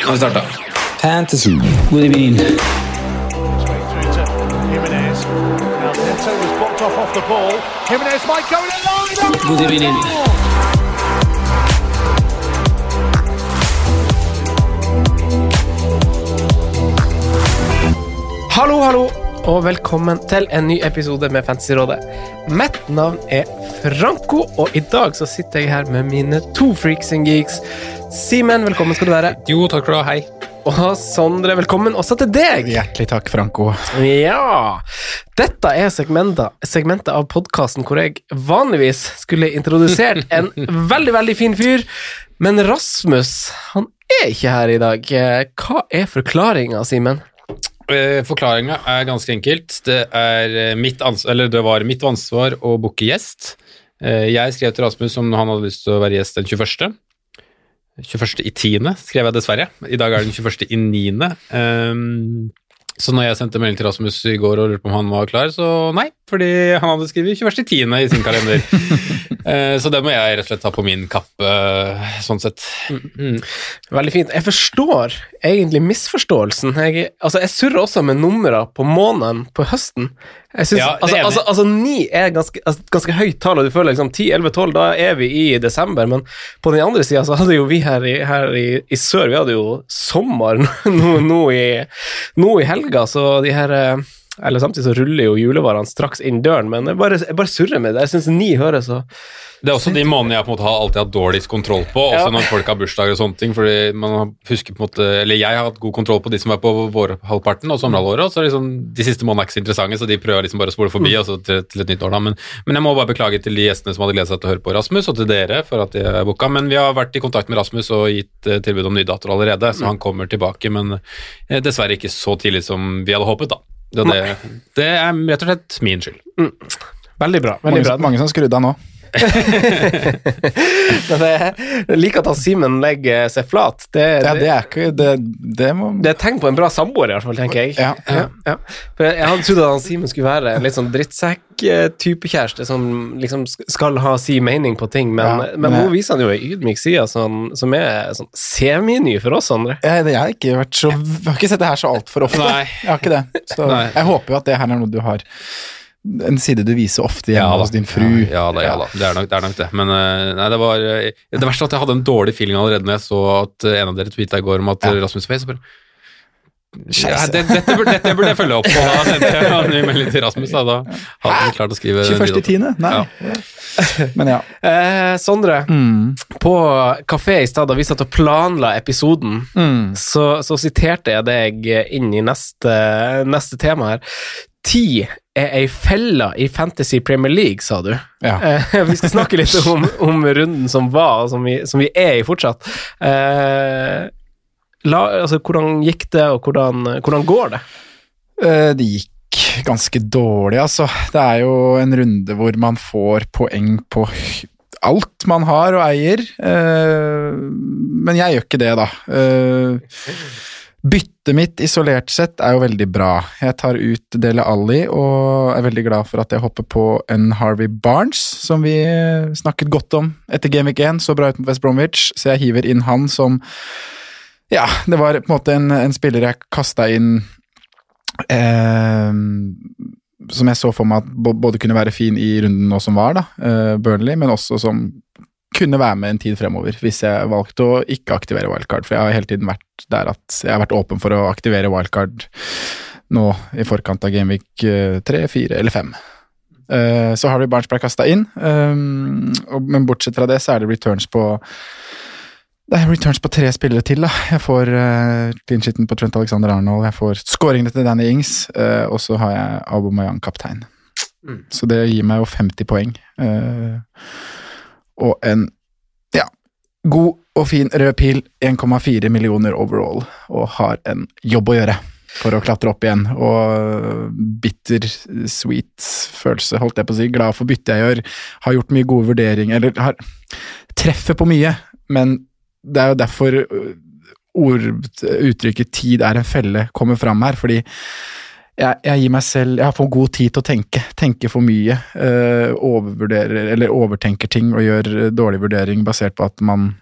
Nå har vi starta. Fantasy. What do you mean? Jimenez. Now Neto was blocked off off the ball. Jimenez might go in alone. God evening. Hallo, hallo, og velkommen til en ny episode med Fantasyrådet. Mitt navn er Franco, og i dag så sitter jeg her med mine to freaks and geeks. Simen, velkommen skal du være. Jo, takk for det. Hei. Og Sondre, velkommen også til deg. Hjertelig takk, Franco. Ja. Dette er segmentet, segmentet av podkasten hvor jeg vanligvis skulle introdusert en veldig, veldig fin fyr, men Rasmus, han er ikke her i dag. Hva er forklaringa, Simen? Eh, Forklaringa er ganske enkelt. Det, er eh, mitt ans eller det var mitt ansvar å booke gjest. Eh, Jeg skrev til Rasmus om han hadde lyst til å være gjest den 21. 21. i 10. skrev jeg dessverre. I dag er den 21. i 9. Um, så når jeg sendte melding til Rasmus i går og lurte på om han var klar, så nei, fordi han hadde skrevet 21.10. i sin kalender. Eh, så det må jeg rett og slett ta på min kappe, sånn sett. Mm. Veldig fint. Jeg forstår egentlig misforståelsen. Jeg, altså, jeg surrer også med numre på måneden på høsten. Jeg synes, Ja, altså, altså, altså, ni er ganske, altså, ganske høyt tall, og du føler liksom 10, 11, 12, da er vi i desember. Men på den andre sida så hadde jo vi her i, her i, i sør, vi hadde jo sommer nå, nå, i, nå i helga, så de her eh, eller Samtidig så ruller jo julevarene straks inn døren, men jeg bare, jeg bare surrer med det. Jeg syns ni høres så Det er også de månedene jeg på en måte har alltid hatt dårligst kontroll på, også Ja. når folk har bursdager og sånne ting. fordi man husker på en måte, eller Jeg har hatt god kontroll på de som er på vårhalvparten og sommerhalvåret. og så liksom, De siste månedene er ikke så interessante, så de prøver liksom bare å spole forbi og så til, til et nytt år. da, men, men jeg må bare beklage til de gjestene som hadde gledet seg til å høre på Rasmus, og til dere for at de er booka. Men vi har vært i kontakt med Rasmus og gitt eh, tilbud om ny dator allerede, så han kommer tilbake. Men eh, dessverre ikke så tidlig som vi hadde håpet, da. Det, det, det er rett og slett min skyld. veldig bra. veldig Mange, bra. mange som skrudde av nå. Men det- Jeg liker at han Simen legger seg flat. Det, Ja, det, det er ikke Det, det må det er et tegn på en bra samboer, i hvert fall, tenker jeg. Ja. ja. For jeg, jeg hadde trodd at han Simen skulle være en litt sånn drittsekk-type kjæreste som liksom skal ha si mening på ting, men, Ja, men men nå viser han jo ei ydmyk side som, som er sånn semi-ny for oss andre. jeg, jeg, har ikke vært så, jeg har ikke sett det her så altfor ofte. Nei. Jeg har ikke det. Så Nei. jeg håper jo at det her er noe du har En side du viser ofte hjemme ja, hos din fru. Ja, ja da, ja da. Det er nok det. Er nok det. Men eh, nei, det var eh, Det verste at jeg hadde en dårlig feeling allerede når jeg så at eh, en av dere tweeta i går om at Ja. Rasmus Face bare ja, det, dette, burde, dette burde jeg følge opp, og da sendte jeg en ny melding til Rasmus. Da, da hadde han klart å skrive 21.10.? Nei. Men ja. Eh, Sondre, Mm. på kafé i stad, da vi satt og planla episoden, Mm. så, så siterte jeg deg inn i neste, neste tema her. Ti er ei felle i Fantasy Premier League, sa du. ja. Eh, vi skal snakke litt om, om runden som var, og som vi, som vi er i fortsatt. Eh, la, altså, hvordan gikk det, og hvordan, hvordan går det? Eh, Det gikk ganske dårlig, altså. Det er jo en runde hvor man får poeng på alt man har og eier, eh, men jeg gjør ikke det, da. Eh, Byttet mitt isolert sett er jo veldig bra. Jeg tar ut Dele Alli og er veldig glad for at jeg hopper på en Harvey Barnes, som vi snakket godt om etter Game Week 1, så bra ut mot West Bromwich, så jeg hiver inn han som Ja, det var på en måte en, en spiller jeg kasta inn eh, som jeg så for meg at både kunne være fin i runden nå som var, da, eh, Burnley, men også som kunne være med en tid fremover, hvis jeg valgte å ikke aktivere wildcard. For jeg har hele tiden vært der at jeg har vært åpen for å aktivere wildcard nå i forkant av Gameweek eh, tre, fire eller fem. Eh, så Harvey Barnes ble kasta inn, um, men bortsett fra det så er det returns på det er returns på tre spillere til. da. Jeg får uh, clean shitten på Trent Alexander Arnold, jeg får scoringene til Danny Ings, uh, og så har jeg Aubameyang kaptein. Mm. Så det gir meg jo 50 poeng. Uh, og en ja, god og fin rød pil, 1,4 millioner overall, og har en jobb å gjøre for å klatre opp igjen. Og bitter, sweet følelse, holdt jeg på å si. Glad for byttet jeg gjør. Har gjort mye gode vurderinger, eller har treffer på mye, men det er jo derfor ord, uttrykket 'tid er en felle' kommer fram her, fordi jeg, jeg, gir meg selv Jeg har for god tid til å tenke. Tenker for mye. Øh, overvurderer, eller overtenker ting og gjør dårlig vurdering basert på at man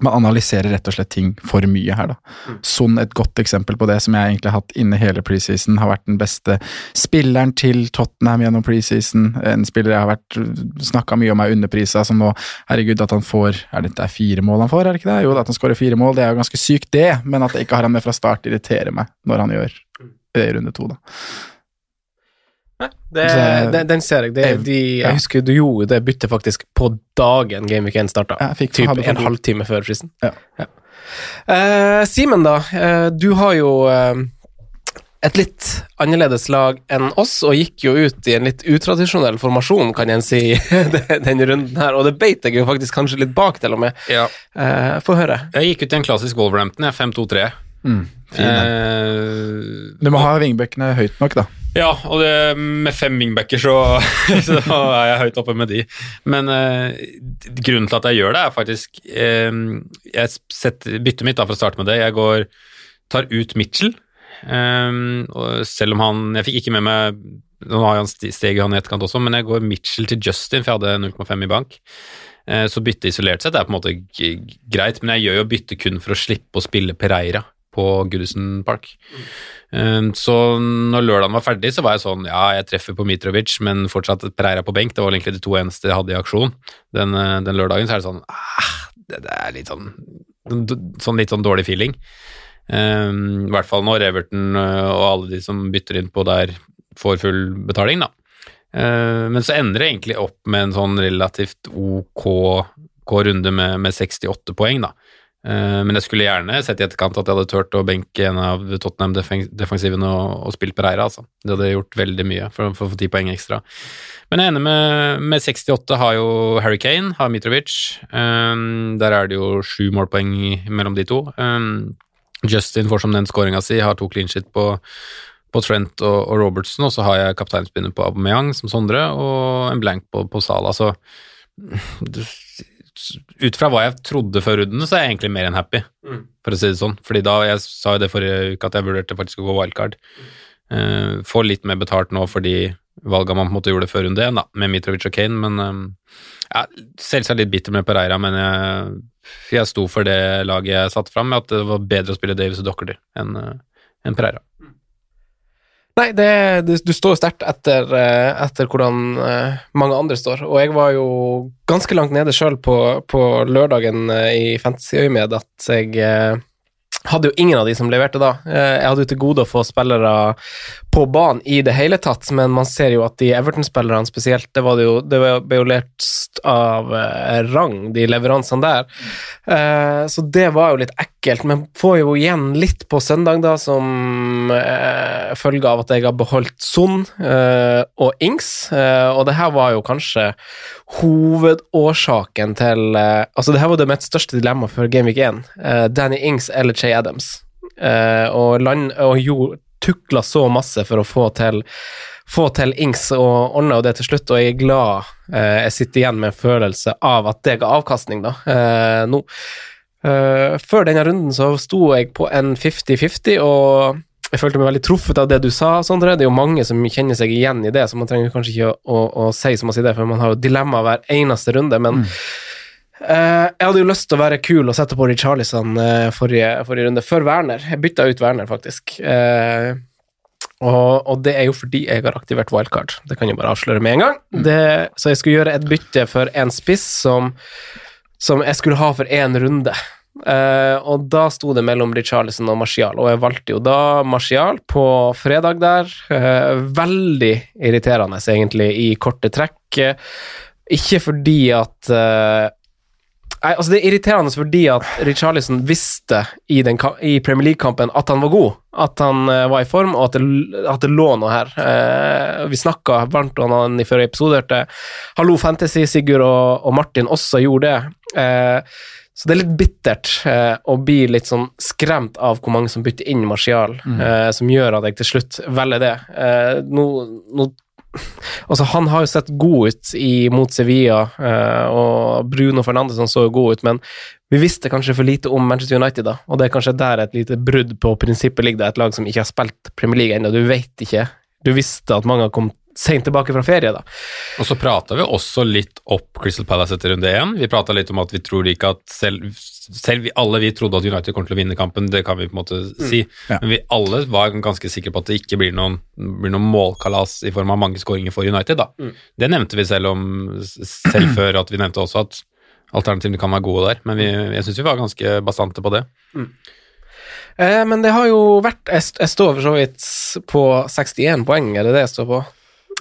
man analyserer rett og slett ting for mye her, da. Mm. Sånn et godt eksempel på det, som jeg egentlig har hatt inne hele preseason, har vært den beste spilleren til Tottenham gjennom preseason. En spiller jeg har vært snakka mye om er underprisa, som nå Herregud, at han får Er det, det er fire mål han får, er det ikke det? Jo, at han skårer fire mål, det er jo ganske sykt, det, men at jeg ikke har han med fra start, irriterer meg når han gjør i runde to, da. Det, den, den, ser jeg. Det, de, jeg husker du gjorde det byttet faktisk på dagen Gameweek 1 starta. Typ en halvtime før fristen. Ja. Ja. Uh, Simen, da. Uh, du har jo uh, et litt annerledes lag enn oss, og gikk jo ut i en litt utradisjonell formasjon, kan jeg si, denne runden her. Og det beit jeg jo faktisk kanskje litt bak, til og med. Ja. Få høre. Jeg gikk ut i en klassisk Wolverhampton, 5-2-3. Mm, du må ha vingbekkene høyt nok, da. Ja, og det, med fem wingbacker så, så, er jeg høyt oppe med de. Men eh, grunnen til at jeg gjør det, er faktisk eh, Jeg setter byttet mitt da, for å starte med det. Jeg går, tar ut Mitchell. Og selv om han Jeg fikk ikke med meg Nå har han steget han i etterkant også, men jeg går Mitchell til Justin, for jeg hadde 0,5 i bank. Uh, så bytte isolert sett er på en måte greit, men jeg gjør jo bytte kun for å slippe å spille Pereira på Goodison Park. Mm. Så når lørdagen var ferdig, så var jeg sånn Ja, jeg treffer på Mitrovic, men fortsatt Pereira på benk. Det var egentlig de to eneste jeg hadde i aksjon. Den, eh, den lørdagen så er det sånn ah, det, det, er litt sånn, sånn litt sånn dårlig feeling. Um, I hvert fall når Everton eh, og alle de som bytter inn på der, får full betaling, da. Uh, men så ender det egentlig opp med en sånn relativt ok runde med, med 68 poeng, da. Eh, men jeg skulle gjerne sett i etterkant at jeg hadde turt å benke en av Tottenham-defensivene og, og spilt Pereira. Altså. Det hadde gjort veldig mye for, for å få ti poeng ekstra. Men jeg er enig med, med 68 har jo Harry Kane, har Mitrovic. Um, der er det jo sju målpoeng mellom de to. Um, Justin får som den skåringa si, har to clean shit på, på Trent og, og, Robertson, og så har jeg kapteinspinner på Aubameyang som Sondre, og en blank på, på Sala. Så ut fra hva jeg trodde før runden, så er jeg egentlig mer enn happy, mm. for å si det sånn. Fordi da, Jeg sa jo det forrige uke at jeg vurderte faktisk å gå wildcard. Uh, får litt mer betalt nå fordi valga man på en måte gjorde før runde én, da, med Mitrovic og Kane, men um, ja, selvsagt litt bitter med Pereira, men jeg, jeg sto for det laget jeg satte fram, med at det var bedre å spille Davis og Dockerty enn uh, en Pereira. Nei, det, du, du står sterkt etter, eh, etter, hvordan eh, mange andre står. Og jeg var jo ganske langt nede sjøl på, på, lørdagen eh, i Fantasyøyemed at jeg hadde jo ingen av de som leverte da. Jeg hadde jo til gode å få spillere på banen i det hele tatt, men man ser jo at de Everton-spillerne spesielt, det, var det, jo, det ble jo lert av eh, rang, de leveransene der. Eh, så det var jo litt ekkelt, men får jo igjen litt på søndag, da, som eh, følge av at jeg har beholdt Son eh, og Ings, og det her var jo kanskje hovedårsaken til Altså, det her var det mitt største dilemma før Gameweek 1. Danny Ings eller Che Adams. og, land, og jo, tukla så masse for å få til, få til Ings, og ordna jo det til slutt, og jeg er glad eh, jeg sitter igjen med en følelse av at det ga avkastning, da, eh, nå. Eh, før denne runden så sto jeg på en 50-50, og jeg følte meg veldig truffet av det du sa, Sondre. Det er jo mange som kjenner seg igjen i det, så man trenger kanskje ikke å, å, å si som å si det, for man har jo dilemma hver eneste runde, men mm. Uh, jeg hadde jo lyst til å være kul og sette på Richarlison uh, forrige, forrige, runde, før Werner. Jeg bytta ut Werner, faktisk. Uh, og, og, det er jo fordi jeg har aktivert wildcard. Det kan jeg bare avsløre med en gang. Mm. Det, så jeg skulle gjøre et bytte for en spiss som, som jeg skulle ha for én runde. Uh, og da sto det mellom Richarlison og Martial, og jeg valgte jo da Martial på fredag der. Uh, veldig irriterende, egentlig, i korte trekk. Eh, ikke fordi at eh, Nei, altså Det er irriterende fordi at Richarlison visste i, den, i Premier League-kampen at han var god, at han uh, var i form, og at det, at det lå noe her. Uh, vi snakka varmt om han i forrige episode, hørte Hallo Fantasy, Sigurd og, og Martin også gjorde det. Uh, så det er litt bittert eh, å bli litt sånn skremt av hvor mange som bytter inn Martial, eh, som gjør at jeg til slutt velger det. Eh, nå, nå Altså, han har jo sett god ut i, mot Sevilla, eh, og Bruno Fernandes så jo god ut, men vi visste kanskje for lite om Manchester United, da, og det er kanskje der et lite brudd på prinsippet ligger. Det er et lag som ikke har spilt Premier League ennå, du vet ikke. Du visste at mange har kommet sent tilbake fra ferie, da. Og så prata vi også litt opp Crystal Palace etter runde én. Vi prata litt om at vi tror ikke at selv, selv vi, alle vi trodde at United kommer til å vinne kampen, det kan vi på en måte si. Ja. Men vi alle var ganske sikre på at det ikke blir noen, blir noen målkalas i form av mange skåringer for United. da. Det nevnte vi selv om selv før at vi nevnte også at alternativene kan være gode der, men vi, jeg syns vi var ganske bastante på det. Eh, men det har jo vært Jeg, jeg står for så vidt på 61 poeng, er det det jeg står på?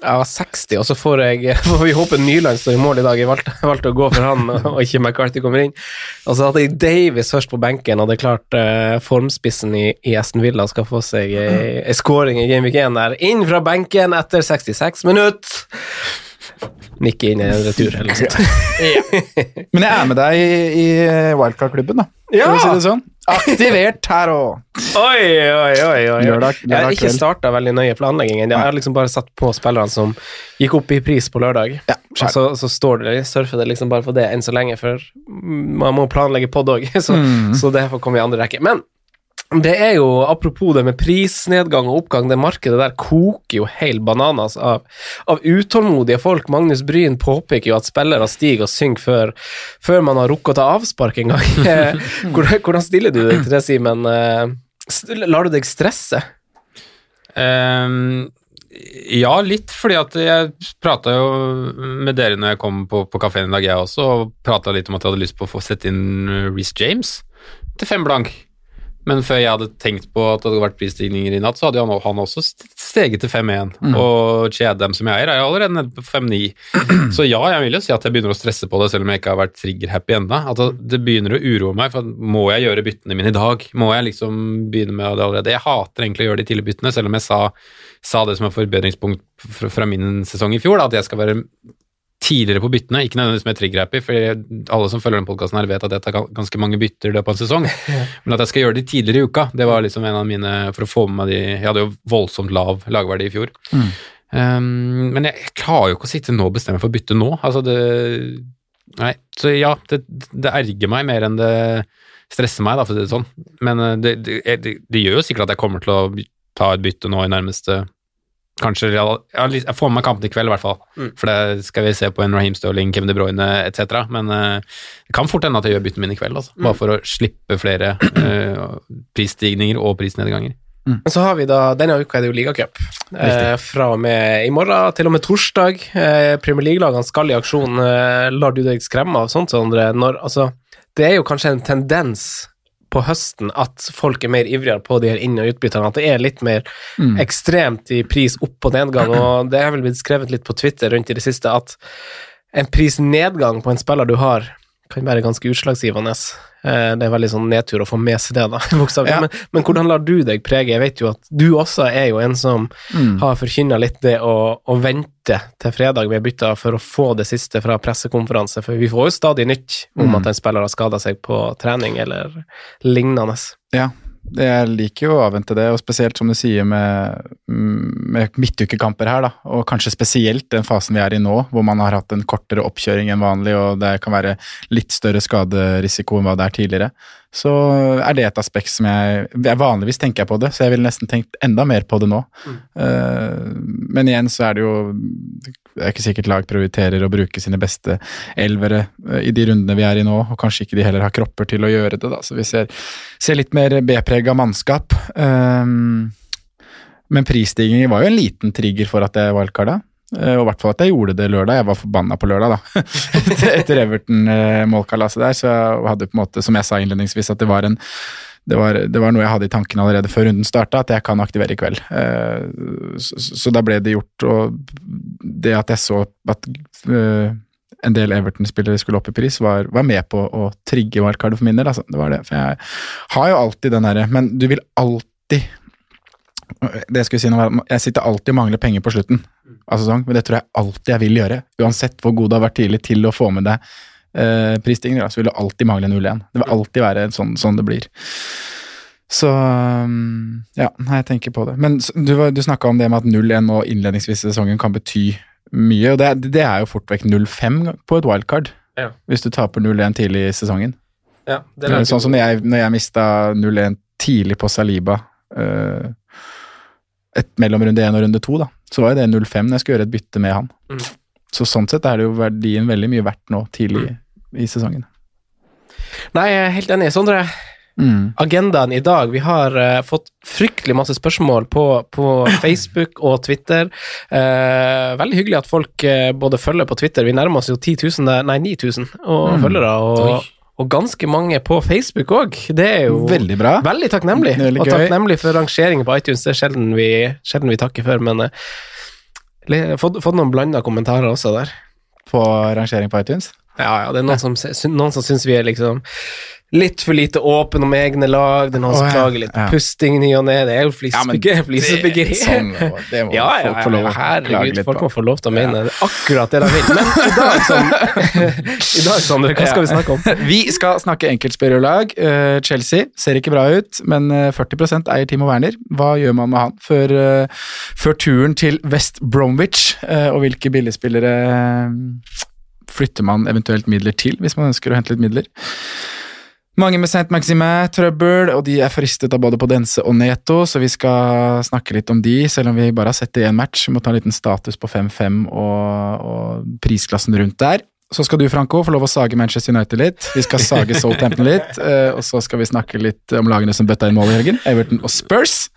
Ja, 60, og så får jeg får vi håpe Nyland står i mål i dag. Jeg valgte, valgte å gå for han, og ikke McCarthy kommer inn. Og så hadde jeg Davies først på benken, og det er klart eh, formspissen i, i Aston Villa skal få seg ei scoring i Game Week 1 der. Inn fra benken etter 66 minutter! Nikke inn i en retur, eller noe sånt. Men jeg er med deg i, i Wildcard-klubben, da. Ja! Si det sånn. Aktivert her og Oi, oi, oi. oi. Lørdag- jeg har ikke starta veldig nøye planleggingen. Jeg har liksom bare satt på spillerne som gikk opp i pris på lørdag. Ja, og så, så står det, surfer det liksom bare på det enn så lenge, for man må planlegge pod òg, så, Mm. så det får komme i andre rekke. Men det er jo, apropos det med prisnedgang og oppgang, det markedet der koker jo hel bananas av, av utålmodige folk. Magnus Bryn påpeker jo at spillere stiger og synker før, før man har rukket å ta avspark en gang. Eh, hvordan, hvordan stiller du deg til det, Simen? Eh, Lar du deg stresse? Um, ja, litt, fordi at jeg prata jo med dere når jeg kom på, på kafeen i dag, jeg også, og prata litt om at jeg hadde lyst på å få sette inn Reece James til fem blank. Men før jeg hadde tenkt på at det hadde vært prisstigninger i natt, så hadde han, også steget til 5-1. Og Chedem, som jeg eier, er jo allerede nede på 5-9. Så ja, jeg vil jo si at jeg begynner å stresse på det, selv om jeg ikke har vært trigger-happy ennå. At det- det begynner å uroe meg, for må jeg gjøre byttene mine i dag? Må jeg liksom begynne med det allerede? Jeg hater egentlig å gjøre de tidlige byttene, selv om jeg sa, sa det som er forbedringspunkt fra min sesong i fjor, da, at jeg skal være tidligere på byttene, ikke nødvendigvis med trigger-happy, for alle som følger den podkasten her vet at jeg tar ganske mange bytter i løpet av en sesong, men at jeg skal gjøre det tidligere i uka, det var liksom en av mine, for å få med meg de, jeg hadde jo voldsomt lav lagverdi i fjor. Um, men jeg, jeg klarer jo ikke å sitte nå og bestemme for å bytte nå, altså det, nei, så ja, det, det erger meg mer enn det stresser meg, da, for å si det sånn, men eh, det, det, det, det gjør jo sikkert at jeg kommer til å ta et bytte nå i nærmeste Kanskje real, Jeg får med meg kampen i kveld, i hvert fall. For det skal vi se på en Raheem Sterling, Kevin De Bruyne etc. Men uh, det kan fort hende at jeg gjør byttene mine i kveld, altså. bare for å slippe flere uh, prisstigninger og prisnedganger. Mm. så har vi da, denne uka er det jo ligacup. Eh, fra og med i morgen til og med torsdag. Eh, Premier League-lagene skal i aksjon. Eh, lar du deg skremme av sånt, Sondre? Når, altså, det er jo kanskje en tendens på høsten at folk er mer ivrigere på de her inn- og utbytterne. at det er litt mer ekstremt i pris opp- og nedgang, og det er vel blitt skrevet litt på Twitter rundt i det siste at en prisnedgang på en spiller du har, kan være ganske utslagsgivende. Eh, Det er veldig sånn nedtur å få med seg det, da. Ja. Men, men hvordan lar du deg prege? Jeg vet jo at du også er jo en som har forkynna litt det å, å vente til fredag med bytta for å få det siste fra pressekonferanse, for vi får jo stadig nytt om at en spiller har skada seg på trening eller lignende. Ja, jeg liker jo å avvente det, og spesielt som du sier med, med midtukekamper her, da, og kanskje spesielt den fasen vi er i nå, hvor man har hatt en kortere oppkjøring enn vanlig, og det kan være litt større skaderisiko enn hva det er tidligere. Så er det et aspekt som jeg, jeg Vanligvis tenker jeg på det, så jeg ville nesten tenkt enda mer på det nå. Eh, men igjen så er det jo Det er ikke sikkert lag prioriterer å bruke sine beste elvere eh, i de rundene vi er i nå, og kanskje ikke de heller har kropper til å gjøre det, da. Så vi ser, ser litt mer B-prega mannskap. Uh, men prisstigningen var jo en liten trigger for at jeg wildcarda. Eh, Og i hvert fall at jeg gjorde det lørdag. Jeg var forbanna på lørdag, da. Etter- Everton-målkalaset der. Så jeg hadde på en måte, som jeg sa innledningsvis, at det var en det var, det var noe jeg hadde i tankene allerede før runden starta, at jeg kan aktivere i kveld. Eh, Så, så da ble det gjort, og det at jeg så at eh, en del Everton-spillere skulle opp i pris, var, var med på å trigge wildcardet for min del. Altså. Det var det. For jeg har jo alltid den herre Men du vil alltid det jeg skulle si nå var at Jeg sitter alltid og mangler penger på slutten av sesong, men det tror jeg alltid jeg vil gjøre. Uansett hvor god du har vært tidlig til å få med deg eh, prisstigninger, så vil du alltid mangle 0-1. Det vil alltid være sånn, sånn det blir. Så um, ja, jeg tenker på det. Men du, du snakka om det med at 0-1 nå innledningsvis i sesongen kan bety mye, og det, det er jo fort vekk 0-5 på et wildcard. Ja. Hvis du taper 0-1 tidlig i sesongen. Ja, det Det er er sånn som når jeg, når jeg mista 0-1 tidlig på Saliba Uh, et, mellom runde 1 og runde 2, da, så var jo det 0-5 når jeg skulle gjøre et bytte med han. Mm. Så sånn sett er det jo verdien veldig mye verdt nå tidlig i sesongen. Nei, jeg er helt enig. Sondre, Mm. agendaen i dag. Vi har uh, fått fryktelig masse spørsmål på, på Facebook og Twitter. Uh, veldig hyggelig at folk uh, både følger på Twitter. Vi nærmer oss jo 10 000, nei 9000 og Mm. følgere. Og, og ganske mange på Facebook òg. Det er jo Veldig bra. Veldig takknemlig. Veldig og takknemlig for rangeringen på iTunes. Det er sjelden vi, sjelden vi takker for, men har fått, fått noen blanda kommentarer også der. På rangering på iTunes? Ja, ja, det er noen som, noen som syns vi er liksom litt for lite åpne om egne lag. Det er noen som Å, ja. klager litt Ja. pusting i ny og ne. Det er jo Ja, flisebyggeri. sånn det må ja, ja, folk få lov å ja, klage litt folk på. må få lov til å mene akkurat det de vil. Men i dag, sånn, i dag sånn, hva skal vi snakke om? Vi skal snakke enkeltspillerlag. Uh, Chelsea ser ikke bra ut, men eh, 40% eier Timo Werner. Hva gjør man med han før, uh, før turen til West Bromwich? uh, og hvilke billigspillere eh, flytter man eventuelt midler til, hvis man ønsker å hente litt midler? Mange med Saint Maximin trøbbel, og de er fristet av både Podense og Neto, så vi skal snakke litt om de, selv om vi bare har sett det i én match. Vi må ta en liten status på 5-5 og, og prisklassen rundt der. Så skal du, Franco, få lov å sage Manchester United litt. Vi skal sage Southampton litt, eh, og så skal vi snakke litt om lagene som bøtta inn mål i helgen. Everton og Spurs.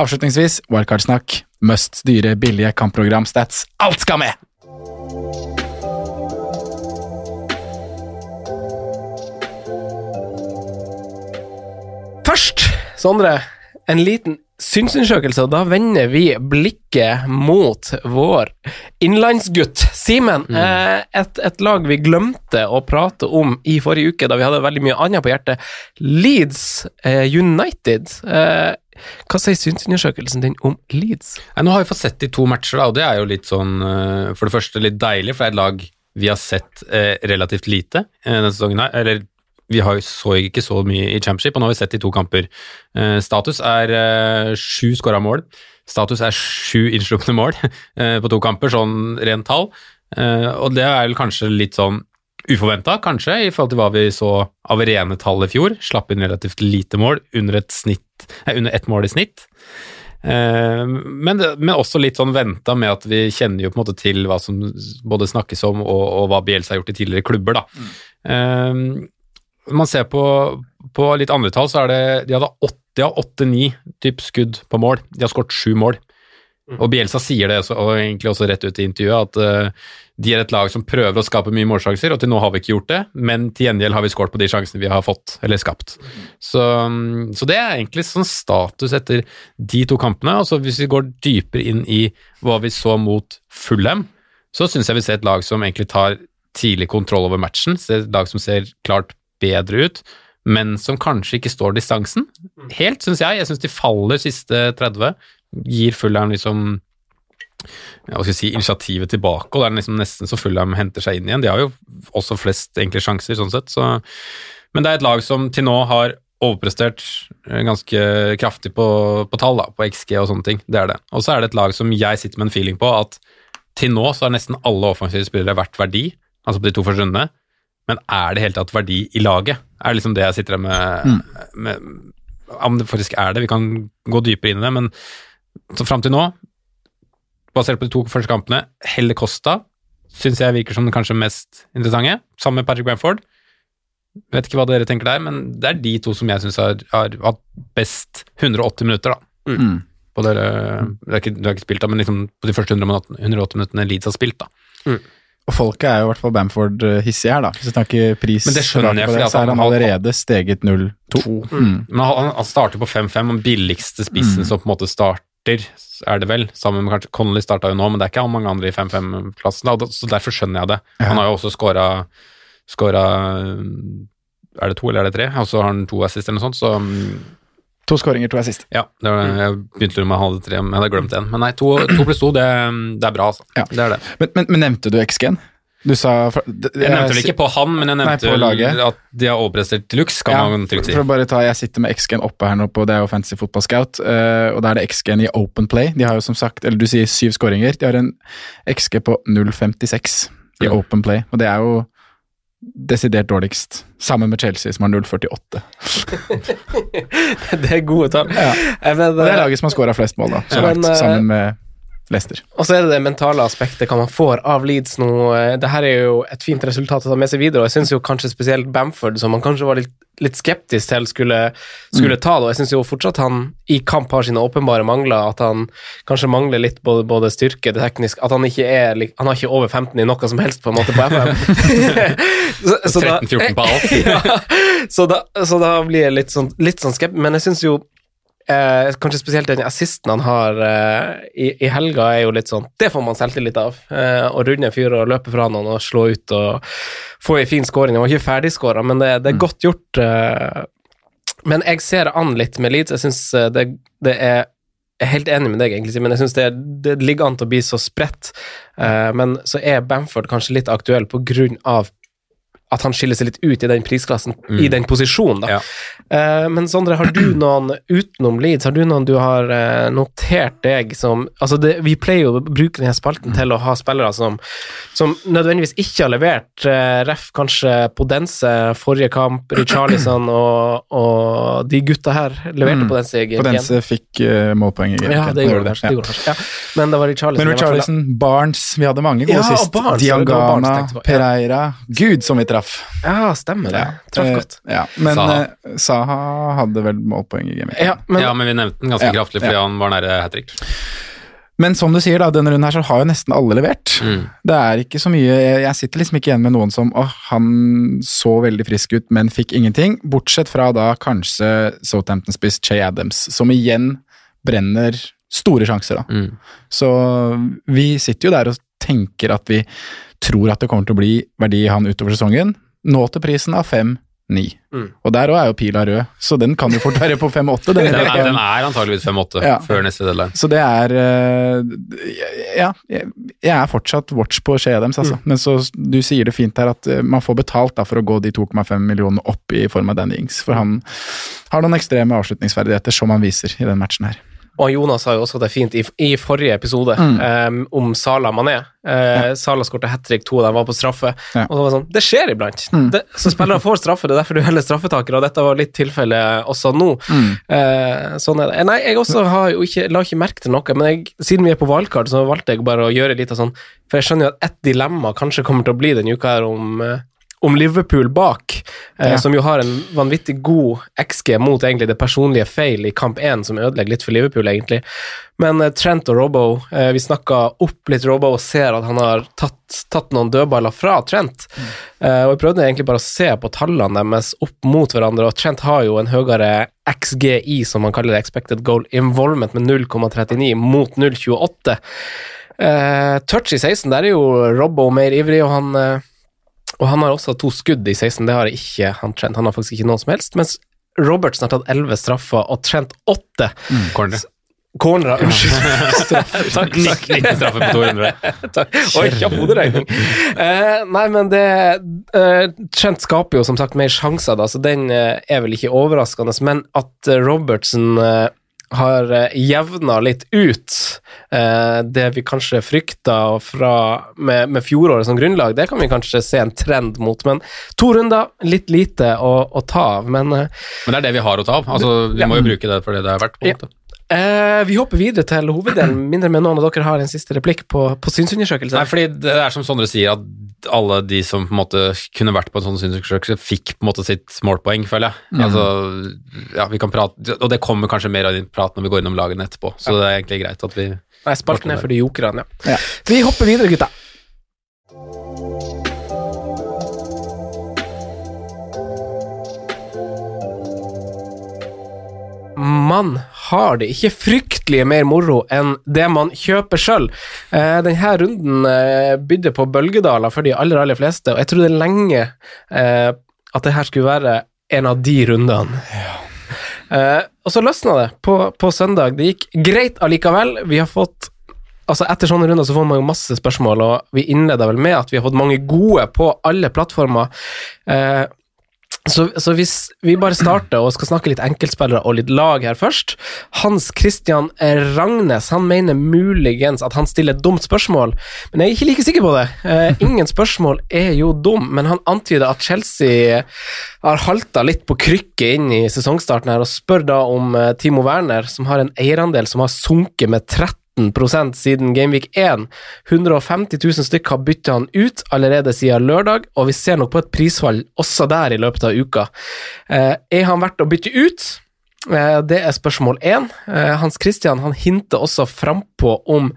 Avslutningsvis, wildcard-snakk. Must dyre, billige kampprogram, stats. Alt skal med! Først, Sondre, en liten synsundersøkelse, og da vender vi blikket mot vår innlandsgutt Simen. Mm. et, et lag vi glemte å prate om i forrige uke, da vi hadde veldig mye annet på hjertet. Leeds eh, United. Eh, hva sier synsundersøkelsen din om Leeds? Nei, nå har vi fått sett de to matcher, og det er jo litt sånn eh, For det første litt deilig, for det er et lag vi har sett eh, relativt lite eh, denne sesongen her. Eller vi har så ikke så mye i championship, og nå har vi sett de to kamper. Eh, status er eh, sju skåra mål. Status er sju innslupne mål eh, på to kamper, sånn rent tall. Eh, og det er vel kanskje litt sånn uforventa, kanskje, i forhold til hva vi så av rene tall i fjor. Slapp inn relativt lite mål, under ett, snitt, under ett mål i snitt. Men, men også litt sånn venta med at vi kjenner jo på en måte til hva som både snakkes om og, og hva Bielsa har gjort i tidligere klubber, da. Eh, man ser på, på litt andre tall, så er det De hadde åtte av åtte-ni skudd på mål. De har skåret sju mål. Og Bielsa sier det og egentlig også rett ut i intervjuet, at uh, de er et lag som prøver å skape mye målsjanser, og til nå har vi ikke gjort det, men til gjengjeld har vi skåret på de sjansene vi har fått, eller skapt. Så, mm, så det er egentlig sånn status etter de to kampene. og så Hvis vi går dypere inn i hva vi så mot Fulham, så syns jeg vi ser et lag som egentlig tar tidlig kontroll over matchen. Et lag som ser klart bedre ut, men som kanskje ikke står distansen. Helt, syns jeg. Jeg syns de faller siste 30. Gir Fulham liksom ja, hva skal jeg si, initiativet tilbake, og det er liksom nesten så Fulham henter seg inn igjen. De har jo også flest enkle sjanser, sånn sett. Så. Men det er et lag som til nå har overprestert eh, ganske kraftig på, på tall, da, på XG og sånne ting. Det er det. Og så er det et lag som jeg sitter med en feeling på at til nå så har nesten alle offensive spillere vært verdi, altså på de to første rundene. Men er det helt tatt verdi i laget? Er det liksom det jeg sitter her med, med Om det faktisk er det, vi kan gå dypere inn i det, men så fram til nå, basert på de to første kampene, Helle Costa syns jeg virker som den kanskje mest interessante, sammen med Patrick Bamford. Vet ikke hva dere tenker der, men det er de to som jeg syns har, har hatt best 180 minutter da, Mm. på dere det er ikke, Du har ikke spilt, da, men liksom på de første 180 180 minuttene Leeds har spilt, da. Og folket er jo i hvert fall Bamford hissig her, da. Hvis vi snakker pris, Men det skjønner jeg, for så er han han allerede steget 0-2. Mm. Men han, han starter på 5-5, den billigste spissen Mm. som på en måte starter, er det vel, sammen med kanskje Connolly starta jo nå, men det er ikke mange andre i 5-5-klassen, da, og da- så derfor skjønner jeg det. Ja. Han har jo også scora Er det to eller er det tre? Og så har han to assist eller noe sånt, så To skåringer, to er sist. ja. Det var, jeg begynte å halv om tre, men jeg hadde glemt én. Men nei, to, to pluss to, det, det er bra, altså. Ja. Det er det. Men, men, men nevnte du XG-en? Du sa for, det- Jeg nevnte vel ikke på han, men jeg nevnte nei, at de har overprestert til luxe, kan Ja, man trygt si. For å bare ta, Jeg sitter med XG-en oppe her nå på det er jo Fantasy Football Scout, uh, og da er det XG-en i Open Play. De har jo som sagt, eller du sier syv skåringer. De har en XG på 0,56 i Mm. Open Play, og det er jo desidert dårligst. Sammen med Chelsea, som har 0,48. det er gode tall. Ja. Men, det er laget som har skåra flest mål, da. Så langt, eh, sammen med Leicester. Og så er det det mentale aspektet, hva man får av Leeds nå. Eh, Det her er jo et fint resultat å ta med seg videre, og jeg syns kanskje spesielt Bamford, som man kanskje var litt, litt skeptisk til, skulle, skulle Mm. ta det. Og jeg syns jo fortsatt han i kamp har sine åpenbare mangler, at han kanskje mangler litt både, både styrke, det tekniske At han ikke er Han har ikke over 15 i noe som helst, på en måte, på FM. Så- så 13-14 på alt. ja, så, da, så da blir jeg litt sånn, litt sånn skeptisk, men jeg syns jo Eh, kanskje spesielt den assisten han har eh, i, i helga, er jo litt sånn Det får man selvtillit av. Eh, å runde en fyr og løpe fra noen og slå ut og få ei fin skåring. Han var ikke ferdigskåra, men det, det er godt gjort. Eh, men jeg ser an litt med Leeds. Jeg syns det, det er jeg er helt enig med deg, egentlig, men Jeg syns det, det ligger an til å bli så spredt. Eh, men så er Bamford kanskje litt aktuell på grunn av at han skiller seg litt ut i den prisklassen, i den posisjonen. da. Ja. Uh, men Sondre, har du noen utenom Leeds, har du noen du har uh, notert deg som altså det, Vi pleier jo å bruke denne spalten til å ha spillere som, som nødvendigvis ikke har levert. Uh, ref kanskje Podense forrige kamp, Richarlison og, og de gutta her leverte Mm. Podense. i På Gen- fikk målpoeng i Ja, det gjorde det. Ja. Det gjorde det kanskje. Ja. Men det var Richarlison. Men. Richarlison, Barnes Vi hadde mange gode Ja, sist. Barnes, det Barnes ja. Pereira Gud, som vi traff. Ja, stemmer det. Traff Eh, godt. Ja. Men Saha. eh, Saha hadde vel målpoeng i gamet. Ja, men, ja, men vi nevnte den ganske Ja, kraftig fordi ja. han var nære hat trick. Men som du sier, da, denne runden her så har jo nesten alle levert. Mm. Det er ikke så mye Jeg jeg sitter liksom ikke igjen med noen som åh, han så veldig frisk ut, men fikk ingenting. Bortsett fra da kanskje Southampton-spiss Che Adams, som igjen brenner store sjanser, da. Mm. Så vi sitter jo der og tenker at vi tror at det kommer til å bli verdi i han utover sesongen. Nå til prisen av 5-9. Mm. Og der òg er jo pila rød, så den kan jo fort være på 5-8. Den, Den, er, den er antageligvis 5-8 Ja. før neste deadline. Så det er eh, Ja, jeg, er fortsatt watch på skjea deres, altså. Men så du sier det fint her at eh, man får betalt da for å gå de 2,5 millionene opp i form av Danny Ings. For han har noen ekstreme avslutningsferdigheter som han viser i den matchen her. Og Jonas sa jo også det fint i, i forrige episode em, om Sala Mané. Eh, Sala skåret hat trick, to dem var på straffe. Ja. Og så var det sånn, Det skjer iblant. Det, så spillere får straffe, det er derfor du heller straffetaker, og dette var litt tilfellet også nå. Eh, sånn er det. Nei, jeg også har jo ikke, la ikke merke til noe, men jeg, siden vi er på valgkart, så valgte jeg bare å gjøre litt av sånn For jeg skjønner jo at ett dilemma kanskje kommer til å bli denne uka her om eh, om Liverpool bak, eh, Ja. som jo har en vanvittig god XG mot egentlig det personlige feil i kamp 1, som ødelegger litt for Liverpool, egentlig. Men eh, Trent og Robbo, eh, vi snakka opp litt Robbo og ser at han har tatt, tatt noen dødballer fra Trent. Eh, og jeg prøvde egentlig bare å se på tallene deres opp mot hverandre, og Trent har jo en høyere XGI, som man kaller det, expected goal involvement, med 0,39 mot 0,28. Eh, touch i 16, der er jo Robbo mer ivrig, og han eh, og han har også to skudd i 16, det har ikke han Trent. Han har faktisk ikke noe som helst. Mens Robertsen har tatt 11 straffer, og Trent 8 Corner. cornerer. Unnskyld. Takk. takk. 19 straffer på 200. Takk. Oi, kjapp hoderegning. Uh, nei, men det uh, Trent skaper jo som sagt mer sjanser, da, så den uh, er vel ikke overraskende. Men at Robertsen har uh, jevna litt ut eh, det vi kanskje frykta fra, med, med fjoråret som grunnlag, det kan vi kanskje se en trend mot. Men to runder, litt lite å, å ta av. Men eh, Men det er det vi har å ta av. Altså, vi Ja. må jo bruke det for det det er verdt. på en Ja. måte. eh, vi hopper videre til hoveddelen, mindre med noen av dere har en siste replikk på, på synsundersøkelse. Nei, fordi det er som Sondre sier, at alle de som på en måte kunne vært på en sånn synsundersøkelse, fikk på en måte sitt målpoeng, føler jeg. Mm. Altså, ja, vi kan prate, Og det kommer kanskje mer av din prat når vi går innom lagene etterpå, så det er egentlig greit at vi Nei, spalten er for de jokerne, ja. Vi hopper videre, gutta. Man har det ikke fryktelig mer moro enn det man kjøper sjøl. Eh, denne runden eh, bydde på bølgedaler for de aller, aller fleste, og jeg trodde lenge eh, at det her skulle være en av de rundene. Eh, og så løsna det på, på søndag. Det gikk greit allikevel. Vi har fått Altså Etter sånne runder så får man jo masse spørsmål, og vi innleda vel med at vi har fått mange gode på alle plattformer. Eh, så, så hvis vi bare starter og skal snakke litt enkeltspillere og litt lag her først Hans Christian Ragnes han mener muligens at han stiller et dumt spørsmål, men jeg er ikke like sikker på det. Eh, ingen spørsmål er jo dum, men han antyder at Chelsea har halta litt på krykket inn i sesongstarten her, og spør da om eh, Timo Werner, som har en eierandel som har sunket med 30 siden Gameweek 1. 150 000 stykk har bytta han ut allerede siden lørdag, og vi ser nok på et prisfall også der i løpet av uka. Eh, er han verdt å bytte ut? Eh, det er spørsmål én. Eh, Hans Christian han hinter også frampå om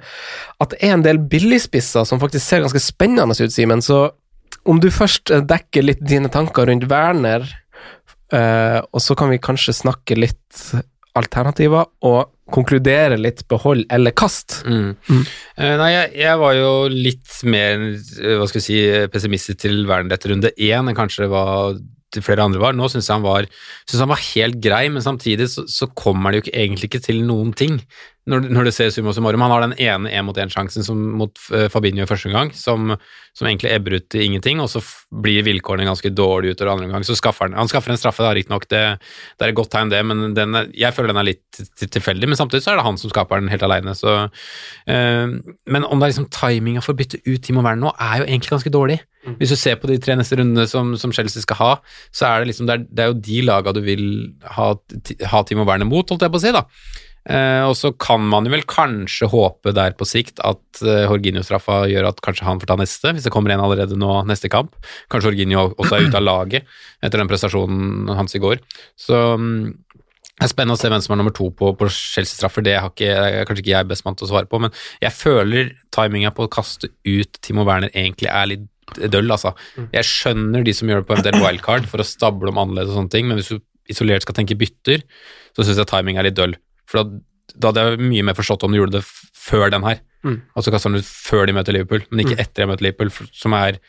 at det er en del billigspisser som faktisk ser ganske spennende ut, Simen. Så om du først dekker litt dine tanker rundt Werner, og så kan vi kanskje snakke litt alternativer, og konkludere litt behold eller kast. Mm. Eh, nei, jeg, jeg var jo litt mer eh, hva skal jeg si, pessimistisk til Werner etter runde én enn kanskje det var til flere andre var. Nå syns jeg han var, synes han var helt grei, men samtidig så, så kommer det jo ikke, egentlig ikke til noen ting. Når, når det ser summa summarum. Han har den ene én-mot-én-sjansen mot uh, Fabinho i første omgang, som, som, egentlig ebber ut til ingenting, og så blir vilkårene ganske dårlige utover andre omgang. Så skaffer han, han skaffer en straffe, da, riktignok, det, det er et godt tegn, det, men den er, jeg føler den er litt tilfeldig. Men samtidig så er det han som skaper den helt aleine, så uh, Men om det er liksom timinga for å bytte ut Timo Werner nå, er jo egentlig ganske dårlig. Hvis du ser på de tre neste rundene som, som Chelsea skal ha, så er det liksom det er, det er jo de laga du vil ha, ha Timo Werner mot, holdt jeg på å si, da. Uh, og så kan man jo vel kanskje håpe der på sikt at eh, Jorginho-straffa gjør at kanskje han får ta neste, hvis det kommer en allerede nå neste kamp. Kanskje Jorginho også er ute av laget etter den prestasjonen hans i går. Så um, det er spennende å se hvem som er nummer to på, på Chelsea-straffer. Det har ikke, er kanskje ikke jeg best mann til å svare på, men jeg føler timinga på å kaste ut Timo Werner egentlig er litt døll, altså. Jeg skjønner de som gjør det på en del wildcard for å stable om annerledes og sånne ting, men hvis du isolert skal tenke bytter, så syns jeg timing er litt døll. For da, da hadde jeg mye mer forstått om du gjorde det før den her. Mm. Altså kaster han ut før de møter Liverpool, men ikke Mm. etter de møter Liverpool, som er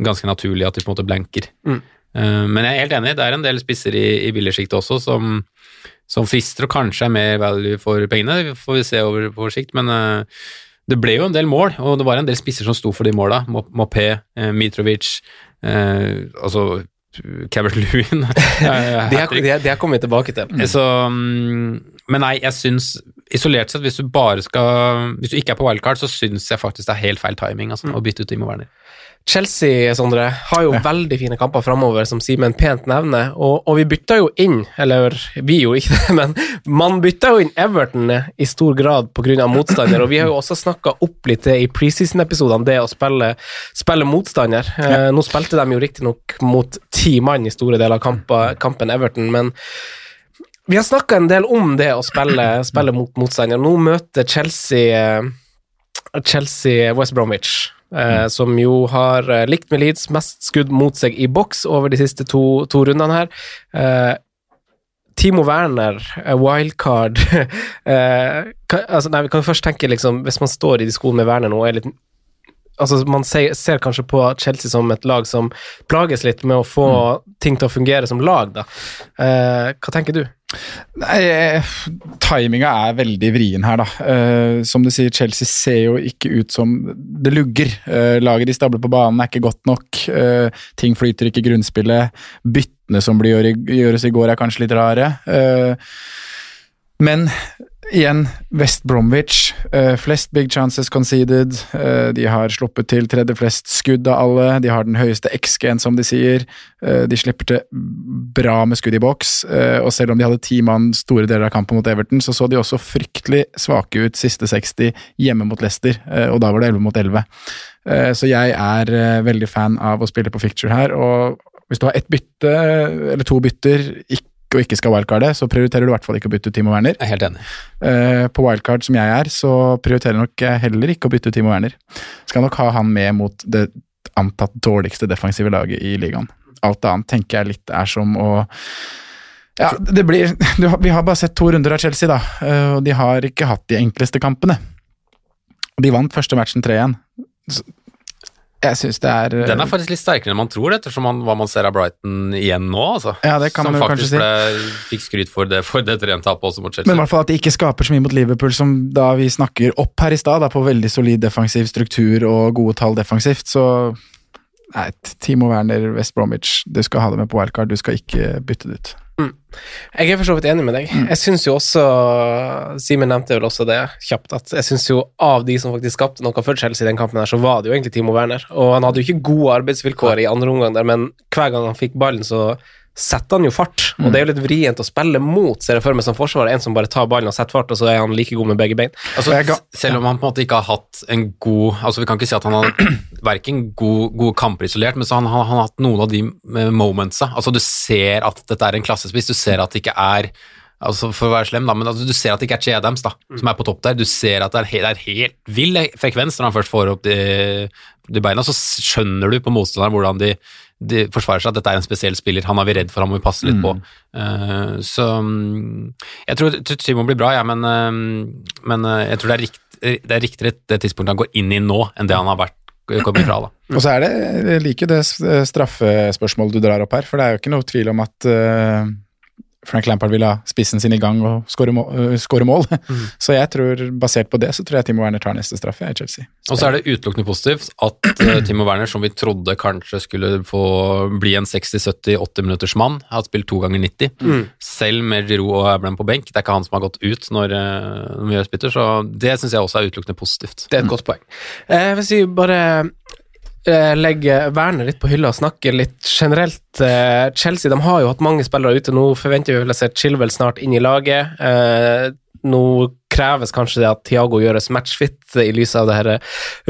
ganske naturlig at de på en måte blanker. Mm. Uh, men jeg er helt enig, det er en del spisser i, i billigsjiktet også som, som frister og kanskje er mer value for pengene, det får vi se over på sikt, men uh, det ble jo en del mål, og det var en del spisser som sto for de måla. Mopé, eh, Mitrovic, eh, altså Cabert Lewin Det her, det, kommer vi tilbake til. så, mm, men nei, jeg syns Isolert sett, hvis du bare skal Hvis du ikke er på wildcard, så syns jeg faktisk det er helt feil timing altså, å bytte ut Timo Werner. Chelsea, Sondre, har jo veldig fine kamper framover, som Simen pent nevner, og, og vi bytta jo inn, eller vi jo ikke det, men man bytta jo inn Everton i stor grad pga. motstander, og vi har jo også snakka opp litt i preseason-episodene, det å spille, spille motstander. Eh, nå spilte de jo riktignok mot ti mann i store deler av kampen, kampen Everton, men vi har snakka en del om det å spille, spille mot motstander. Nå møter Chelsea eh, Chelsea West Bromwich, eh, som jo har eh, likt med Leeds mest skudd mot seg i boks over de siste to, to rundene her. Eh, Timo Werner, eh, wildcard eh, kan, altså, Nei, vi kan først tenke liksom Hvis man står i de skoene med Werner nå, er litt Altså, man ser, ser kanskje på Chelsea som et lag som plages litt med å få ting til å fungere som lag, da. Eh, hva tenker du? Nei, eh, timinga er veldig vrien her, da. Uh, som du sier, Chelsea ser jo ikke ut som det lugger. Uh, laget de stabler på banen er ikke godt nok. Uh, ting flyter ikke i grunnspillet. Byttene som blir gjøres i går er kanskje litt rare. Men igjen, West Bromwich. Uh, flest big chances conceded. Uh, de har sluppet til tredje flest skudd av alle. De har den høyeste XG-en, som de sier. Uh, de slipper til bra med skudd i boks. og selv om de hadde ti mann store deler av kampen mot Everton, så så de også fryktelig svake ut siste 60 hjemme mot Leicester, og da var det 11 mot 11. Eh, så jeg er veldig fan av å spille på ficture her, og hvis du har ett bytte, eller to bytter, ikke og ikke skal wildcarde, så prioriterer du i hvert fall ikke å bytte ut Timo Werner. Jeg er helt enig. Uh, på wildcard som jeg er, så prioriterer nok jeg heller ikke å bytte ut Timo Werner. Skal nok ha han med mot det antatt dårligste defensive laget i ligaen. Alt annet tenker jeg litt er som å ja, det blir, du, Vi har bare sett to runder av Chelsea, da, eh, og de har ikke hatt de enkleste kampene. De vant første matchen 3-1. Jeg syns det er eh, Den er faktisk litt sterkere enn man tror, ettersom man, hva man ser av Brighton igjen nå. Altså. Ja, det kan Som man faktisk kanskje si. ble, fikk skryt for det for det 3-1-tapet også mot Chelsea. Men i hvert fall at de ikke skaper så mye mot Liverpool som da vi snakker opp her i stad, på veldig solid defensiv struktur og gode tall defensivt, så Nei, Timo Werner, West Bromwich, du skal ha det med på wildcard, du skal ikke bytte det ut. Jeg er for så vidt enig med deg. Jeg syns jo også Simen nevnte vel også det kjapt, at jeg syns jo av de som faktisk skapte noe for Chelsea i den kampen, her, så var det jo egentlig Timo Werner. Og han hadde jo ikke gode arbeidsvilkår i andre omgang der, men hver gang han fikk ballen, så setter han jo fart. Og det er jo litt vrient å spille mot, ser jeg for meg, som forsvarer. En som bare tar ballen og setter fart, og så er han like god med begge bein. Altså, selv om han på en måte ikke har hatt en god Altså Vi kan ikke si at han har verken god, gode kamper isolert, men så han, han, han har hatt noen av de eh, momentsa. Altså Du ser at dette er en klassespiss, du ser at det ikke er Altså For å være slem, da, men altså, du ser at det ikke er Che Adams da, som er på topp der. Du ser at det er, det er helt vill frekvens når han først får opp de, de beina. Så skjønner du på motstanderen hvordan de, de forsvarer seg at dette er en spesiell spiller. Han er vi redd for, han må vi passe litt på. Uh, så mm, jeg tror, Simon blir bra, ja, men, uh, men uh, jeg tror det er, rikt, det er riktigere det tidspunktet han går inn i nå, enn det han har vært fra. da. Og så er det, jeg liker det straffespørsmålet du drar opp her, for det er jo ikke noe tvil om at Frank Lampard vil ha spissen sin i gang og skåre mål. øh, mål. Så jeg tror, basert på det, så tror jeg Timo Werner tar neste straffe i Chelsea. Og så er det utelukkende positivt at eh, Timo Werner, som vi trodde kanskje skulle få bli en 60-70-80 minutters mann, har spilt to ganger 90. Mm. Selv med Giroud og Abraham på benk. Det er ikke han som har gått ut når, når vi gjør spytter, så det syns jeg også er utelukkende positivt. Det er et godt poeng. Eh, hvis vi bare eh, vernet Werner litt på hylla og snakke litt generelt eh, Chelsea de har jo hatt mange spillere ute. Nå forventer vi vel å se Chilwell snart inn i laget. Eh, nå kreves kanskje det at Thiago gjøres matchfit i lys av det her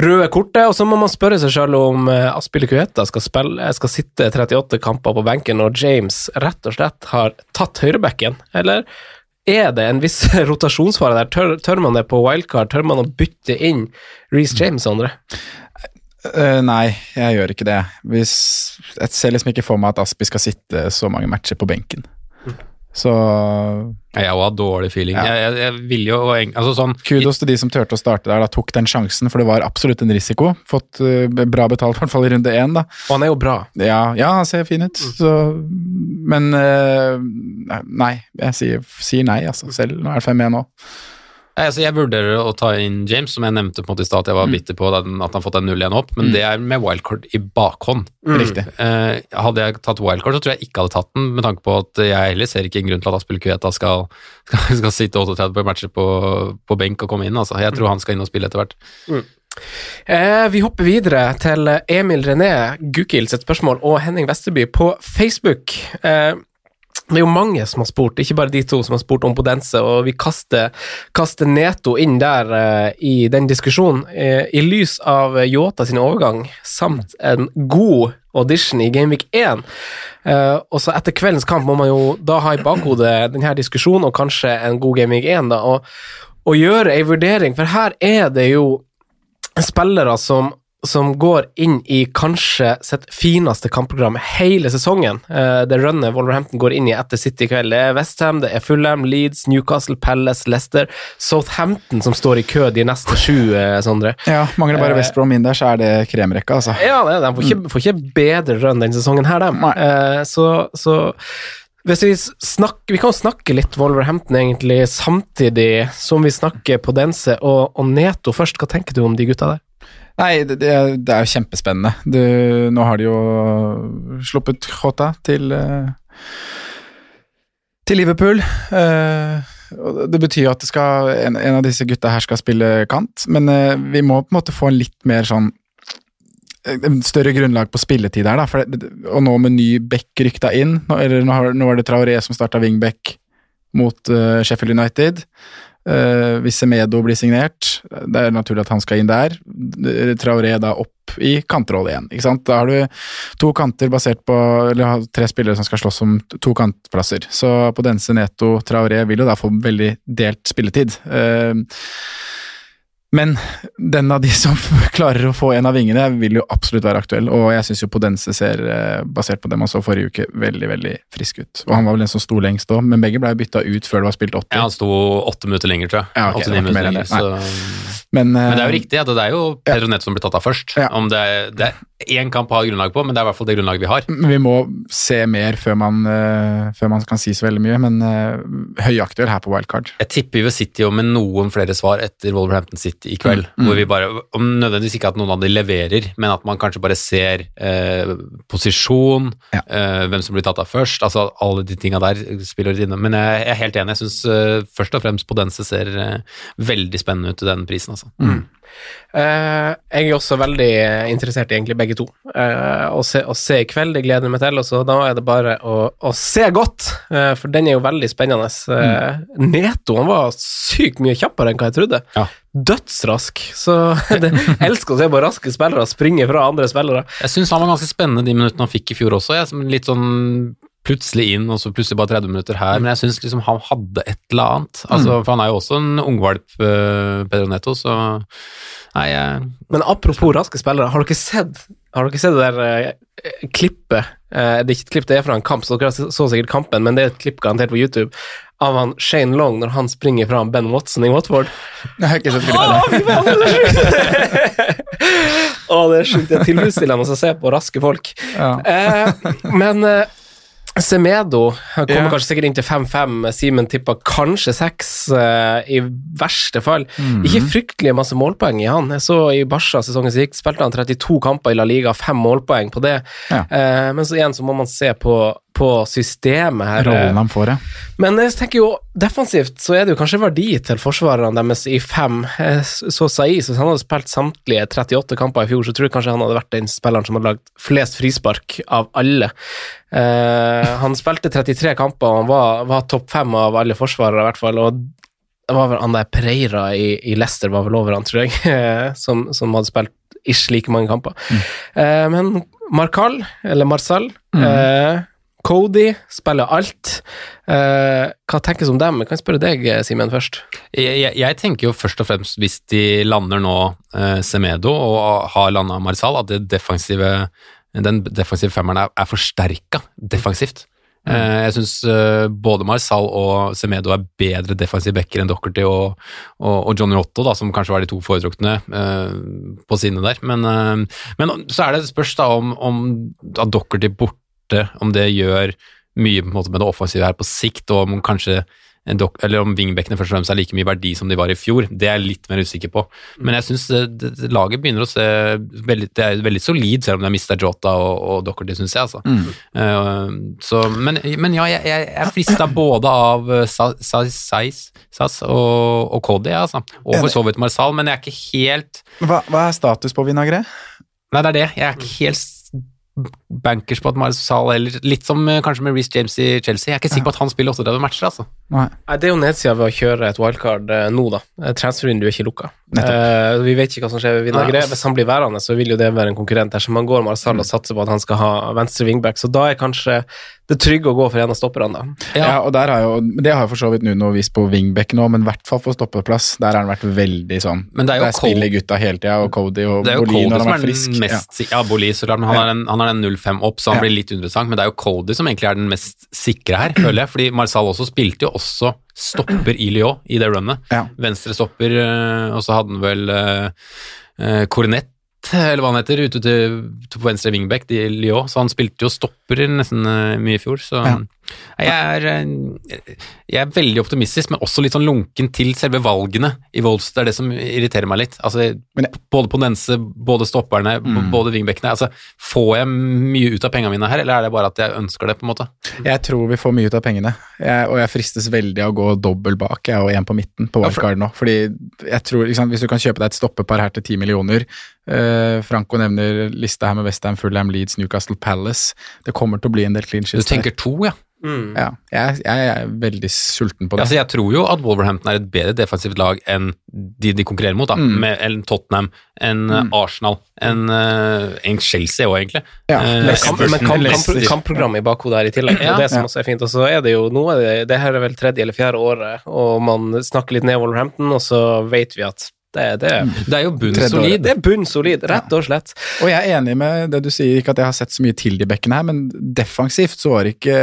røde kortet. Og så må man spørre seg selv om Aspille Kueta skal, spille, skal sitte 38 kamper på benken, når James rett og slett har tatt høyrebekken, eller? Er det en viss rotasjonsfare der? Tør, tør man det på wildcard? Tør man å bytte inn Reece James andre? Eh, nei, jeg gjør ikke det. Hvis, jeg ser liksom ikke for meg at Aspi skal sitte så mange matcher på benken. Så Jeg har dårlig feeling. Ja. Jeg, jeg, jeg vil jo altså sånn, kudos til de som turte å starte der, da tok den sjansen, for det var absolutt en risiko. Fått uh, bra betalt, i hvert fall i runde én, da. Og han er jo bra. Ja, ja han ser fin ut, så Men uh, nei, jeg sier, sier nei, altså. Selv nå er det 5-1 nå. Altså jeg vurderer å ta inn James, som jeg nevnte på en måte i stad, at jeg var bitter på at han fått en 0-1 opp, men Mm. det er med wildcard i bakhånd. Riktig. Eh, hadde jeg tatt wildcard, så tror jeg ikke hadde tatt den, med tanke på at jeg heller ser ikke en grunn til at Aspel Kueta skal, skal, skal sitte 38 på matcher på, på benk og komme inn. Altså. Jeg tror han skal inn og spille etter hvert. Eh, vi hopper videre til Emil René Gukild sitt spørsmål og Henning Vesterby på Facebook. Eh, det er jo mange som har spurt, ikke bare de to som har spurt om Podense, og vi kaster, kaster Neto inn der uh, i den diskusjonen. Uh, I lys av Yota sin overgang, samt en god audition i Gameweek 1. uh, og så etter kveldens kamp må man jo da ha i bakhodet denne diskusjonen, og kanskje en god Gameweek 1, da, og, og gjøre ei vurdering, for her er det jo spillere som, som går inn i kanskje sitt fineste kampprogram hele sesongen. Eh, det runnet Wolverhampton går inn i etter City i kveld, det er Westham, det er Fulham, Leeds, Newcastle, Palace, Leicester, Southampton som står i kø de neste sju, eh, Sondre. Ja, mangler bare Eh, West Brom inn der, så er det kremrekka, altså. Ja, de får ikke, får ikke bedre run denne sesongen her, de. Så, så hvis vi snakker Vi kan snakke litt Wolverhampton, egentlig, samtidig som vi snakker på Dense og, og Neto først. Hva tenker du om de gutta der? Nei, det, det er er jo kjempespennende. Du, nå har de jo sluppet Jota til eh, til Liverpool. Eh, Det betyr at skal, en, av disse gutta her skal spille kant, men eh, vi må på en måte få en litt mer sånn større grunnlag på spilletid her, da. Det, og nå med ny back rykta inn, nå, eller nå, har, nå var det Traoré som starta wingback mot Sheffield United. Eh, hvis Semedo blir signert, det er naturlig at han skal inn der. Traoré da opp i kantrolle igjen. ikke sant? Da har du to kanter basert på Eller tre spillere som skal slåss om to kantplasser. Så på Dense Neto Traoré vil jo da få veldig delt spilletid. Eh, men den av de som klarer å få en av vingene, vil jo absolutt være aktuell. Og jeg syns jo Podense ser, eh, basert på det man så forrige uke, veldig veldig frisk ut. Og han var vel den som sto lengst òg, men begge ble bytta ut før det var spilt 80. Ja, han sto åtte minutter lenger, tror jeg. Ja, okay, det minutter lenger, så... Men, Men det er jo eh, riktig det er jo Pedro Neto som blir tatt av først. Ja. Om det er, det er én kamp å ha grunnlag på, men det er i hvert fall det grunnlaget vi har. Vi må se mer før man, eh, før man kan si så veldig mye, men høyaktuell her på wildcard. Jeg tipper vi City jo med noen flere svar etter Wolverhampton City i kveld. Mm. Hvor vi bare, om Nødvendigvis ikke at noen av de leverer, men at man kanskje bare ser eh, posisjon, Ja. eh, hvem som blir tatt av først. altså Alle de tinga der spiller litt inne. Men jeg, jeg er helt enig. Jeg syns eh, først og fremst Podense ser eh, veldig spennende ut til den prisen. altså. Eh, jeg er også veldig eh, interessert i egentlig begge to. Eh, å, se, å se i kveld, det gleder jeg meg til. Og så da er det bare å, å se godt, eh, for den er jo veldig spennende. Mm. Neto han var sykt mye kjappere enn hva jeg trodde. Ja. Dødsrask. Så det, jeg elsker å se på raske spillere springe fra andre spillere. Jeg syns han var ganske spennende de minuttene han fikk i fjor også. Jeg, som litt sånn plutselig inn, og så plutselig bare 30 minutter her. Men jeg syns liksom han hadde et eller annet. Altså, For han er jo også en ungvalp, uh, Pedro Neto, så Nei, jeg Men apropos raske spillere, har dere sett, har dere sett det der eh, klippet? Eh, det er ikke et klipp, det er fra en kamp, så dere så sikkert kampen, men det er et klipp garantert på YouTube av han Shane Long når han springer fra Ben Watson i Watford. Jeg har ikke sett klippet. Å, det er sjukt. Det er tilfredsstillende å se på raske folk. Ja. Eh, men eh, Semedo kommer Ja. kanskje sikkert inn til 5-5. Simen tippa kanskje 6, uh, i verste fall. Mhm. Ikke fryktelig masse målpoeng i han. Jeg så i Barca sesongen som gikk, spilte han 32 kamper i La Liga, fem målpoeng på det. Ja. Uh, men så igjen så må man se på, på systemet her. Rollen de får, ja. Men jeg tenker jo, defensivt så er det jo kanskje verdi til forsvarerne deres i fem. Så Saiz, hvis han hadde spilt samtlige 38 kamper i fjor, så tror jeg kanskje han hadde vært den spilleren som hadde lagd flest frispark av alle. Eh, han spilte 33 kamper, og han var, var topp fem av alle forsvarere, i hvert fall. og det var vel han der Pereira i, i Leicester var vel over han, tror jeg, som, som hadde spilt ish like mange kamper. Eh, men Marcal, eller Marcel, eh, Cody spiller alt. Eh, hva tenkes om dem? Jeg kan spørre deg, Simen, først. Jeg, jeg, jeg tenker jo først og fremst, hvis de lander nå eh, Semedo og har landa Marisal, at det defensive, den defensive femmeren er, er forsterka defensivt. Eh, jeg syns både Marisal og Semedo er bedre defensive backer enn Dockerty og, og, og Johnny Otto, da, som kanskje var de to foretrukne eh, på sine der. Men, eh, men så er det spørs da om, om at Dockerty borte, om det gjør mye måte med det offensive her på sikt, og om kanskje eller om wingbackene først og fremst er like mye verdi som de var i fjor. Det er jeg litt mer usikker på. Men jeg syns laget begynner å se veldig, Det er veldig solid, selv om de har mista Jota og, og Dockerty, syns jeg. Altså. Eh, så, men, men ja, jeg, jeg er frista både av eh, Sas og, og Cody, altså. og for så vidt Marsal, men jeg er ikke helt Hva, hva er status på Vinagre? Nei, det er det. Jeg er ikke helt bankers på at Marsal eller Litt som eh, kanskje med Reece James i Chelsea. Jeg er ikke sikker på at han spiller 38 matcher, altså. Nei. Det er jo nedsida ved å kjøre et wildcard eh, nå, da. Eh, Transfervinduet er ikke lukka. Eh, vi vet ikke hva som skjer ved Vinagre. Nei. Hvis han blir værende, så vil jo det være en konkurrent dersom man går Marsal og satser på at han skal ha venstre wingback. Så da er kanskje det trygge å gå for en av stopperne, da. Ja. og der har jo, Det har jo for så vidt Nuno vist på wingback nå, men i hvert fall for stoppeplass. Der har han vært veldig sånn. Men det er jo Der spiller gutta hele tida, og Cody og Det er jo Bolin Cody når han er frisk. mest ja. Ja, Boli, så klart, men han Ja. har den, han har den 0-5 opp, så han Ja. blir litt interessant. Men det er jo Cody som egentlig er den mest sikre her, føler jeg. Fordi Marsal også spilte jo også stopper i Lyon i det runnet. Ja. Venstre stopper, øh, og så hadde han vel uh, Cornett, eller hva han heter, ute til, til på venstre wingback i Lyon. Så han spilte jo stopper nesten øh, mye i fjor, så Ja. Jeg er, eh, jeg er veldig optimistisk, men også litt sånn lunken til selve valgene i Wolves. Det er det som irriterer meg litt. Altså, både Ponense, både stopperne, Mm. både wingbackene. Altså, får jeg mye ut av pengene mine her, eller er det bare at jeg ønsker det, på en måte? Jeg tror vi får mye ut av pengene, jeg, og jeg fristes veldig av å gå dobbel bak jeg og én på midten på wildcard nå. Fordi jeg tror, liksom, Hvis du kan kjøpe deg et stoppepar her til 10 millioner Uh, Franco nevner lista her med Westham, Fulham, Leeds, Newcastle Palace. Det kommer til å bli en del clean Du tenker to, ja. Mm. Ja, jeg, jeg er veldig sulten på det. Altså, jeg tror jo at Wolverhampton er et bedre defensivt lag enn de de konkurrerer mot, da. Mm. Med, enn Tottenham, enn mm. Arsenal, enn en Chelsea òg, egentlig. Ja, Eh, Men, kamp, men kamp, kamp, kampprogrammet i bakhodet her i tillegg, Ja. og det som også er fint. Og så er det jo noe er det Det her er vel tredje eller fjerde året, og man snakker litt ned Wolverhampton, og så vet vi at det, det, Det er jo bunnsolid. det er bunnsolid, rett og slett. Og jeg er enig med det du sier, ikke at jeg har sett så mye til de bekkene her, men defensivt så var ikke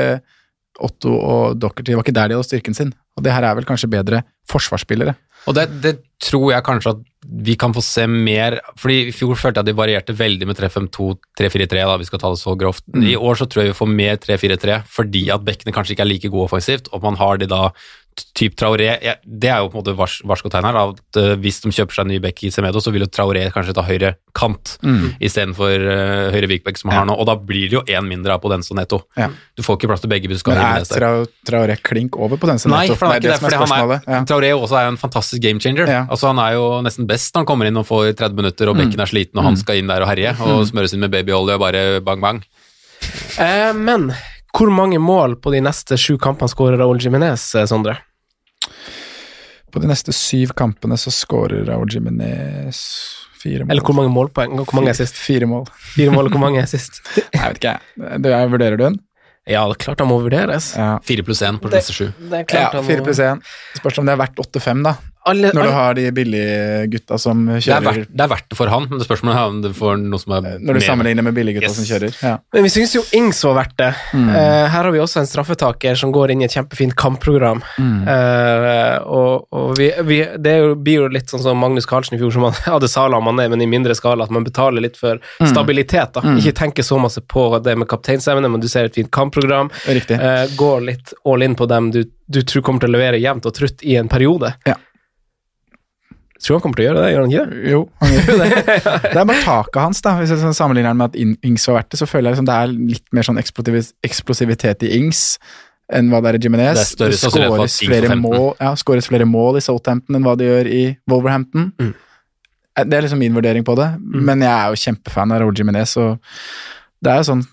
Otto og Dockerty var ikke der de hadde styrken sin. Og det her er vel kanskje bedre forsvarsspillere. Og det, det tror jeg kanskje at vi kan få se mer fordi I fjor følte jeg at de varierte veldig med 3-5-2, 3-4-3, da vi skal ta det så grovt. I år så tror jeg vi får mer 3-4-3 fordi at bekkene kanskje ikke er like gode offensivt, og man har de da typ Traoré jeg, Det er jo på en måte vars, varskotegn her. at uh, Hvis de kjøper seg en ny bekk i Semedo, så vil jo Traoré kanskje ta høyre kant Mm. istedenfor uh, høyre vikbekk som han Ja. har nå. Og da blir det jo én mindre av Podence og Netto. Ja. Du får ikke plass til begge. hvis Men er tra Traoré klink over på Netto? som Nei, for han er ikke det, som er fordi er, Ja. Traoré også er jo en fantastisk game changer. Ja. Altså Han er jo nesten best når han kommer inn og får 30 minutter, og Mm. bekken er sliten, og han skal inn der og herje, og smøres inn med babyolje og bare bang, bang. Eh, men hvor mange mål på de neste sju kampene skårer Raúl Jiminez, eh, Sondre? På de neste syv kampene så skårer Raúl Jimenez fire mål. Eller hvor mange målpoeng? og Hvor mange er sist? Fire mål. Fire mål, og hvor mange er sist? Jeg vet ikke, jeg. Det er- Vurderer du den? Ja, det er klart han må vurderes. Ja. Fire pluss én på de neste sju. Det er Ja, fire pluss én. Spørs om det er verdt 8-5, da. Alle, Når du har de billige gutta som Det er, kjører verdt, det er verdt det for han, men det spørsmålet er om du får noe som er Når du sammenligner med billiggutta Yes. som kjører. Ja. Men vi syns jo Ings var verdt det. Mm. Uh, her har vi også en straffetaker som går inn i et kjempefint kampprogram. Mm. Uh, og og vi, vi, det blir jo litt sånn som Magnus Carlsen i fjor, som han hadde Sala man er, men i mindre skala. At man betaler litt for Mm. stabilitet. da. Ikke tenker så masse på det med kapteinsemne, men du ser et fint kampprogram. Eh, går litt all in på dem du, du tror kommer til å levere jevnt og trutt i en periode. Ja. Tror han kommer til å gjøre det, gjør han ikke det? Jo, han gjør jo det. Det er bare taket hans, da. Hvis jeg sånn sammenligner han med at Ings var verdt det, så føler jeg liksom det er litt mer sånn eksplosivitet i Ings enn hva det er i Jimenez. Det Det skåres flere, 15. mål, ja, flere mål i Southampton enn hva det gjør i Wolverhampton. Mm. Eh, Det er liksom min vurdering på det, men jeg er jo kjempefan av Raúl Jimenez, og det er jo sånn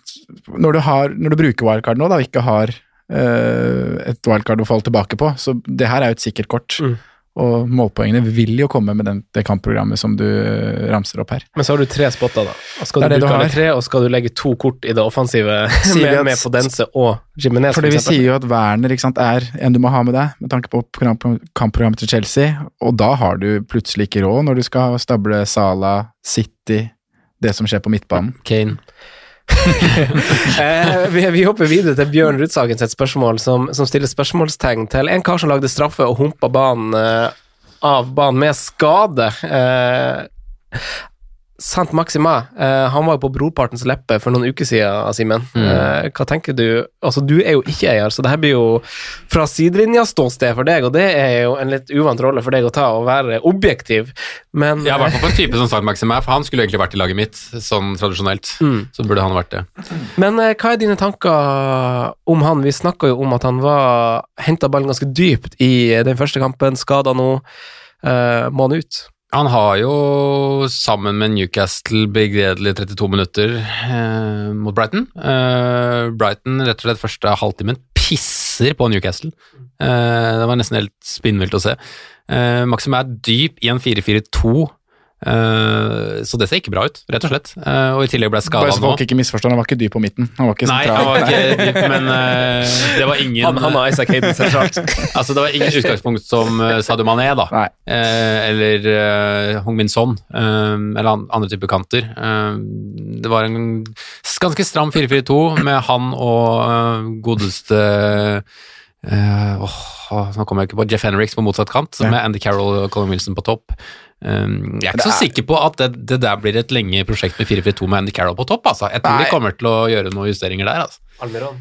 Når du, har, når du bruker wildcard nå, da, og ikke har eh, et wildcard å falle tilbake på, så det her er jo et sikkert kort. Mm. Og målpoengene vil jo komme med den, det kampprogrammet som du ramser opp her. Men så har du tre spotter, da. Og skal du bruke alle tre, og skal du legge to kort i det offensive med, med Podense og Jimenez, Fordi for vi sier jo at Werner sant, er en du må ha med deg, med tanke på kampprogrammet til Chelsea, og da har du plutselig ikke råd når du skal stable Sala, City, det som skjer på midtbanen. Kane. eh, vi, vi hopper videre til Bjørn Rudsagen sitt spørsmål, som, som stiller spørsmålstegn til en kar som lagde straffe og humpa banen eh, av banen med skade. Eh, Sant Maxima, uh, han var jo på brorpartens leppe for noen uker siden, Simen. Mm. Uh, hva tenker du? Altså, du er jo ikke eier, så det her blir jo fra sidelinja-ståsted for deg, og det er jo en litt uvant rolle for deg å ta, å være objektiv, men Ja, i hvert fall på en type som Sant Maxim er, for han skulle egentlig vært i laget mitt, sånn tradisjonelt. Mm. Så burde han vært det. Men uh, hva er dine tanker om han? Vi snakka jo om at han var henta ballen ganske dypt i den første kampen, skada nå. Må han ut? Han har jo sammen med Newcastle begredelig 32 minutter eh, mot Brighton. Eh, Brighton rett og slett første halvtimen pisser på Newcastle. Eh, det var nesten helt spinnvilt å se. Eh, Maxim er dyp i en 4-4-2, eh, så det ser ikke bra ut, rett og slett. Eh, og i tillegg ble jeg skada så nå. folk ikke misforstår, han var ikke dyp på midten. Han var ikke Nei, sentral. han var ikke dyp, men eh, det var ingen Han, han har Isaac Hayden sentralt. Altså, det var ingen utgangspunkt som uh, Sadio Mané, da. Nei. Eh, eller uh, Hong Min Son, eh, eller an andre typer kanter. Eh, det var en ganske stram 4-4-2 med han og eh, godeste Uh, åh, Nå kommer jeg ikke på Jeff Henriks på motsatt kant, med Andy Carroll og Colin Wilson på topp. Um, jeg er ikke så sikker på at det, det der blir et lenge prosjekt med 4-4-2 med Andy Carroll på topp. Altså. Jeg tror Nei. de kommer til å gjøre noen justeringer der. Altså.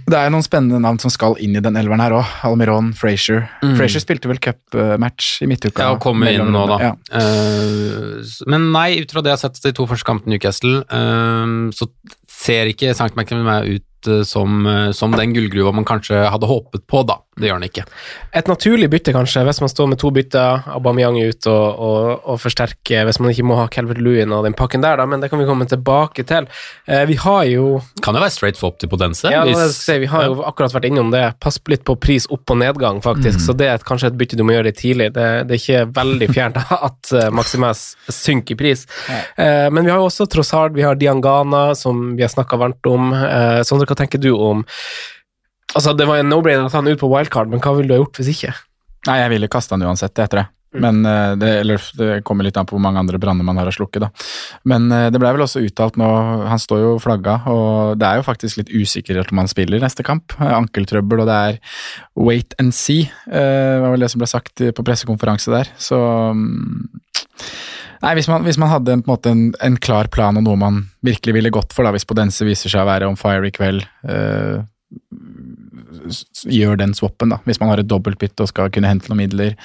Det er noen spennende navn som skal inn i den elveren her òg. Almiron, Frazier. Mm. Frazier spilte vel cupmatch i midtuka. Ja, og kommer inn nå, da. Ja. Uh, men nei, ut fra det jeg har sett de to første kampene i Newcastle, uh, så ser ikke St. McNamara ut eh, som, eh, som den gullgruva man kanskje hadde håpet på, da. Det gjør han ikke. Et naturlig bytte, kanskje, hvis man står med to bytter, Aubameyang ut og, og, og forsterker, hvis man ikke må ha Calvert Lewin og den pakken der, da, men det kan vi komme tilbake til. Eh, vi har jo Kan jo være straight swap til Potense. Ja, hvis- si, vi har jo akkurat vært innom det. Pass litt på pris opp og nedgang, faktisk. Så det er et, kanskje et bytte du må gjøre tidlig. Det, det er ikke veldig fjernt at uh, Maximas synker i pris. Eh, men vi har jo også Trossard, vi har Diangana, som vi har snakka varmt om. Sondre, hva tenker du om Altså, Det var en no-brainer ta han ut på wildcard, men hva ville du ha gjort hvis ikke? Nei, jeg ville kaste han uansett, det tror jeg. Men eh, det, eller, det kommer litt an på hvor mange andre branner man har å slukke, da. Men eh, det ble vel også uttalt nå, han står jo flagga, og det er jo faktisk litt usikkerhet om han spiller neste kamp. Eh, Ankeltrøbbel, og det er wait and see, var vel det som ble sagt på pressekonferanse der. Så mm, Nei, hvis man, hvis man hadde en, en, en, klar plan og noe man virkelig ville gått for, da, hvis Podense viser seg å være on fire i kveld, eh, gjør den swappen, da. Hvis man har et dobbeltbytte og skal kunne hente noen midler.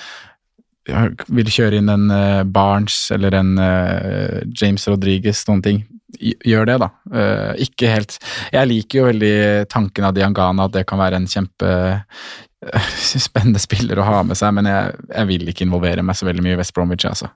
Vil kjøre inn en uh, Barnes eller en uh, James Rodriguez, noen ting. Gjør det, da. Uh, ikke helt Jeg liker jo veldig tanken av Diangana, at det kan være en kjempe spennende spiller å ha med seg, men jeg, jeg vil ikke involvere meg så veldig mye i West Bromwich, altså.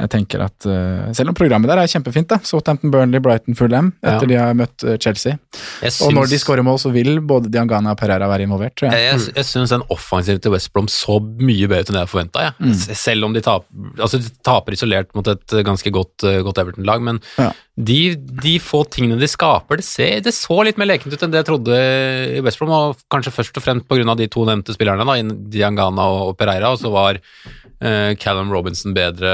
Jeg tenker at uh, Selv om programmet der er kjempefint, da. Southampton, Burnley, Brighton, Fulham, etter de har møtt eh, Chelsea. Syns... Og når de skårer mål, så vil både Diangana og Pereira være involvert, tror jeg. Jeg, jeg, jeg syns den offensiven til West Brom så mye bedre ut enn det jeg forventa. Mm. Selv om de taper, altså de taper isolert mot et ganske godt, eh, godt Everton-lag. Men Ja. de, de få tingene de skaper, det, ser, det så litt mer lekent ut enn det jeg trodde i West Brom. Og kanskje først og fremst pga. de to nevnte spillerne, da, Diangana og Pereira. Og så var eh, Callum Robinson bedre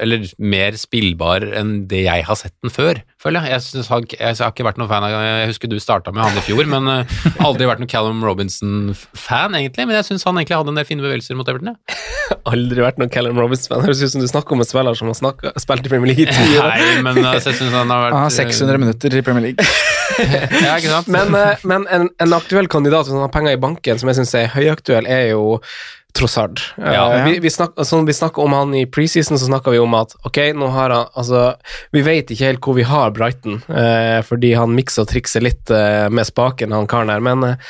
Eller mer spillbar enn det jeg har sett den før, føler jeg. Jeg, synes, han- jeg har ikke vært noen fan av Jeg husker du starta med han i fjor, men uh, aldri vært noen Callum Robinson-fan, egentlig. Men jeg syns han egentlig hadde en del fine bevegelser mot Everton. Ja. Aldri vært noen Callum Robinson-fan. Høres ut som du snakker om en spiller som har snakket, spilt i Premier League i ti år. Nei, men altså, jeg syns han har vært Han har 600 minutter i Premier League. Ja, ikke sant? Men, men en, en aktuell kandidat som har penger i banken, som jeg syns er høyaktuell, er jo Trossard. Eh, Ja. vi, vi, snak, altså, vi snakker om han i preseason, så snakka vi om at ok, nå har han Altså, vi vet ikke helt hvor vi har Brighton, eh, fordi han mikser og trikser litt eh, med spaken, han karen her, men eh,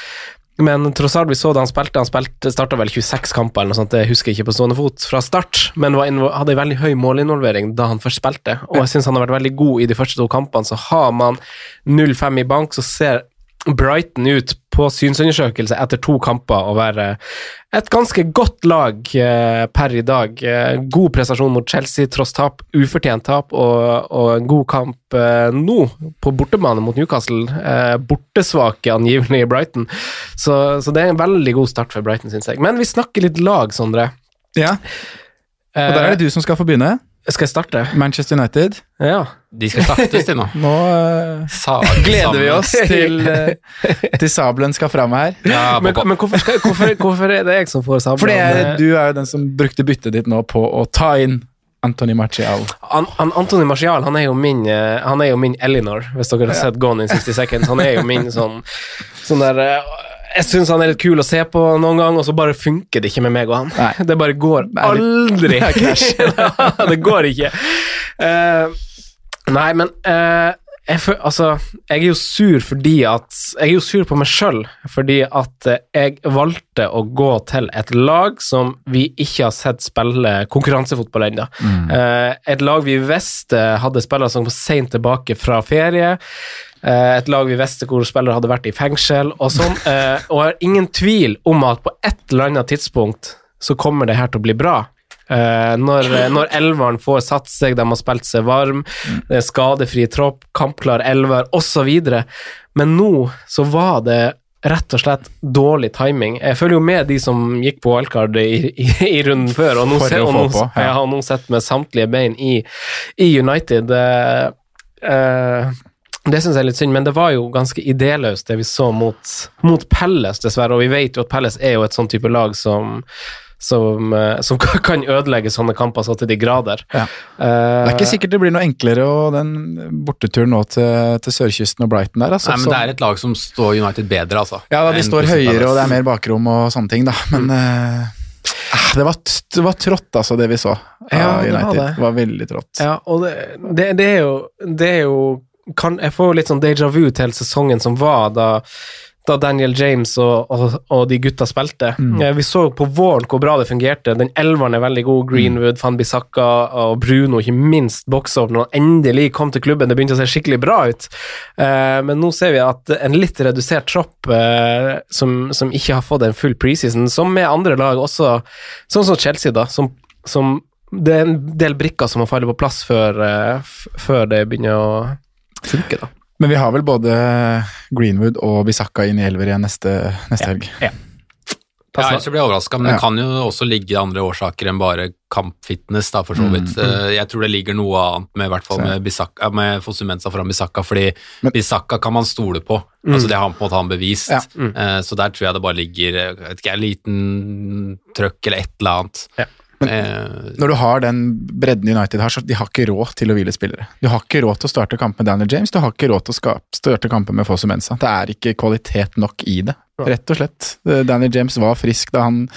men Trossard, vi så da han spilte, han spilte, starta vel 26 kamper, eller noe sånt, det husker jeg ikke på stående fot, fra start, men var hadde en veldig høy målinvolvering da han først spilte. Og jeg syns han har vært veldig god i de første to kampene. Så har man 0-5 i bank, så ser Brighton ut på synsundersøkelse etter to kamper og være et ganske godt lag eh, per i dag. Eh, god prestasjon mot Chelsea tross tap, ufortjent tap, og, og en god kamp eh, nå på bortebane mot Newcastle. Eh, bortesvake angivelig i Brighton. Så, så det er en veldig god start for Brighton, syns jeg. Men vi snakker litt lag, Sondre. Ja, og der er det du som skal få begynne. Skal jeg starte? Manchester United. Ja. De skal startes, de nå. Nå uh, gleder vi oss til, uh, til sabelen skal fram her. Ja, Men, men hvorfor, skal, hvorfor, hvorfor er det jeg som får sabelen? Fordi det er- du er jo den som brukte byttet ditt nå på å ta inn Anthony Martial. An, an, Anthony Martial han er jo min eh, Han er jo min Elinor, hvis dere har sett Gone in 60 Seconds. Han er jo min sånn, sånn der eh, Jeg syns han er litt kul å se på noen gang, og så bare funker det ikke med meg og han. Nei. Det bare går aldri. Det går ikke. Uh, nei, men eh, jeg, for, altså, jeg er jo sur fordi at Jeg er jo sur på meg sjøl fordi at eh, jeg valgte å gå til et lag som vi ikke har sett spille konkurransefotball ennå. Eh, et lag vi visste hadde spillere som kom seint tilbake fra ferie. Eh, et lag vi visste hvor spillere hadde vært i fengsel og sånn. Eh, og jeg har ingen tvil om at på et eller annet tidspunkt så kommer det her til å bli bra. Eh, når, når elveren får satt seg, de har spilt seg varm, det er skadefri tropp, kampklar elver osv. Men nå så var det rett og slett dårlig timing. Jeg følger jo med de som gikk på wildcard i, i, i runden før, og nå, For se- og nå, på, ja. jeg har nå sett med samtlige bein i, i United. Eh, eh, det syns jeg er litt synd, men det var jo ganske idéløst det vi så mot, mot Pelles, dessverre. Og vi vet jo at Pelles er jo et sånn type lag som som, eh, som kan ødelegge sånne kamper så til de grader. Ja. Eh, Det er ikke sikkert det blir noe enklere og den borteturen nå til, til sørkysten og Brighton der. Altså, Nei, men det er et lag som står United bedre, altså. Ja, da, de står høyere, og det er mer bakrom og sånne ting, da. Men mm. uh, det, var, det var trått, altså, det vi så av Ja, det var det. Det var veldig trått. Ja, og det, det, det er jo, det er jo kan, Jeg får litt sånn déjà vu til sesongen som var da, da Daniel James og, og, og de gutta spilte. Mm. Eh, Vi så på våren hvor bra det fungerte. Den elveren er veldig god. Greenwood, Van Bissaka og Bruno, ikke minst boksa opp når han endelig kom til klubben. Det begynte å se skikkelig bra ut. Eh, men nå ser vi at en litt redusert tropp eh, som, som ikke har fått en full preseason, som med andre lag også, sånn som Chelsea, da, som, som det er en del brikker som må falle på plass før, eh, før det begynner å funke, da. Men vi har vel både Greenwood og Bisakka inn i elver igjen neste, neste helg. Ja, Ja, jeg blir overraska, men Ja. det kan jo også ligge andre årsaker enn bare kampfitness, da, for så vidt. Mm, mm. Jeg tror det ligger noe annet med, i hvert fall med, Bissaka, med Fosumensa foran Bisakka, fordi Men- Bisakka kan man stole på. Mm. Altså Det har han på en måte han bevist. Ja. Eh, Så der tror jeg det bare ligger et liten trøkk eller et eller annet. Ja. Men- Eh, Når du har den bredden United har, så de har ikke råd til å hvile spillere. Du har ikke råd til å starte kamp med Daniel James, du har ikke råd til å starte kamper med Fosse Mensa. Det er ikke kvalitet nok i det, rett og slett. Eh, Daniel James var frisk da han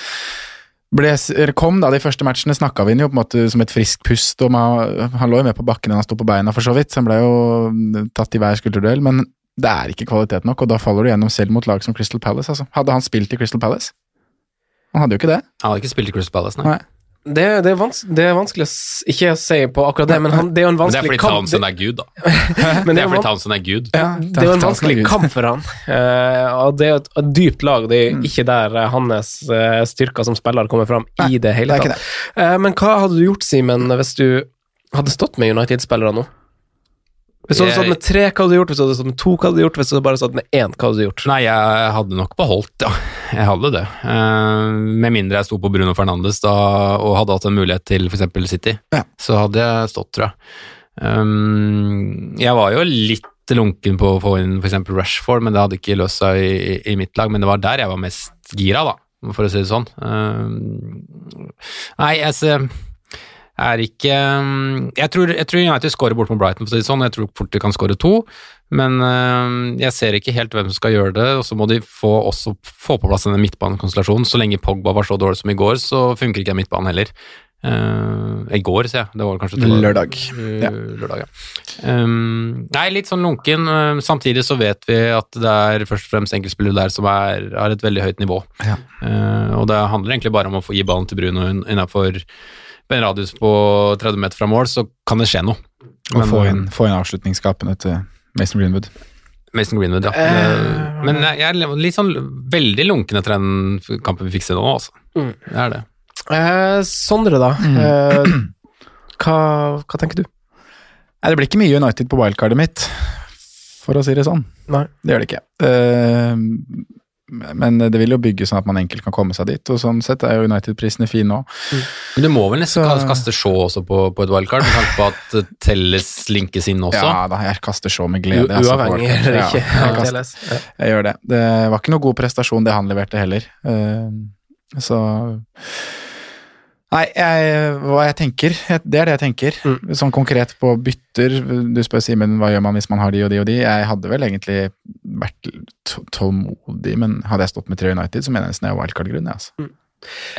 ble, kom, da de første matchene snakka vi inn jo på en måte som et friskt pust. og man, Han lå jo med på bakken da han sto på beina, for så vidt, så han ble jo mm, tatt i hver skulderduell. Men det er ikke kvalitet nok, og da faller du gjennom selv mot lag som Crystal Palace. Altså. Hadde han spilt i Crystal Palace? Han hadde jo ikke det. han hadde ikke spilt i Crystal Palace, nei. Nei. Det, det, er det er vanskelig å ikke si på akkurat det, men han, det er jo en vanskelig Men det er fordi kamp. Townsend er gud, da. Det er fordi Townsend er gud. Ja, det er jo en vanskelig kamp for han. Uh, og det er jo et, et dypt lag. Det er Mm. ikke der uh, hans uh, styrker som spiller kommer fram i det hele tatt. Eh, men hva hadde du gjort, Simen, hvis du hadde stått med United-spillere nå? Hvis du hadde stått med tre, hva hadde du gjort? Hvis du hadde stått med to, hva hadde du gjort? Hvis du hadde bare stått med én, hva hadde du gjort? Nei, jeg hadde nok beholdt, ja. Jeg hadde det. Uh, med mindre jeg sto på Bruno Fernandes da, og hadde hatt en mulighet til f.eks. City. Ja. Så hadde jeg stått, tror jeg. Um, jeg var jo litt lunken på å få inn f.eks. Rashford, men det hadde ikke løst seg i, i mitt lag. Men det var der jeg var mest gira, da, for å si det sånn. Um, nei, jeg ser er ikke um, Jeg tror, jeg tror United scorer bort mot Brighton, for å si det sånn. Jeg tror fort de kan score to, men um, jeg ser ikke helt hvem som skal gjøre det. Og så må de få, også få på plass denne midtbanekonstellasjonen. Så lenge Pogba var så dårlig som i går, så funker ikke midtbanen heller. Uh, I går, sier jeg. Det var kanskje til- Lørdag. Uh, Ja. lørdag, ja. Um, nei, litt sånn lunken. Uh, samtidig så vet vi at det er først og fremst enkeltspillere der som er, har et veldig høyt nivå. Ja. Og det handler egentlig bare om å få gi ballen til Bruno innafor en radius på 30 meter fra mål, så kan det skje noe. Og få uh, inn, få inn avslutningsskapene til Mason Greenwood. Mason Greenwood, ja. Eh, Men jeg er litt sånn veldig lunken etter den kampen vi fikk se nå, altså. Mm. Det er det. Eh, Sondre, da. Mm. Eh, hva, hva tenker du? Nei, det blir ikke mye United på wildcardet mitt, for å si det sånn. Nei. Det gjør det ikke. Eh, men det vil jo bygge sånn at man enkelt kan komme seg dit, og sånn sett er jo United-prisene fine òg. Men du må vel nesten Så- kaste Shaw også på, på et wildcard, med tanke på at uh, Telles linkes inn også. Ja da, jeg kaster Shaw med glede. U uavhengig eller ikke. Ja, jeg, kaster, jeg gjør det. Det var ikke noe god prestasjon det han leverte heller. Eh, så Nei, jeg, hva jeg tenker, det er det jeg tenker. Mm. Sånn konkret på bytter, du spør Simen hva gjør man hvis man har de og de og de. Jeg hadde vel egentlig vært tålmodig, men hadde jeg stått med tre United, så mener jeg nesten jeg er wildcard-grunn. Altså. Altså.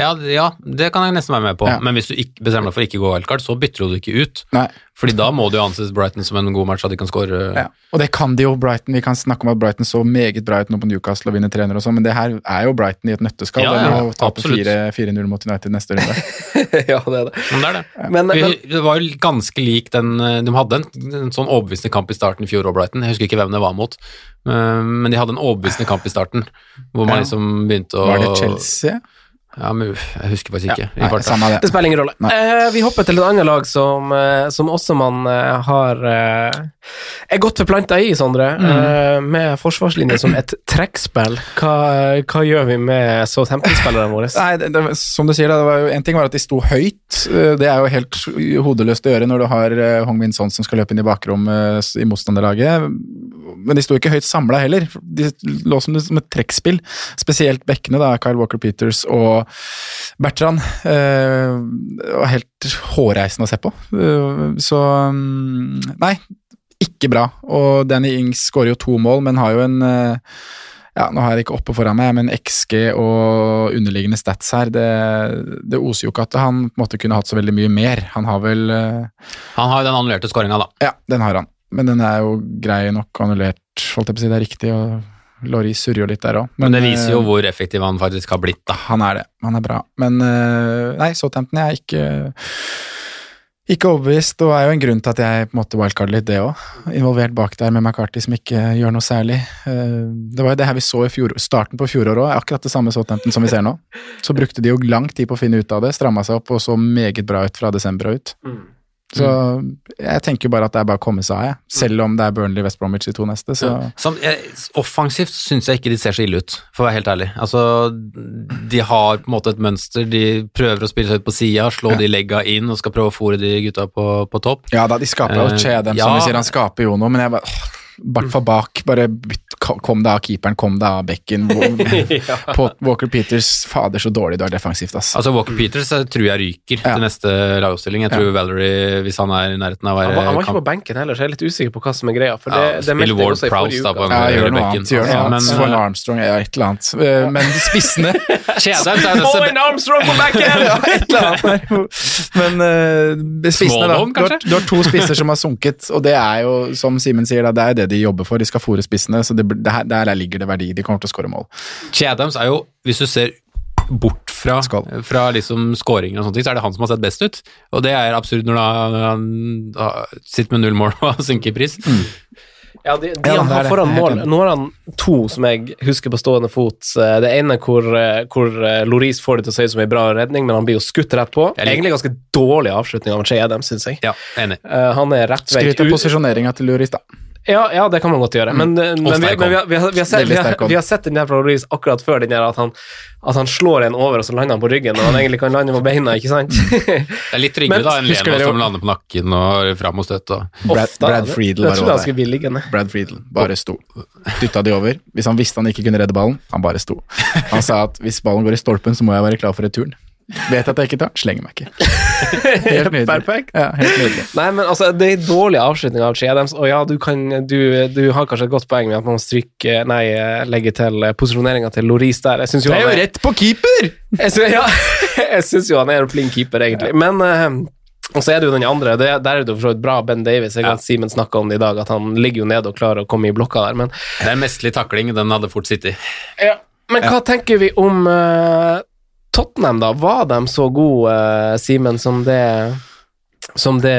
Ja, ja, det kan jeg nesten være med på. Ja. Men hvis du ikke bestemmer deg for å ikke gå wildcard, så bytter du det ikke ut. Nei. Fordi da må det jo anses Brighton som en god match, at de kan skåre Ja. Og det kan de jo, Brighton. Vi kan snakke om at Brighton så meget bra ut nå på Newcastle og vinner trener og sånn, men det her er jo Brighton i et nøtteskall. Ja, det ja, å tape absolutt. 4 4-0 mot United neste runde. ja, det er det. Men det er det. Men, men, Vi- Det var jo ganske lik den eh, De hadde en, en sånn overbevisende kamp i starten i fjor, og Brighton. Jeg husker ikke hvem det var mot, eh, men de hadde en overbevisende kamp i starten. Hvor man Ja. liksom begynte å Var det Chelsea? Ja, men Jeg husker faktisk ikke. Ja, Nei, samme det. Det spiller ingen rolle. Eh, vi hopper til et annet lag som, eh, som også man eh, har eh, er godt forplanta i, Sondre. Mm. Eh, med forsvarslinje som et trekkspill. Hva, hva gjør vi med Southampton-spillerne våre? Nei, det, det, som du sier, det var jo, en ting var at de sto høyt. Det er jo helt hodeløst å gjøre når du har Hong Min Son som skal løpe inn i bakrom eh, i motstanderlaget. Men de sto ikke høyt samla heller. De lå som, et trekkspill. Spesielt bekkene, da, Kyle Walker Peters og Bertrand. Eh, var helt hårreisende å se på. Eh, så mm, Nei, ikke bra. Og Danny Ings skårer jo to mål, men har jo en eh, ja, Nå har jeg det ikke oppe foran meg, men XG og underliggende stats her, det, det oser jo ikke at han på en måte kunne hatt så veldig mye mer. Han har vel eh, Han har jo den annullerte skåringa, da. Ja, den har han. Men den er jo grei nok annullert, holdt jeg på å si. Det er riktig. og Laurie surrer jo litt der òg. Men, det viser jo hvor effektiv han faktisk har blitt, da. Han er det. Han er bra. Men eh, nei, Southampton er ikke ikke overbevist, og er jo en grunn til at jeg på en måte wildcarder litt, det òg. Involvert bak der med McCarthy som ikke gjør noe særlig. Eh, Det var jo det her vi så i fjor, starten på fjoråret òg, akkurat det samme Southampton som vi ser nå. Så brukte de jo lang tid på å finne ut av det, stramma seg opp og så meget bra ut fra desember og ut. Så jeg tenker bare at det er bare å komme seg av, jeg. Selv om det er Burnley West Bromwich de to neste, så ja. Som, jeg, offensivt syns jeg ikke de ser så ille ut, for å være helt ærlig. Altså, de har på en måte et mønster, de prøver å spille seg ut på sida, slå de legga inn og skal prøve å fòre de gutta på, på topp. Ja da, de skaper jo uh, skje dem, ja. som vi sier. Han skaper jo noe, men jeg bare åh, hvert fall bak. Bare kom deg av keeperen, kom deg av bekken. På Walker Peters, fader så dårlig du er defensivt, ass. Altså Walker Peters jeg tror jeg ryker til neste lagoppstilling. Jeg tror Valerie, hvis han er i nærheten av å Han var, han var ikke på benken heller, så jeg er litt usikker på hva som er greia. For det, Ja, det spiller meldte jeg Ward også i Prowse forrige da uke. på Ja, gjør noe bekken. annet. Gjør noe annet. men, Swan eh, Armstrong, ja, et eller annet. Eh, Men spissene Få en Armstrong på benken! ja, et eller annet. Men uh, spissene, da. Du har, du har to spisser som har sunket, og det er jo, som Simen sier, da, det er det de jobber for. De skal fòre spissene, så det, det her, der ligger det verdi. De kommer til å skåre mål. Che Adams er jo, hvis du ser bort fra, fra liksom skåringer og sånne ting, så er det han som har sett best ut. Og det er absurd når han, når han sitter med null mål og har synket i pris. Ja, de, de Ja, han har foran mål. Nå har han to som jeg husker på stående fot. Eh, Det ene hvor, eh, hvor eh, Loris får det til å se ut som en bra redning, men han blir jo skutt rett på. Egentlig ganske dårlig avslutning av Che Adams, syns jeg. Ja, enig. Han er rett vekk Skryt av posisjoneringa til Loris, da. Ja, ja, det kan man godt gjøre. Men, mm. men, vi, men vi, har, vi, har, vi, har sett, har, vi har sett den der fra Loris akkurat før den der at han, at han slår en over, og så lander han på ryggen, og han egentlig kan lande på beina, ikke sant? Det er litt tryggere da enn Leno som lander på nakken og fram og støtt. Og. Brad, Brad Friedel Jeg var liggende. Brad Friedel bare sto. Dytta de over. Hvis han visste han ikke kunne redde ballen, han bare sto. Han sa at hvis ballen går i stolpen, så må jeg være klar for returen. Vet at jeg ikke tar, slenger meg ikke. Helt nydelig. Perfekt. Ja, helt nydelig. Nei, men altså, det er en dårlig avslutning av Che Adams, og ja, du, kan, du, du har kanskje et godt poeng med at man stryker Nei, legger til posisjoneringa til Loris der. Jeg synes jo Det er jo han rett på keeper! Jeg synes, ja, jeg syns jo han er en flink keeper, egentlig. Men uh, og så er det jo den andre. Det, der er det jo for så vidt bra. Ben Davies. Jeg vet Simen snakka om det i dag, at han ligger jo nede og klarer å komme i blokka der. Men, Det er mesterlig takling, den hadde fort sittet. Ja. men hva tenker vi om eh, Tottenham, da? Var de så gode, uh, Simen, som det Som det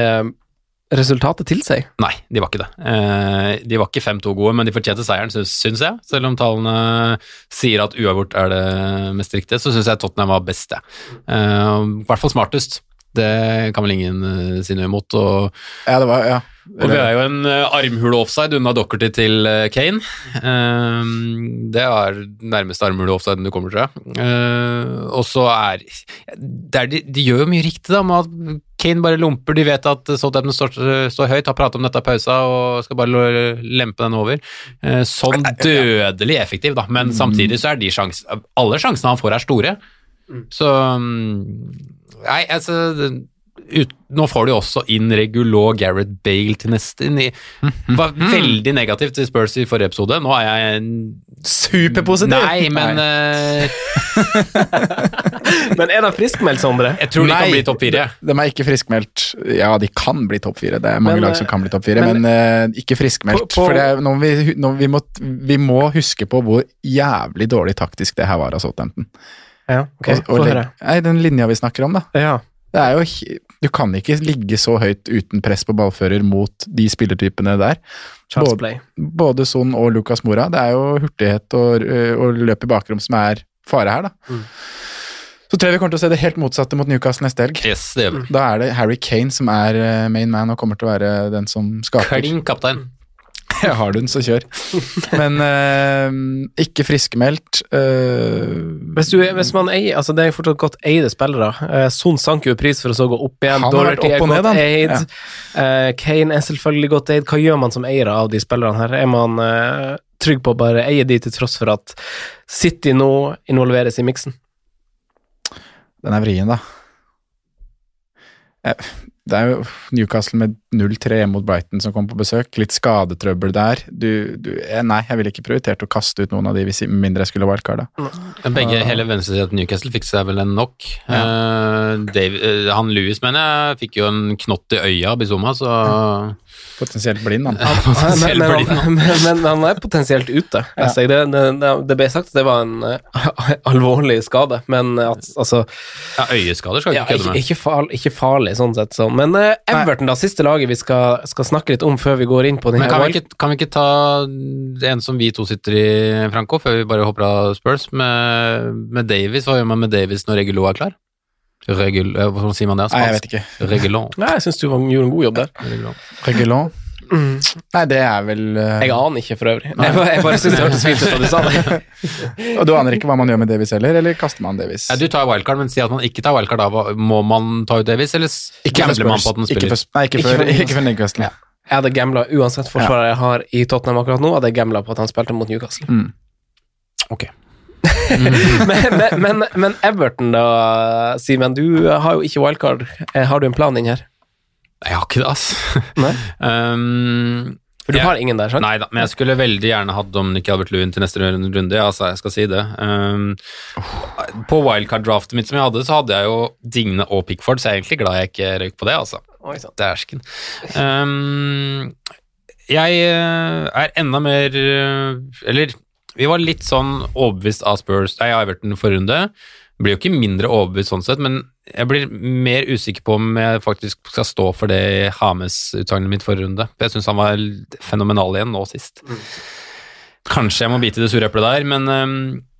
resultatet tilsier? Nei, de var ikke det. Eh, de var ikke 5-2 gode, men de fortjente seieren, syns jeg. Selv om tallene sier at uavgjort er det mest riktige, så syns jeg Tottenham var best, jeg. Eh, I hvert fall smartest. Det kan vel ingen eh, si noe imot. Og, Ja, det var, ja. og vi er jo en uh, armhule-offside unna Dockerty til eh, Kane. Eh, det er nærmeste armhule offside du kommer, tror jeg. Og så er, er de, de gjør jo mye riktig, da, med at Kane bare lomper. De vet at Southampton står, står høyt, har pratet om dette i pausa og skal bare lempe den over. Sånn dødelig effektiv, da, men samtidig så er de sjans, alle sjansene han får, er store. Så mm, Nei, altså ut, Nå får de også inn Regulo Gareth Bale til neste. Det var veldig negativt til Spurs i forrige episode. Nå er jeg en Superpositiv! Nei, men nei. Men er de friskmeldt, Sondre? jeg tror de kan bli topp fire. De er ikke friskmeldt. Ja, de kan bli topp fire. Det er mange Men, lag som kan bli topp fire, men- men, uh, ikke friskmeldt. For det, er- nå vi, hu- nå, vi, må, vi må huske på hvor jævlig dårlig taktisk det her var av Southampton. Ja, ok. Og- og legg- Nei, den linja vi snakker om, da. Ja. Det er jo, du kan ikke ligge så høyt uten press på ballfører mot de spillertypene der. Både, både Son og Lucas Mora. Det er jo hurtighet og, ø, og løp i bakrom som er fare her, da. Mm. Så tror jeg vi kommer til å se det helt motsatte mot Newcastle neste helg. Yes, det gjør vi. Da er det Harry Kane som er eh, main man og kommer til å være den som skaper. Klin kaptein. har du den, så kjør. Men eh, ikke friskmeldt. eh, Hvis, du, hvis man eier, altså Det er jo fortsatt godt eide spillere. Uh, Son sank jo i pris for å så gå opp igjen. Har vært er og ned, godt eid. Ja. Eh, Kane er selvfølgelig godt eid. Hva gjør man som eier av de spillerne her? Er man eh, trygg på å bare eie de til tross for at City nå involveres i miksen? Den er vrien, da. Eh, Det er jo Newcastle med 0-3 mot Brighton som kom på besøk. Litt skadetrøbbel der. Du, du, eh, nei, jeg ville ikke prioritert å kaste ut noen av de hvis mindre jeg skulle wildcarda. Begge, hele venstresiden til Newcastle fikk seg vel en nok. Uh, Dave, uh, han Louis, mener jeg, fikk jo en knott i øya av Bizuma, så Potensielt blind, han. men, Potensielt men, blind, han, men, men han er potensielt ute. Ja. Altså, det, det, det, ble sagt at det var en uh, alvorlig skade, men at altså Ja, øyeskader skal du ja, ikke kødde med. ikke, farlig, ikke farlig, sånn sett. Så. Men uh, Everton, da, siste laget vi skal, skal snakke litt om før vi går inn på den Men kan vi, ikke, kan vi ikke ta en som vi to sitter i, Franco, før vi bare hopper av Spurs, med, med Davies? Hva gjør man med Davies når Regulo er klar? Regul, eh, hvordan sier man det? Nei, jeg vet ikke. Regulant. Nei, jeg syns du gjorde en god jobb der. Regulant. Regulant. Mm. Nei, det er vel uh... Jeg aner ikke, for øvrig. Jeg bare, jeg bare syns det hørtes fint ut da du sa det. Og du aner ikke hva man gjør med Davies heller, eller kaster man Davies? Ja, du tar wildcard, men si at man ikke tar wildcard, da må man ta ut Davies, eller gambler man på at den Ikke for, nei, ikke for, ikke for Newcastle. Jeg hadde gambla uansett forsvaret jeg har i Tottenham akkurat nå, hadde jeg gambla på at han spilte mot Newcastle. Mm. Ok. men, men, men, Everton, da, Simen. Du har jo ikke wildcard. Eh, Har du en plan inn her? Jeg har ikke det, altså. Nei? Um, For du jeg- har ingen der, sant? Nei da, men jeg skulle veldig gjerne hatt Dominic Albert-Lewin til neste runde, altså, jeg skal si det. Um, på wildcard-draftet mitt som jeg hadde, så hadde jeg jo Digne og Pickford, så jeg er egentlig glad jeg ikke røyk på det, altså. Oi. Dæsken. Um, jeg eh, er enda mer eh, Eller vi var litt sånn overbevist av Spurs, nei, Iverton forrige runde. Blir jo ikke mindre overbevist sånn sett, men jeg blir mer usikker på om jeg faktisk skal stå for det Hames-utsagnet mitt forrige runde. Jeg syns han var fenomenal igjen nå sist. Kanskje jeg må bite i det sure eplet der, men um,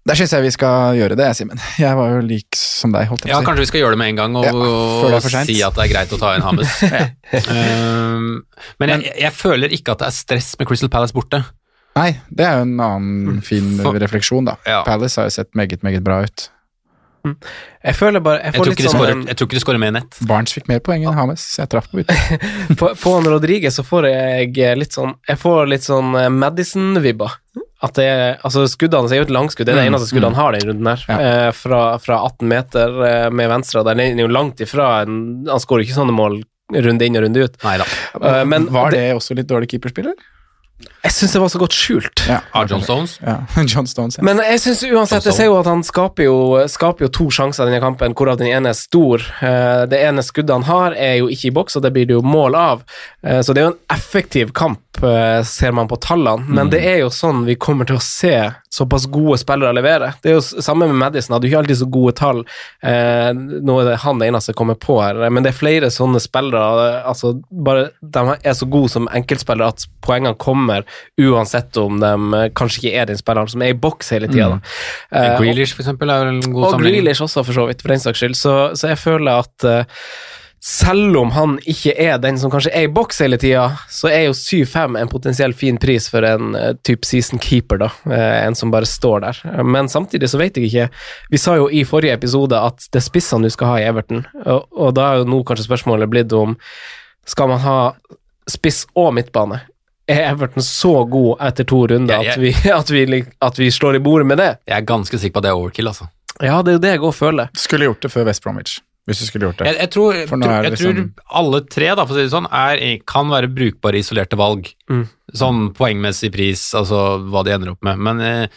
Der syns jeg vi skal gjøre det, Simen. Jeg var jo lik som deg, holdt jeg ja, på å si. kanskje vi skal gjøre det med en gang og, Ja, og si at det er greit å ta inn Hames. um, men jeg, jeg føler ikke at det er stress med Crystal Palace borte. Nei, det er jo en annen fin For- refleksjon, da. Ja. Palace har jo sett meget, meget bra ut. Jeg føler bare Jeg Jeg tror litt ikke sånn skårer- jeg tror ikke de skårer mer nett. Barents fikk mer poeng enn Hames, så jeg traff på byttet. på, på Rodriguez så får jeg litt sånn Jeg får litt sånn eh, Madison-vibber. At det er, altså Skuddene så er jo et langskudd, det er det Mm, eneste skuddet han har den runden her. Ja. Eh, fra, fra 18 meter eh, med venstre, og den er jo langt ifra en, Han skårer ikke sånne mål runde inn og runde ut. Nei da. Eh, men Var det også litt dårlig keeperspiller? Jeg syns det var så godt skjult. Ja. Av John Stones. Ja, John Stones. Ja. Men jeg synes uansett, jeg ser jo at han skaper jo, skaper jo to sjanser i denne kampen, hvorav den ene er stor. Eh, Det ene skuddet han har, er jo ikke i boks, og det blir det jo mål av. Eh, Så det er jo en effektiv kamp, eh, ser man på tallene. Men det er jo sånn vi kommer til å se såpass gode spillere levere. Det er jo samme med Madison, hadde ikke alltid så gode tall. Eh, Nå er det han eneste som kommer på her, men det er flere sånne spillere. Altså, bare de er så gode som enkeltspillere at poengene kommer uansett om de eh, kanskje ikke er den spilleren som er i boks hele tida. Eh, og- Grealish, for eksempel, er vel en god og sammenligning. Grealish også, for så vidt, for den saks skyld. Så, så jeg føler at eh, selv om han ikke er den som kanskje er i boks hele tida, så er jo 7-5 en potensiell fin pris for en uh, type season keeper, da. Uh, en som bare står der. Men samtidig så vet jeg ikke Vi sa jo i forrige episode at det er spissene du skal ha i Everton, og, og da er jo nå kanskje spørsmålet blitt om skal man ha spiss og midtbane? Er Everton så god etter to runder at, vi, at, vi, at vi slår i bordet med det? Jeg er ganske sikker på at det er overkill, altså. Ja, det er jo det jeg òg føler. Skulle gjort det før West Bromwich, hvis du skulle gjort det. Jeg, jeg, tror, For nå tror, er det jeg tror liksom- alle tre, da, for å si det sånn, er, kan være brukbare isolerte valg. Mm. Sånn poengmessig pris, altså hva de ender opp med. Men eh,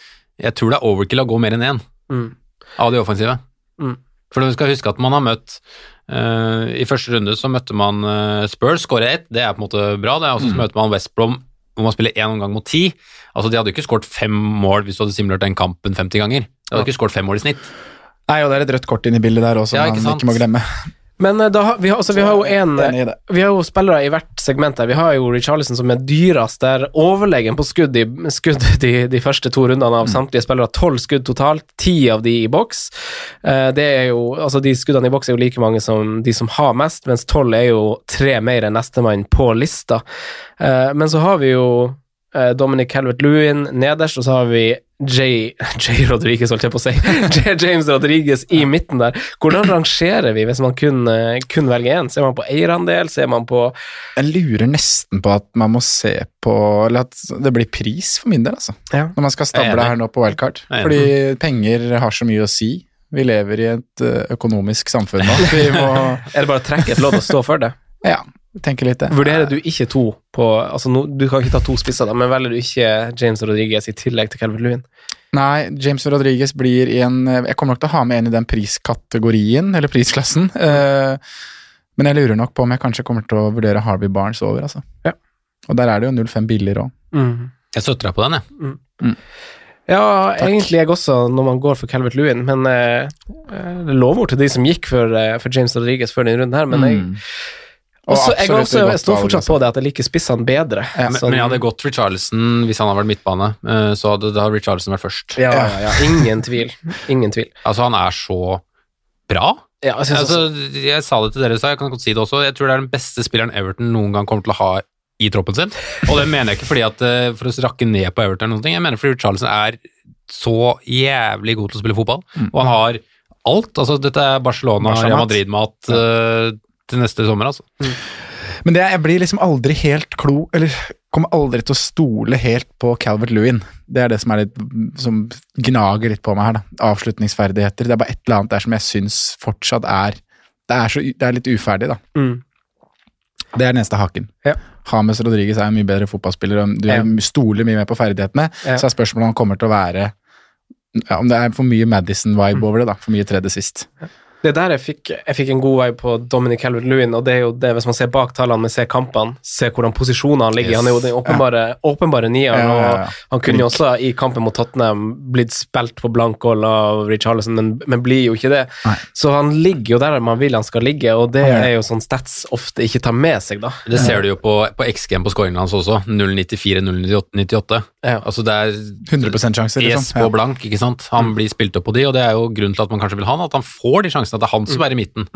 jeg tror det er overkill å gå mer enn én Mm. av de offensive. Mm. For du skal huske at man har møtt eh, I første runde så møtte man uh, Spurs, skåret ett, det er på en måte bra. det er også Så møter man West Brom, hvor man spiller én omgang mot ti. Altså, de hadde jo ikke skåret fem mål hvis du hadde simulert den kampen 50 ganger. De hadde ikke skåret fem mål i snitt. Nei, og det er et rødt kort inn i bildet der også, Ja, ikke man sant? ikke må glemme. Men eh, da, vi, har, altså, vi har jo en det. Vi har jo spillere i hvert segment her. Vi har jo Richarlison som er dyrest der, overlegen på skudd, i, skudd de, de første to rundene Mm. av samtlige spillere. Tolv skudd totalt, ti av de i boks. Eh, det er jo, altså De skuddene i boks er jo like mange som de som har mest, mens tolv er jo tre mer enn nestemann på lista. Eh, men så har vi jo eh, Dominic Calvert-Lewin nederst, og så har vi J. J. Rodriguez, holdt jeg på å si. J. James Rodriguez i midten der. Hvordan rangerer vi hvis man kun, eh, kun velger én? Ser man på eierandel? Ser man på Jeg lurer nesten på at man må se på Eller at det blir pris for min del, altså. Ja. Når man skal stable her nå på wildcard. Fordi penger har så mye å si. Vi lever i et eh, økonomisk samfunn nå. Vi må Er det bare å trekke et lodd og stå for det? ja, tenke litt det. Vurderer du ikke to på altså no, Du kan ikke ta to spisser, da, men velger du ikke James Rodriguez i tillegg til Calvert-Lewin? Nei, James Rodriguez blir i en Jeg kommer nok til å ha med en i den priskategorien, eller prisklassen. eh, men jeg lurer nok på om jeg kanskje kommer til å vurdere Harvey Barnes over, altså. Ja. Og der er det jo 0,5 billigere òg. Jeg støtter deg på den, jeg. Ja, egentlig jeg også, når man går for Calvert-Lewin, men eh, eh, det er lovord til de som gikk for, eh, for James Rodriguez før denne runden her, men jeg, Og også, jeg, også, jeg står fortsatt på det at jeg liker spissene bedre. Men, Sånn- men jeg hadde gått Richarlison hvis han hadde vært midtbane, eh, så hadde da Richarlison vært først. ja, ja, ja, ingen tvil. Ingen tvil. Altså, han er så bra. Ja, jeg Altså, jeg sa det til dere, så jeg kan godt si det også. Jeg tror det er den beste spilleren Everton noen gang kommer til å ha i troppen sin. Og det mener jeg ikke fordi at eh, for å rakke ned på Everton eller noen ting. Jeg mener fordi Richarlison er så jævlig god til å spille fotball, og han har alt. Altså, dette er Barcelona, Barca-mat. Madrid-mat eh, til neste sommer, altså. Men det, jeg blir liksom aldri helt klo Eller kommer aldri til å stole helt på Calvert Lewin. Det er det som, er litt, som gnager litt på meg her. da Avslutningsferdigheter. Det er bare et eller annet der som jeg syns fortsatt er Det er, så, det er litt uferdig, da. mm. Det er den eneste haken. Ja. James Rodriguez er en mye bedre fotballspiller, og du Ja. stoler mye mer på ferdighetene. Ja. Så er spørsmålet om han kommer til å være ja, Om det er for mye Madison-vibe over det, da. For mye tredje sist. Det er der jeg fikk, jeg fikk en god vei på Dominic Calvert-Lewin, og det er jo det, hvis man ser bak tallene, men ser kampene, ser hvordan posisjonene han ligger. Yes. Han er jo den åpenbare, åpenbare nieren, Ja, ja, ja. og han kunne jo også i kampen mot Tottenham blitt spilt på blankhold av Richarlison, men, men blir jo ikke det. Nei. Så han ligger jo der man vil han skal ligge, og det er jo sånn stats ofte ikke tar med seg, da. Det ser du jo på, på XG-en på scoringen hans også. 0,94-0,98. Ja. Altså det er 100 sjanse, es liksom. på blank, ikke sant. Han blir spilt opp på de, og det er jo grunnen til at man kanskje vil ha han, at han får de sjansene. At det er han som er i midten.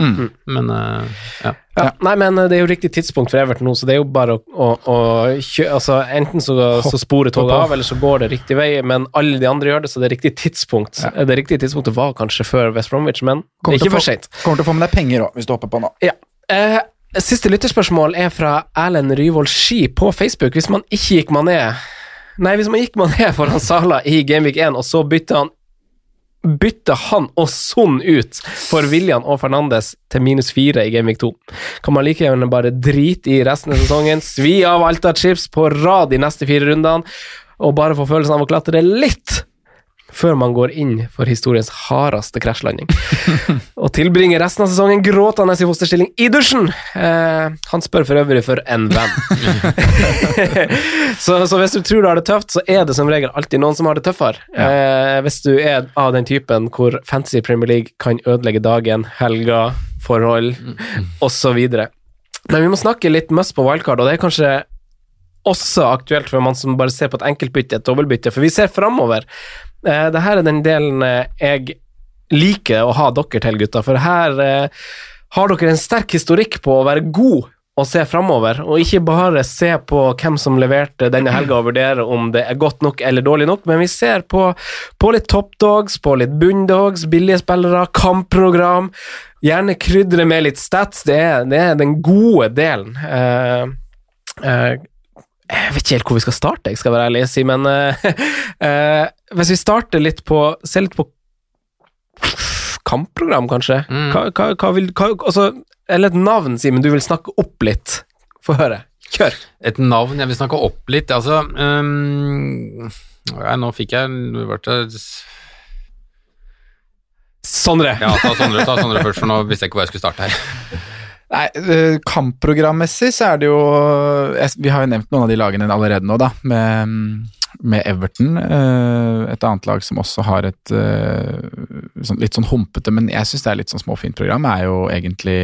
Men uh, ja. Ja, Nei, men eh, det er jo riktig tidspunkt for Everton nå, så det er jo bare å, å, å kjø... Altså, enten så, så sporer toget av. eller så går det riktig vei, men alle de andre gjør det, så det er riktig tidspunkt. Ja. Det riktige tidspunktet var kanskje før West Bromwich, men det Kommer er ikke for seint. Kommer til å få med deg penger òg, hvis du hopper på nå. Ja. Eh, siste lytterspørsmål er fra Erlend Ryvold Ski på Facebook. Hvis man ikke gikk Mané Nei, hvis man gikk Mané foran Sala i Gameweek 1, og så bytta han bytte han og Son ut for William og Fernandes til minus fire i Gameweek 2. Kan man like gjerne bare drite i resten av sesongen, svi av Alta-chips på rad de neste fire rundene, og bare få følelsen av å klatre litt før man går inn for historiens hardeste krasjlanding. og tilbringer resten av sesongen gråtende i fosterstilling i dusjen. Eh, han spør for øvrig for en venn. så, så hvis du tror du har det tøft, så er det som regel alltid noen som har det tøffere. Eh, hvis du er av den typen hvor Fantasy Premier League kan ødelegge dagen, helga, forhold osv. Men vi må snakke litt must på wildcard, og det er kanskje også aktuelt for man som bare ser på et enkeltbytte, et dobbeltbytte, for vi ser framover. Eh, det her er den delen eh, jeg liker å ha dere til, gutta, for her eh, har dere en sterk historikk på å være god og se framover, og ikke bare se på hvem som leverte denne helga og vurdere om det er godt nok eller dårlig nok, men vi ser på, på litt toppdogs, på litt bunndogs, billige spillere, kampprogram. Gjerne krydre med litt stats. Det er, det er den gode delen. Eh, eh, jeg vet ikke helt hvor vi skal starte, jeg skal være ærlig, Simen. Uh, hvis vi starter litt på Se litt på kampprogram, kanskje? Mm. Hva, hva, hva vil hva, altså, Eller et navn, Simen, du vil snakke opp litt? Få høre. Kjør. Et navn jeg vil snakke opp litt, altså um, ja, Nå fikk jeg Sondre. Ja, ta Sondre, ta Sondre først, for nå visste jeg ikke hvor jeg skulle starte her. Nei, eh, Kampprogrammessig så er det jo Vi har jo nevnt noen av de lagene allerede nå, da. Med, med Everton. eh, Et annet lag som også har et eh, sånn, litt sånn humpete, men jeg syns det er litt sånn småfint program, er jo egentlig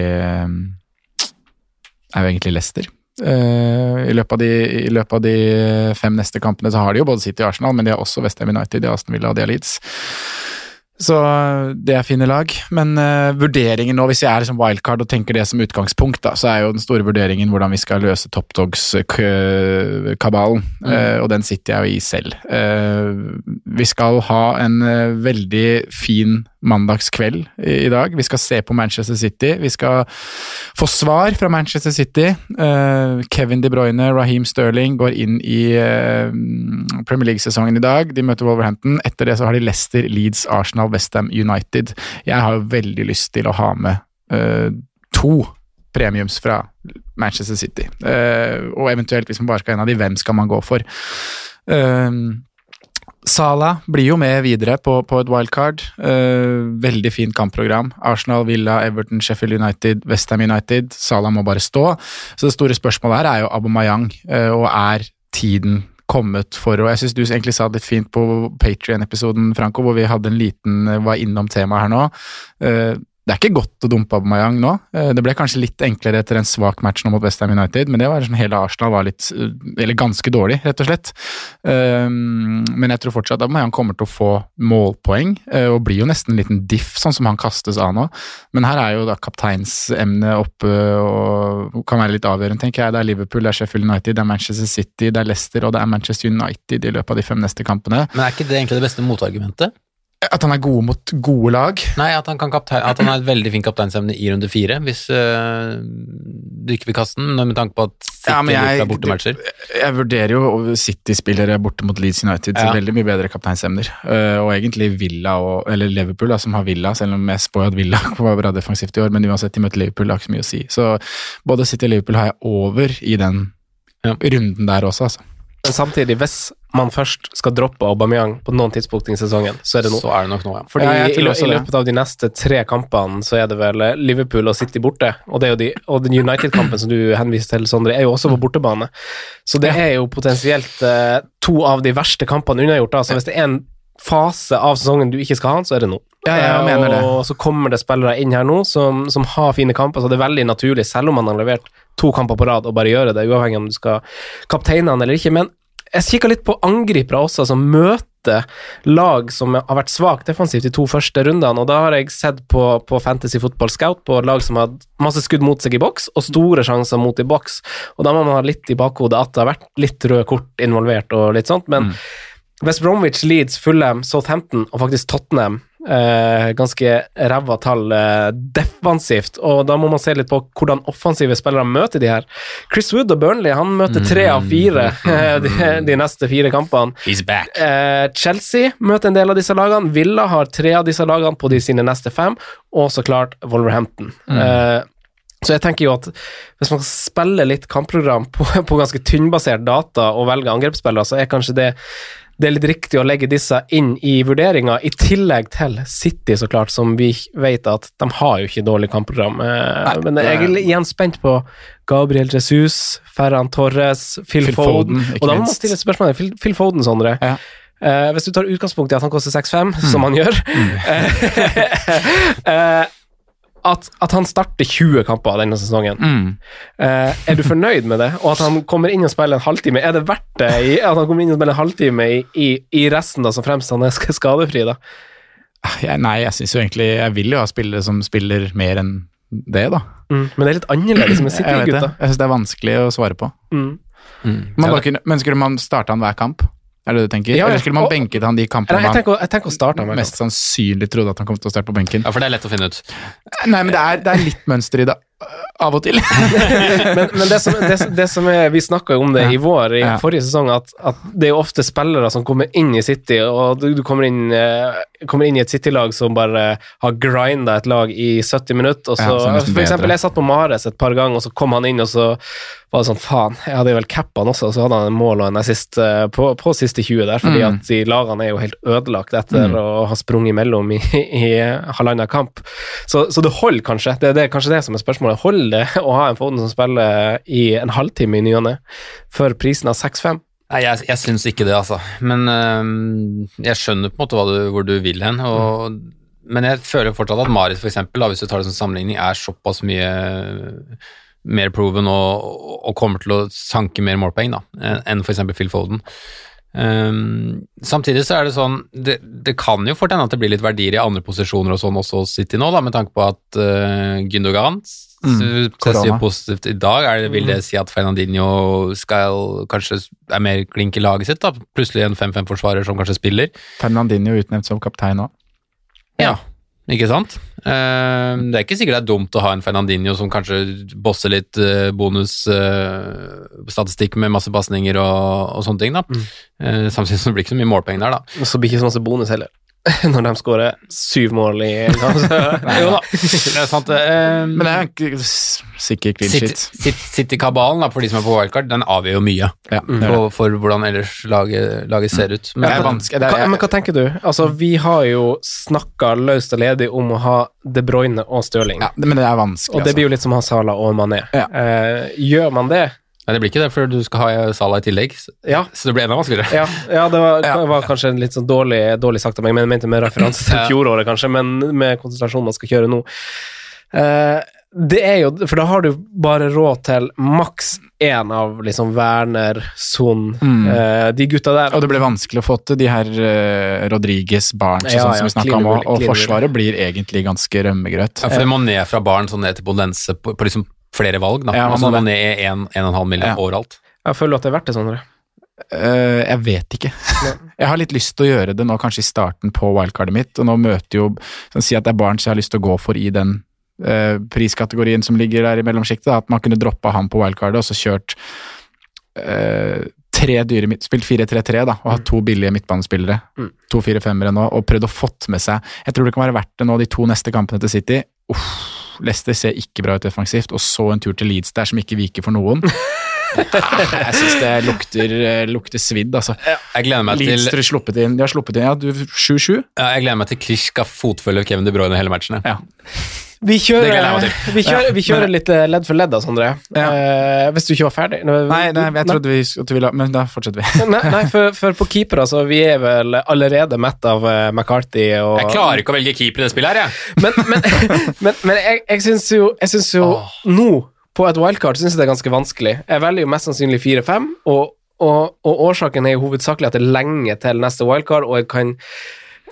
Er jo egentlig Leicester. I løpet, de, I løpet av de fem neste kampene så har de jo både City og Arsenal, men de har også Westham United, de har Aston Villa og de har Leeds. Så det er fine lag. Men uh, vurderingen nå, hvis jeg er liksom wildcard og tenker det som utgangspunkt, da, så er jo den store vurderingen hvordan vi skal løse Top Dogs-kabalen. Mm. Uh, og den sitter jeg jo i selv. Uh, vi skal ha en veldig fin mandagskveld i, dag. Vi skal se på Manchester City. Vi skal få svar fra Manchester City. Kevin De Bruyne, Raheem Sterling går inn i Premier League-sesongen i dag. De møter Wolverhampton. Etter det så har de Leicester, Leeds, Arsenal Westham United. Jeg har jo veldig lyst til å ha med uh, to premiums fra Manchester City. Og eventuelt, hvis man bare skal ha en av de, hvem skal man gå for? Salah blir jo med videre på, på et wildcard. Uh, veldig fint kampprogram. Arsenal, Villa, Everton, Sheffield United, Westham United. Sala må bare stå. Så det store spørsmålet her er jo Abomayang, uh, og er tiden kommet for og Jeg syns du egentlig sa det litt fint på Patrion-episoden, Franco, hvor vi hadde en liten, var innom temaet her nå. Uh, det er ikke godt å dumpe Aubameyang nå. Eh, det ble kanskje litt enklere etter en svak match nå mot Westham United, men det var liksom hele Arsenal var litt eh, Eller ganske dårlig, rett og slett. Eh, men jeg tror fortsatt Aubameyang kommer til å få målpoeng, og blir jo nesten en liten diff, sånn som han kastes av nå. Men her er jo da kapteinsemnet oppe og kan være litt avgjørende, tenker jeg. Det er Liverpool, det er Sheffield United, det er Manchester City, det er Leicester og det er Manchester United i løpet av de fem neste kampene. Men er ikke det egentlig det beste motargumentet? At han er god mot gode lag? Nei, at han, kaptein, at han har et veldig fint kapteinsemne i runde fire, hvis øh, du ikke vil kaste den, med tanke på at City ja, jeg, er bortematcher. Jeg vurderer jo City-spillere borte mot Leeds United ja. veldig mye bedre kapteinsemner. Uh, og egentlig Villa, og, eller Liverpool, da, som har Villa, selv om jeg spår at Villa var bra defensivt i år, men uansett, de møter Liverpool, det har ikke så mye å si. Så både City og Liverpool har jeg over i den ja. runden der også, altså. Men samtidig, hvis man først skal droppe Aubameyang på noen tidspunkt i sesongen, så er det nå. Så er det nok nå, ja. Fordi ja, i, i, løpet av de neste tre kampene så er det vel Liverpool og City borte, og, det er jo de, og den United-kampen som du henviser til, Sondre, er jo også på bortebane. Så det er jo potensielt uh, to av de verste kampene unnagjort. Altså hvis det er en fase av sesongen du ikke skal ha, så er det nå. Ja, jeg mener det. Og så kommer det spillere inn her nå som, som, har fine kamper, så det er veldig naturlig, selv om man har levert to kamper på rad, å bare gjøre det, uavhengig om du skal kapteine han eller ikke. Men jeg kikka litt på angripere også, som møter lag som har vært svakt defensivt de to første rundene, og da har jeg sett på, på Fantasy Football Scout på lag som har masse skudd mot seg i boks, og store sjanser mot i boks, og da må man ha litt i bakhodet at det har vært litt røde kort involvert og litt sånt, men mm. West Bromwich, Leeds, Fulham, Southampton og faktisk Tottenham Eh, ganske ræva tall eh, defensivt, og da må man se litt på hvordan offensive spillere møter de her. Chris Wood og Burnley han møter tre av fire eh, de, de, neste fire kampene. Eh, Chelsea møter en del av disse lagene. Villa har tre av disse lagene på de sine neste fem, og så klart Wolverhampton. Mm. Eh, så jeg tenker jo at hvis man spiller litt kampprogram på, på ganske tynnbasert data og velger angrepsspillere, så er kanskje det det er litt riktig å legge disse inn i vurderinga, i tillegg til City, så klart, som vi vet at de har jo ikke dårlig kampprogram. Eh, Nei, Men jeg er igjen spent på Gabriel Jesus, Ferran Torres, Phil, Phil Foden. Foden og da må man stille spørsmålet Phil, Phil Foden, Sondre. Ja. Uh, hvis du tar utgangspunkt i at han koster 6-5, mm. som han gjør mm. uh, at, at, han starter 20 kamper denne sesongen. Mm. Eh, er du fornøyd med det? Og at han kommer inn og spiller en halvtime, er det verdt det i, at han kommer inn og spiller en halvtime i, i, i resten, da, som fremst han er skadefri? da? Ah, jeg, nei, jeg syns jo egentlig Jeg vil jo ha spillere som spiller mer enn det, da. Mm. Men det er litt annerledes med City-gutta. Jeg syns det er vanskelig å svare på. Mm. Mm. Man kunne, men skulle man starte han hver kamp? Er det det du tenker? Ja, Eller skulle man benket han de kampene Nei, jeg tenker, jeg tenker å starte han mest sannsynlig trodde at han kom til å starte på benken? Ja, for det er lett å finne ut. Nei, men det er, det er litt mønster i det av og til. men, men det, som, det, det som, er Vi snakka jo om det ja. i vår, i ja. forrige sesong, at, at, det er ofte spillere som kommer inn i City, og du, du kommer, inn, eh, kommer, inn, i et City-lag som bare har grinda et lag i 70 minutter. Og så, ja, for eksempel, jeg satt på Mares et par ganger, og så kom han inn, og så var det sånn Faen, jeg hadde vel cappa han også, og så hadde han en mål og en assist eh, på, på siste 20 der, fordi mm. at de lagene er jo helt ødelagt etter mm. å ha sprunget imellom i, i, i halvannen kamp. Så, så, det holder kanskje. Det, det er kanskje det som er spørsmålet. Holder det å ha en Foden som spiller i en halvtime i ny og ne, for prisen av 6-5? Nei, jeg, jeg syns ikke det, altså. Men øh, jeg skjønner på en måte du, hvor du vil hen. Og, mm. Men jeg føler fortsatt at Marit, for eksempel, da, hvis du tar det som sammenligning, er såpass mye mer proven og, og, kommer til å sanke mer målpoeng da, enn f.eks. Phil Foden. Um, samtidig så er det sånn det, det kan jo fort hende at det blir litt verdier i andre posisjoner og sånn også hos City nå, da, med tanke på at uh, Gündogan Mm, ser korona. positivt i dag. Er det, vil det si at Fernandinho skal kanskje er mer klink i laget sitt? da? Plutselig en 5-5-forsvarer som kanskje spiller? Fernandinho utnevnt som kaptein òg. Ja. Ikke sant? Eh, det er ikke sikkert det er dumt å ha en Fernandinho som kanskje bosser litt uh, bonusstatistikk med masse pasninger og, og sånne ting, da. Eh, samtidig som det blir ikke så mye målpenger der, da. Og så blir ikke så masse bonus heller. Når de skårer syv mål i altså. Jo da, det er sant. Um, Men det er ikke sikker clean. City- City-kabalen, da, for de som er på wildcard, den avgjør jo mye Ja, for, for hvordan ellers laget, laget ser ut. Men Det er vanskelig. Det Hva, men hva tenker du? Altså, vi har jo snakka løst og ledig om å ha De Bruyne og Stirling. ja, men det er vanskelig, Og det blir altså. jo litt som å ha Salah og Mané. Ja. Uh, gjør man det? Nei, det blir ikke det, for du skal ha Salah i tillegg, Ja. så det blir enda vanskeligere. Ja, ja det var, Ja. var kanskje en litt sånn dårlig, dårlig sagt av meg, men jeg mente med referanse til fjoråret, kanskje, men med konsentrasjonen man skal kjøre nå. Eh, det er jo, for da har du bare råd til maks én av liksom Werner, Son, Mm. eh, de gutta der. Og det ble vanskelig å få til de her uh, Rodriges, Barents og Ja, sånn ja, som vi snakka om, og, og Forsvaret blir egentlig ganske rømmegrøt. Ja, for det må ned fra barn og ned til Bondense på, på liksom flere valg, da. Ja, man altså man er 1,5 million Ja. overalt. Jeg føler at det er verdt det, Sondre. Uh, jeg vet ikke. jeg har litt lyst til å gjøre det nå, kanskje i starten på wildcardet mitt. Og nå møter jo sånn, Si at det er Barnes jeg har lyst til å gå for i den uh, priskategorien som ligger der i mellomsjiktet. At man kunne droppa han på wildcardet og så kjørt uh, tre dyre Spilt 4-3-3 da, og hatt to billige midtbanespillere. Mm. To 4-5-ere nå, og prøvd å fått med seg Jeg tror det kan være verdt det nå, de to neste kampene til City. Uff, Leicester ser ikke bra ut defensivt, og så en tur til Leeds der som ikke viker for noen. jeg syns det lukter, eh, lukter svidd, altså. Jeg gleder meg Leeds til, sluppet inn, de har sluppet inn, ja, 7-7? ja, jeg gleder meg til Krish skal fotfølge Kevin De Bruyne hele matchen. Ja. Vi Det gleder jeg meg kjører, vi kjører, vi kjører litt eh, ledd for ledd da, Sondre. Ja. Eh, hvis du ikke var ferdig? Nei, nei, jeg trodde vi du ville Men da fortsetter vi. Nei, nei for, for på keeper, altså, vi er vel allerede mett av eh, McCarthy og Jeg klarer ikke å velge keeper i det spillet her, jeg. Men, men, men, men jeg, jeg syns jo, jeg synes jo nå, på et wildcard, syns jeg det er ganske vanskelig. Jeg velger jo mest sannsynlig 4-5, og, og, og årsaken er jo hovedsakelig at det er lenge til neste wildcard, og jeg kan,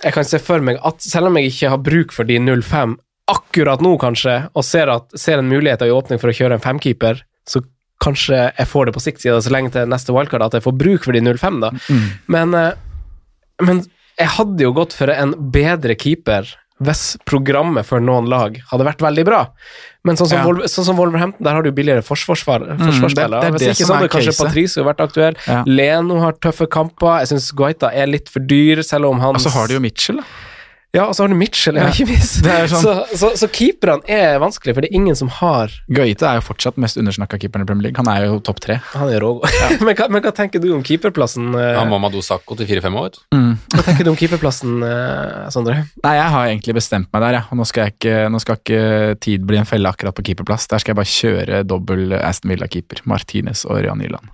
jeg kan se for meg at selv om jeg ikke har bruk for de 0-5 akkurat nå, kanskje, og ser, at, ser en mulighet og en åpning for å kjøre en femkeeper, så kanskje jeg får det på sikt, siden det er så lenge til neste wildcard at jeg får bruk for de 0-5, da. Men, eh, men jeg hadde jo gått for en bedre keeper hvis programmet for noen lag hadde vært veldig bra. Men sånn som, Ja. Wolver, sånn som Wolverhampton, der har du billigere forsvarsspillere. det er hvis det ikke som så hadde kanskje Patrice vært aktuell. Ja. Leno har tøffe kamper. Jeg syns Guaita er litt for dyr, selv om han Og så har du jo Mitchell, da. Ja, og så har du Mitchell, ja, Ja. ikke minst. Sånn- Så, så, så keeperne er vanskelig, for det er ingen som har Gøyte er jo fortsatt mest undersnakka keeperen i Premier League. Han er jo topp tre. Han er rågod. men, hva- men hva tenker du om keeperplassen? eh, Han Mamadou Sakho til 4-5 år. Mm. Hva tenker du om keeperplassen, eh, Sondre? Nei, jeg har egentlig bestemt meg der, jeg. Og nå skal, jeg ikke, nå skal ikke tid bli en felle akkurat på keeperplass. Der skal jeg bare kjøre dobbel Aston Villa-keeper. Martinez og Ørjan Nyland.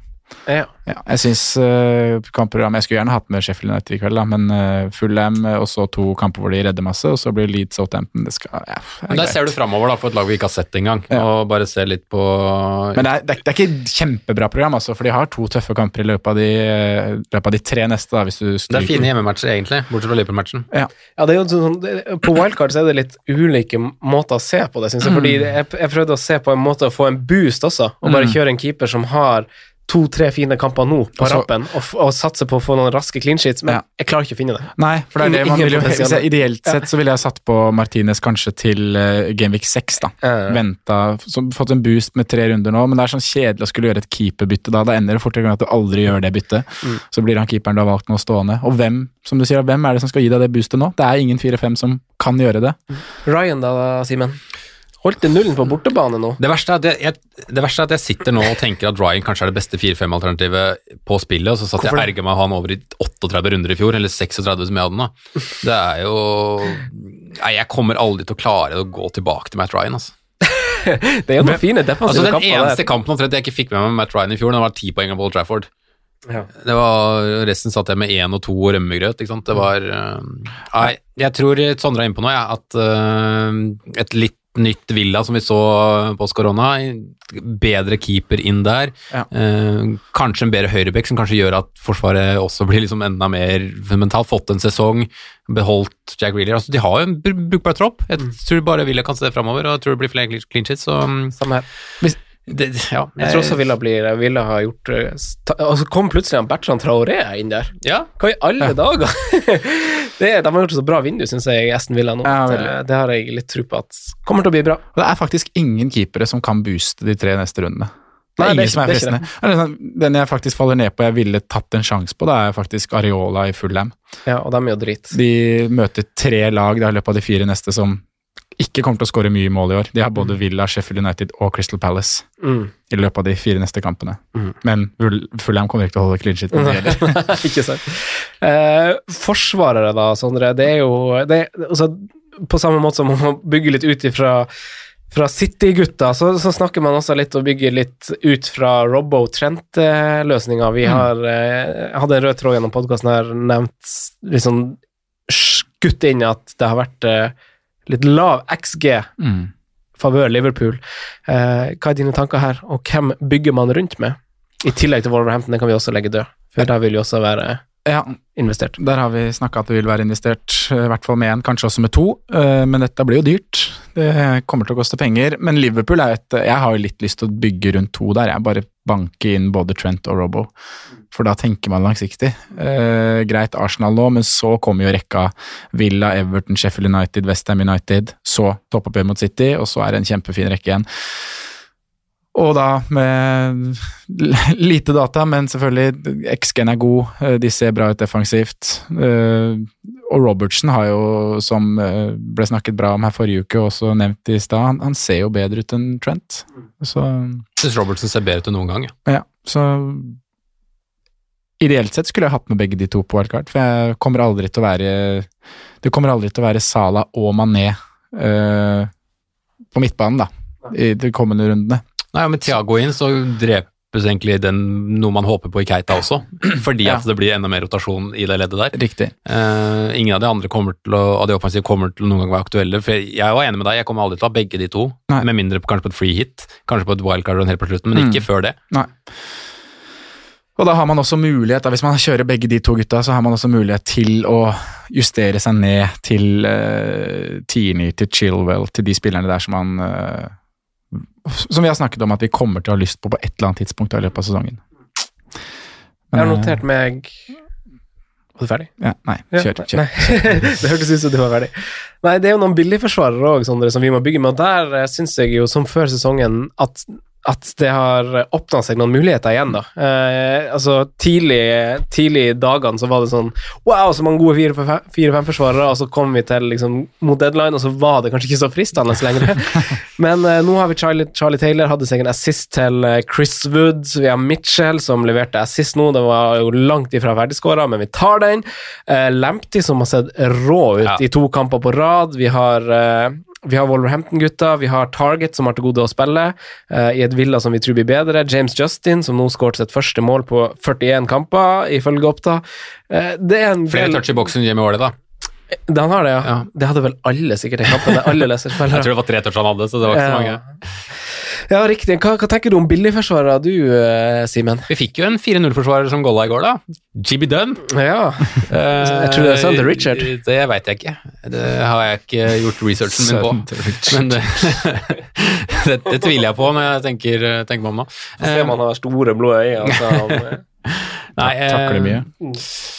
Ja. Ja, jeg syns uh, kampprogrammet Jeg skulle gjerne hatt med Sheffield United i kveld, da, men uh, Fulham eh, og så to kamper hvor de redder masse, og så blir Leeds Southampton Det skal ja, det Men der greit. ser du framover for et lag vi ikke har sett engang, Ja. og bare ser litt på Men det er, det, er, det er ikke kjempebra program, altså, for de har to tøffe kamper i løpet av de, eh, løpet av de tre neste. Da, hvis du Det er fine hjemmematcher, egentlig, bortsett fra Liverpool-matchen. Ja. Ja, det er jo sånn, På wildcard så er det litt ulike måter å se på det, syns jeg. Fordi jeg, jeg prøvde å se på en måte å få en boost også, og bare Mm. kjøre en keeper som har to-tre fine kamper nå på Også, rappen, og, og satse på å få noen raske clean sheets, men Ja. jeg klarer ikke å finne det. Nei, for det er det man vil jo, hvis jeg, Ideelt sett så ville jeg satt på Martinez kanskje til uh, Gameweek 6, da. Ja. Venta, så, fått en boost med tre runder nå, men det er sånn kjedelig å skulle gjøre et keeperbytte da. Da ender det fortere med at du aldri gjør det byttet. Mm. Så blir han keeperen du har valgt nå stående. Og hvem som du sier, hvem er det som skal gi deg det boostet nå? Det er ingen 4-5 som kan gjøre det. Ryan, da, Simen? Holdt det nullen på bortebane nå? Det verste, er jeg, det verste er at jeg sitter nå og tenker at Ryan kanskje er det beste 4-5-alternativet på spillet, og så satt jeg og erga meg han over i 38 runder i fjor, eller 36 som jeg hadde nå. Det er jo Nei, jeg kommer aldri til å klare å gå tilbake til Matt Ryan, altså. Det er jo noen fine Altså, defensive Den kamper eneste der. kampen omtrent jeg ikke fikk med meg med Matt Ryan i fjor, det var ti poeng av Paul Trafford. Ja. Det var, resten satt jeg med én og to og rømmegrøt. ikke sant? Det var øh, Nei, jeg tror Sondre er inne på noe, ja, at uh, et litt nytt Villa som vi så post korona. Bedre keeper inn der. Ja. Eh, kanskje en bedre høyrebekk som kanskje gjør at Forsvaret også blir liksom enda mer fundamentalt. Fått en sesong, beholdt Jack Reeler. Altså, de har jo en brukbar tropp. Jeg tror bare Villa kan se det framover, og jeg tror det blir flere clean sheets. Så mm, Samme her. det, ja, Jeg tror også Villa blir Villa har gjort eh, Og så kom plutselig han Bertrand Traoré inn der. ja, Hva i alle dager? det, de har gjort et så bra vindu, syns jeg, Aston Villa nå. Ja, det, det har jeg litt tro på at kommer til å bli bra. Og det er faktisk ingen keepere som kan booste de tre neste rundene. Det Nei, er det er ingen det er ikke- det er fristende. Eller sånn, Den jeg faktisk faller ned på jeg ville tatt en sjanse på, det er faktisk Areola i Fulham. Ja, og de er jo drit. De møter tre lag i løpet av de fire neste som ikke kommer til å skåre mye mål i år. De har både Villa, Sheffield United og Crystal Palace Mm. i løpet av de fire neste kampene. Mm. Men Fulham kommer ikke til å holde clean shit det ikke sant. Eh, forsvarere, da, Sondre. Det er jo det, altså, På samme måte som man bygge litt ut ifra fra City-gutta, så, så snakker man også litt og bygger litt ut fra Robbo Trent-løsninga. Vi har eh, jeg hadde en rød tråd gjennom podkasten her, nevnt liksom skutt inn at det har vært eh, litt lav XG Mm. favør Liverpool. Eh, hva er dine tanker her, og hvem bygger man rundt med? I tillegg til Wolverhampton, det kan vi også legge død, for der vil jo også være Ja, investert. Der har vi snakka at det vil være investert, eh, i hvert fall med én, kanskje også med to. eh, Men dette blir jo dyrt. Det kommer til å koste penger. Men Liverpool er et Jeg har jo litt lyst til å bygge rundt to der. Jeg bare banker inn både Trent og Robbo. For da tenker man langsiktig. Eh, greit Arsenal nå, men så kommer jo rekka Villa, Everton, Sheffield United, Westham United. Så toppoppgjør mot City, og så er det en kjempefin rekke igjen. Og da med lite data, men selvfølgelig XG-en er god, eh, de ser bra ut defensivt. Eh, Og Robertson har jo, som eh, ble snakket bra om her forrige uke, også nevnt i stad, han, ser jo bedre ut enn Trent. Så syns Robertson ser bedre ut enn noen gang. Ja. ja, så Ideelt sett skulle jeg hatt med begge de to på wildcard, for jeg kommer aldri til å være Det kommer aldri til å være Sala og Mané uh, på midtbanen, da, i de kommende rundene. Nei, Med Thiago inn så drepes egentlig den, noe man håper på i Keita også, fordi Ja. at det blir enda mer rotasjon i det leddet der. Riktig. Uh, ingen av de andre kommer til å, av de offensive kommer til å noen gang være aktuelle. for Jeg jeg var enig med deg, jeg kommer aldri til å ha begge de to, Nei. med mindre på, kanskje på et free hit, kanskje på et wildcard og en helt på slutten, men Mm. ikke før det. Nei. Og da har man også mulighet, da, hvis man kjører begge de to gutta, så har man også mulighet til å justere seg ned til uh, Tierney, til Chilwell, til de spillerne der som man uh, Som vi har snakket om at vi kommer til å ha lyst på på et eller annet tidspunkt i løpet av sesongen. Jeg har eh, notert meg Var du ferdig? Ja, nei, Ja, kjør. kjør. Det hørtes ut som du var ferdig. Nei, det er jo noen billigforsvarere òg, Sondre, som vi må bygge med. Og der syns jeg jo, som før sesongen, at at det har åpna seg noen muligheter igjen, da. Eh, altså, tidlig, tidlig i dagene så var det sånn Wow, så mange gode fire-fem-forsvarere, og så kom vi til liksom mot deadline, og så var det kanskje ikke så fristende lenger. Men eh, nå har vi Charlie, Charlie Taylor, hadde seg en assist til eh, Chris Wood. Vi har Mitchell, som leverte assist nå. Det var jo langt ifra ferdigskåra, men vi tar den. Eh, Lamptey, som har sett rå ut Ja. i to kamper på rad. Vi har eh, vi har Wolverhampton-gutta, vi har Target, som har til gode å spille, uh, i et Villa som vi tror blir bedre. James Justin, som nå skåret sitt første mål på 41 kamper, ifølge Oppta. Uh, det er en Flere del- touch i boksen Jamie Warley, da. Det han har det, ja. Ja. Det hadde vel alle sikkert i kampen. alle leserspillere. Jeg tror det var tre touch han hadde, så det var ikke så mange. Ja, riktig. Hva, hva tenker du om billigforsvarere, du, eh, Simen? Vi fikk jo en 4-0-forsvarer som golla i går, da. Jibby Dunn. Ja. Jeg tror det er til Richard. Eh, Det veit jeg ikke. Det har jeg ikke gjort researchen min på. Men det, det, det tviler jeg på når jeg tenker, tenker meg om nå. Ser man har store blå øyne. Altså, han, Nei, Takler eh.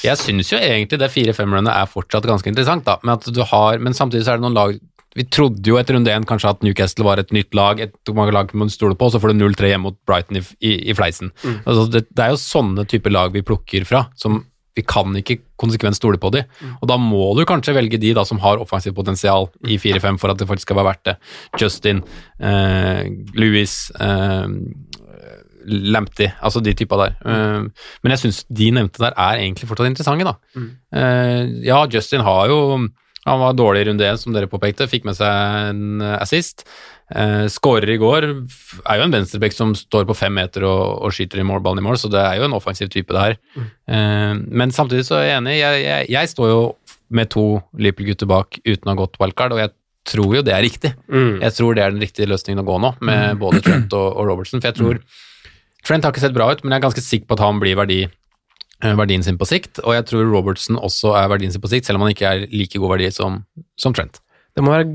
Jeg syns jo egentlig det 4-5-runnet er fortsatt ganske interessant, da. Men, at du har, men samtidig så er det noen lag Vi trodde jo etter runde én kanskje at Newcastle var et nytt lag, et mange lag man stoler på, og så får du 0-3 hjemme mot Brighton i, i, i fleisen. Altså, det, det er jo sånne typer lag vi plukker fra, som vi kan ikke konsekvent stole på de. Og da må du kanskje velge de da som har offensivt potensial i 4-5 for at det faktisk skal være verdt det. Justin, eh, Louis, eh, Lamptey, altså de typa der. Eh, men jeg syns de nevnte der er egentlig fortsatt interessante, da. Eh, ja, Justin har jo Han var dårlig i runde én, som dere påpekte, fikk med seg en assist. Eh, Skårer i går, er jo en venstreback som står på fem meter og, og skyter i mål, ballen i mål, så det er jo en offensiv type det her. Eh, men samtidig så er jeg enig, jeg, jeg, jeg står jo med to Liverpool-gutter bak uten å ha gått wildcard, og jeg tror jo det er riktig. Mm. Jeg tror det er den riktige løsningen å gå nå, med både Trent og, og Robertson. For jeg tror Trent har ikke sett bra ut, men jeg er ganske sikker på at han blir verdi, verdien sin på sikt. Og jeg tror Robertson også er verdien sin på sikt, selv om han ikke er like god verdi som, som Trent. Det må være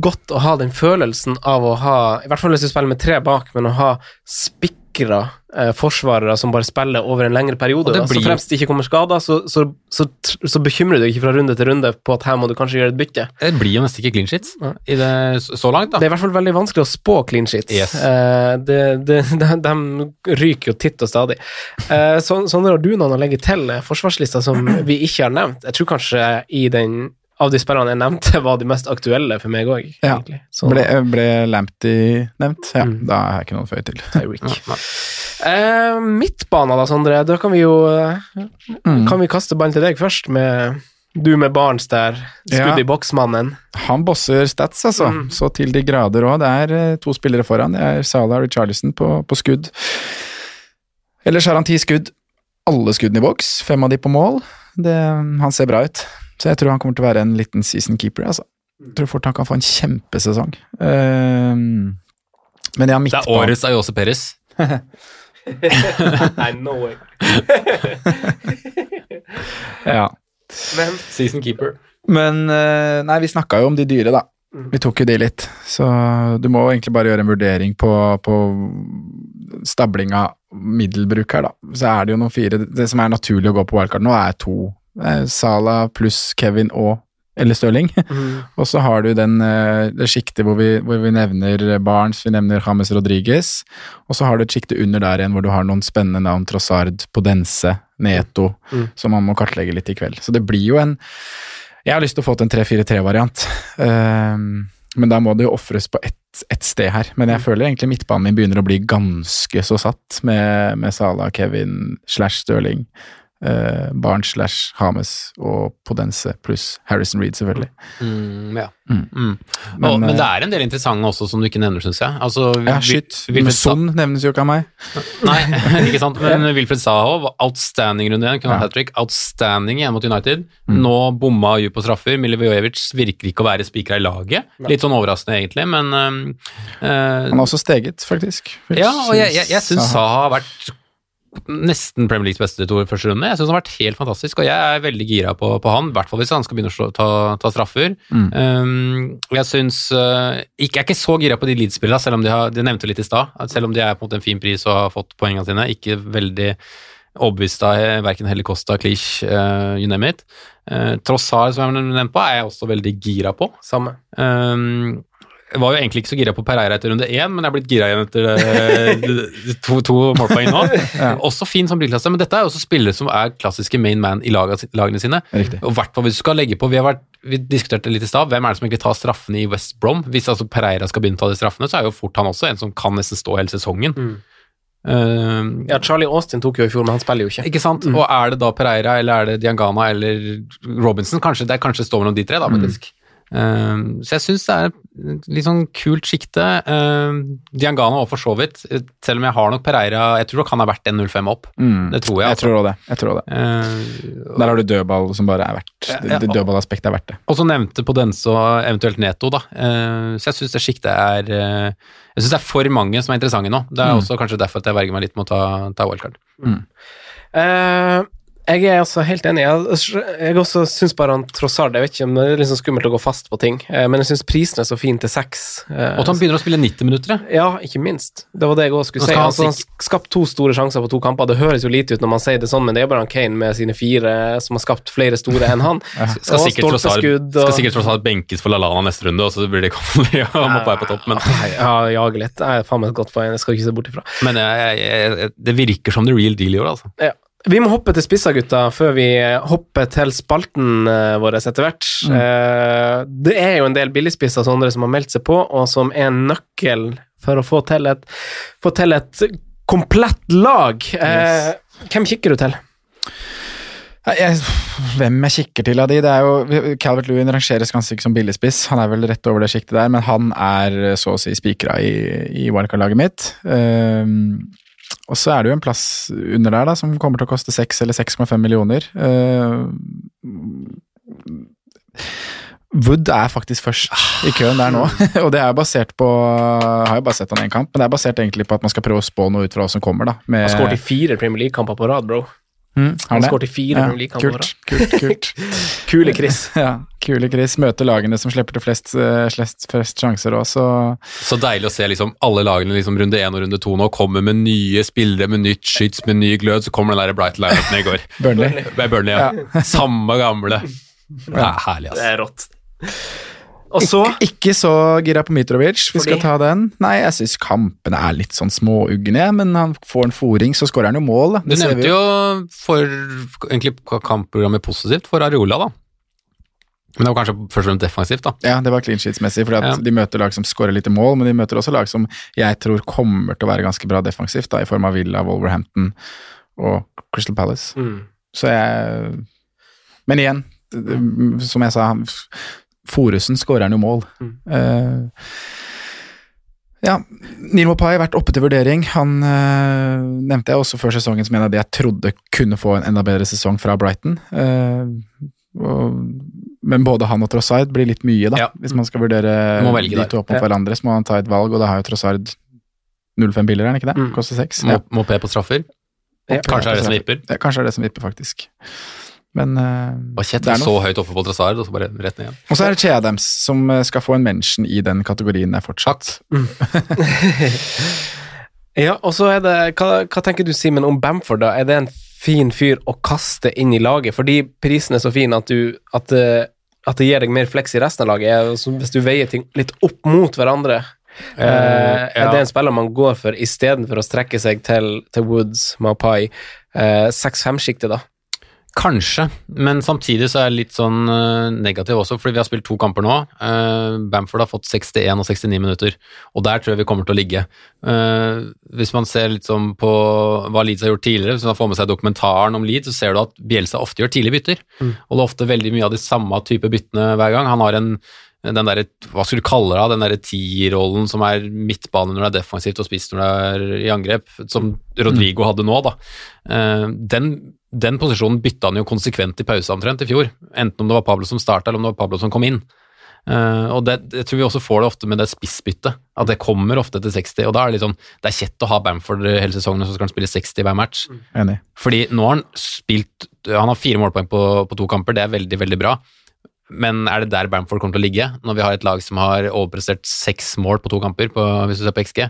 godt å ha den følelsen av å ha, i hvert fall hvis du spiller med tre bak, men å ha spikra eh, forsvarere som bare spiller over en lengre periode. Da. Så fremst det ikke kommer skader, så, så, så, så bekymrer du deg ikke fra runde til runde på at her må du kanskje gjøre et bytte. Det blir jo nesten ikke clean sheets i det, så langt, da. Det er i hvert fall veldig vanskelig å spå clean sheets. Yes. Eh, det, det, de, de ryker jo titt og stadig. Eh, Sondre, har du noen å legge til forsvarslista som vi ikke har nevnt? Jeg tror kanskje i den av de spillerne jeg nevnte, var de mest aktuelle for meg òg, Ja. Så, Ble, ble Lamptey nevnt? Ja, Mm. da har jeg ikke noe å føye til. Tyreek. Eh, midtbana da, Sondre. Da kan vi jo eh, Mm. Kan vi kaste ballen til deg først, med du med Barents der, skudd Ja. i boksmannen. Han bosser stats, altså. Mm. Så til de grader òg. Det er eh, to spillere foran. Det er Salah og Richarlison på, på skudd. Ellers har han ti skudd. Alle skuddene i boks, fem av de på mål. Det, han ser bra ut. Så jeg tror han kommer til å være en liten season keeper. altså. Jeg tror fort han kan få en kjempesesong. Um, men ja, Det midtbanen er årets Ayose Perez. I know it. Ja. Men Season keeper. Men eh, nei, vi snakka jo om de dyre, da. Vi tok jo de litt. Så du må egentlig bare gjøre en vurdering på, på stabling av middelbruk her, da. Så er det jo noen fire Det som er naturlig å gå på wildcard nå, er to. Eh, Sala pluss Kevin og eller Stirling. og så har du den, eh, det sjiktet hvor, vi- hvor vi nevner Barnes, vi nevner James Rodriguez. Og så har du et sjikte under der igjen hvor du har noen spennende navn, Trossard, Podense, Neto, Mm. som man må kartlegge litt i kveld. Så det blir jo en Jeg har lyst til å få til en 3-4-3-variant, Um, men da må det jo ofres på ett et sted her. Men jeg føler egentlig midtbanen min begynner å bli ganske så satt, med, med Sala, Kevin slash Stirling, uh, Barnes slash Hames og Podense pluss Harrison Reed, selvfølgelig. Mm, ja. Mm. Mm. Men, og, men eh, det er en del interessante også som du ikke nevner, syns jeg. Altså, Ja, shit. Wilfred Men sånn Son nevnes jo ikke av meg. Nei, ikke sant. Men Wilfred Saha var outstanding runde igjen. Kunne Ja. hat trick. Outstanding igjen mot United. Mm. Nå bomma Ju på straffer. Milivojevic virker ikke å være spikra i laget. Litt sånn overraskende, egentlig, men øh, Han har også steget, faktisk. Ja, og jeg, jeg, jeg syns Saha. Saha har vært nesten Premier Leagues beste to første runde. Jeg syns han har vært helt fantastisk, og jeg er veldig gira på, på han. I hvert fall hvis han skal begynne å slå, ta, ta straffer. Mm. Um, jeg syns uh, ikke, Jeg er ikke så gira på de Leeds-spillerne, selv om de har De nevnte litt i stad. Selv om de er på en måte en fin pris og har fått poengene sine. Ikke veldig overbevist av eh, verken Helle Costa, Klisch, uh, you name it. Uh, Trossard, som jeg har nevnt på, er jeg også veldig gira på. Samme. Um, jeg var jo egentlig ikke så gira på Pereira etter runde én, men jeg er blitt gira igjen etter eh, to, to målpoeng nå. Også fin som brytklasse, men dette er jo også spillere som er klassiske main man i lagene sine. Riktig. Og hvert fall hvis du skal legge på Vi, har vært, vi diskuterte litt i stad, hvem er det som egentlig tar straffene i West Brom? Hvis altså Pereira skal begynne å ta de straffene, så er jo fort han også en som kan nesten stå hele sesongen. Um, Ja, Charlie Austin tok jo i fjor, men han spiller jo ikke. ikke sant? Og er det da Pereira, eller er det Diangana eller Robinson? Kanskje det kanskje står mellom de tre, da, faktisk. Um, så jeg syns det er et litt sånn kult sjikte. Um, Diangana òg, for så vidt. Selv om jeg har nok Pereira Jeg tror nok han er verdt 1,05 opp. Mm. Det tror jeg. Jeg altså. tror også det. Jeg tror det. Uh, Der har du dødball som bare er verdt Det, dødballaspektet er verdt det. Og så nevnte Podense og eventuelt Neto, da. Uh, så jeg syns det sjiktet er uh, Jeg syns det er for mange som er interessante nå. Det er Mm. også kanskje derfor at jeg verger meg litt med å ta, ta wildcard. Eh, jeg er også helt enig. Jeg, jeg også syns bare han Trossard Jeg vet ikke om det er litt sånn skummelt å gå fast på ting, eh, men jeg syns prisen er så fin til seks. eh, Og at han begynner å spille 90 minutter, ja. Ja, ikke minst. Det var det jeg òg skulle si. han Altså, han skapte skapt to store sjanser på to kamper. Det høres jo lite ut når man sier det sånn, men det er bare han Kane med sine fire som har skapt flere store enn han. Skal Og sikkert tross alt- skal og- sikkert tross alt benkes for Lalana neste runde, og så blir det Connolly og må være på topp, men, Ja, jage litt. Det er faen meg et godt poeng, det skal ikke se bort ifra. men jeg, jeg, jeg, det virker som the real deal i år, altså. Ja. Vi må hoppe til spissa, gutta, før vi hopper til spalten eh, vår etter hvert. Mm. det er jo en del billigspisser Sondre, som har meldt seg på, og som er en nøkkel for å få til et, få til et komplett lag. Yes. Hvem kikker du til? Jeg, hvem jeg kikker til av de, det er jo Calvert Lewin rangeres ganske ikke som billigspiss. Han er vel rett over det sjiktet der, men han er så å si spikra i, i wildcard-laget mitt. Ehm, og så er det jo en plass under der da, som kommer til å koste 6 eller 6,5 millioner. Uh, Wood er faktisk først i køen der nå, og det er jo basert på Jeg har jo bare sett han én kamp, men det er basert egentlig på at man skal prøve å spå noe ut fra hva som kommer, da. Med, Han skåret i fire Premier League-kamper på rad, bro. Mm, Han det? skåret i fire Ja, League-kamper kult, kult, kult. Kule Chris. ja, kule Chris. Møter lagene som slipper til flest, eh, flest, flest sjanser òg, så Så deilig å se liksom alle lagene liksom runde én og runde to nå kommer med nye spillere, med nytt skyts, med ny glød. Så kommer den der Brighton lineupen i går. Burnley. Burnley, ja. Samme gamle. Det er herlig, Det altså. er rått. Så Ikke så gira på Mitrovic. Vi Fordi? skal ta den. Nei, jeg syns kampene er litt sånn småugne, men han får en foring, så skårer han jo mål. Da. Du Det vi nevnte jo for egentlig kampprogrammet positivt for Areola, da. Men det var kanskje først og fremst defensivt, da. Ja, det var clean sheets-messig, for Ja. de møter lag som skårer lite mål, men de møter også lag som jeg tror kommer til å være ganske bra defensivt, da, i form av Villa, Wolverhampton og Crystal Palace. mm. Så jeg Men igjen, som jeg sa, Foresen skårer han jo mål. Mm. Uh, ja, Neil Mopai har vært oppe til vurdering. Han uh, nevnte jeg også før sesongen som en av de jeg trodde kunne få en enda bedre sesong fra Brighton. Eh, og, men både han og Trossard blir litt mye, da. Ja. Hvis man skal vurdere velge de to opp mot Ja. hverandre, så må han ta et valg, og da har jo Trossard 0,5 billigere, er han ikke det? Mm. Koster 6. Må, må P på straffer. Ja. Kanskje er det som vipper. Ja, kanskje er det som vipper, faktisk. Men uh, Og Kjett det er noe- så høyt oppe på Trossard, og så bare rett ned igjen. Og så er det Che Adams, som eh, skal få en mention i den kategorien der fortsatt. Ja, og så er det Hva, hva tenker du, Simen, om Bamford, da? Er det en fin fyr å kaste inn i laget? Fordi prisen er så fin at, du, at, det, at det gir deg mer fleks i resten av laget. Er- Hvis du veier ting litt opp mot hverandre, Uh, er ja. det en spiller man går for istedenfor å strekke seg til, til Woods, Mapai, Uh, 6-5-sjiktet, da? Kanskje, men samtidig så er jeg litt sånn eh, negativ også, fordi vi har spilt to kamper nå. Eh, Bamford har fått 61 og 69 minutter, og der tror jeg vi kommer til å ligge. Eh, hvis man ser litt sånn på hva Leeds har gjort tidligere, hvis man får med seg dokumentaren om Leeds, så ser du at Bielsa ofte gjør tidlige bytter, og det er ofte veldig mye av de samme type byttene hver gang. Han har en den der, hva skulle du kalle det, den der ti-rollen som er midtbane når det er defensivt og spiss når det er i angrep, som Rodrigo hadde nå, da. Den, den posisjonen bytta han jo konsekvent i pause omtrent i fjor, enten om det var Pablo som starta eller om det var Pablo som kom inn. Uh, og det, jeg tror vi også får det ofte med det spissbyttet, at det kommer ofte etter 60, og da er det litt sånn, det er kjett å ha Bamford hele sesongen, og så skal han spille 60 hver match. Enig. Fordi nå har han spilt Han har fire målpoeng på, på to kamper, det er veldig, veldig bra. Men er det der Bamford kommer til å ligge, når vi har et lag som har overprestert seks mål på to kamper, på, hvis du ser på XG?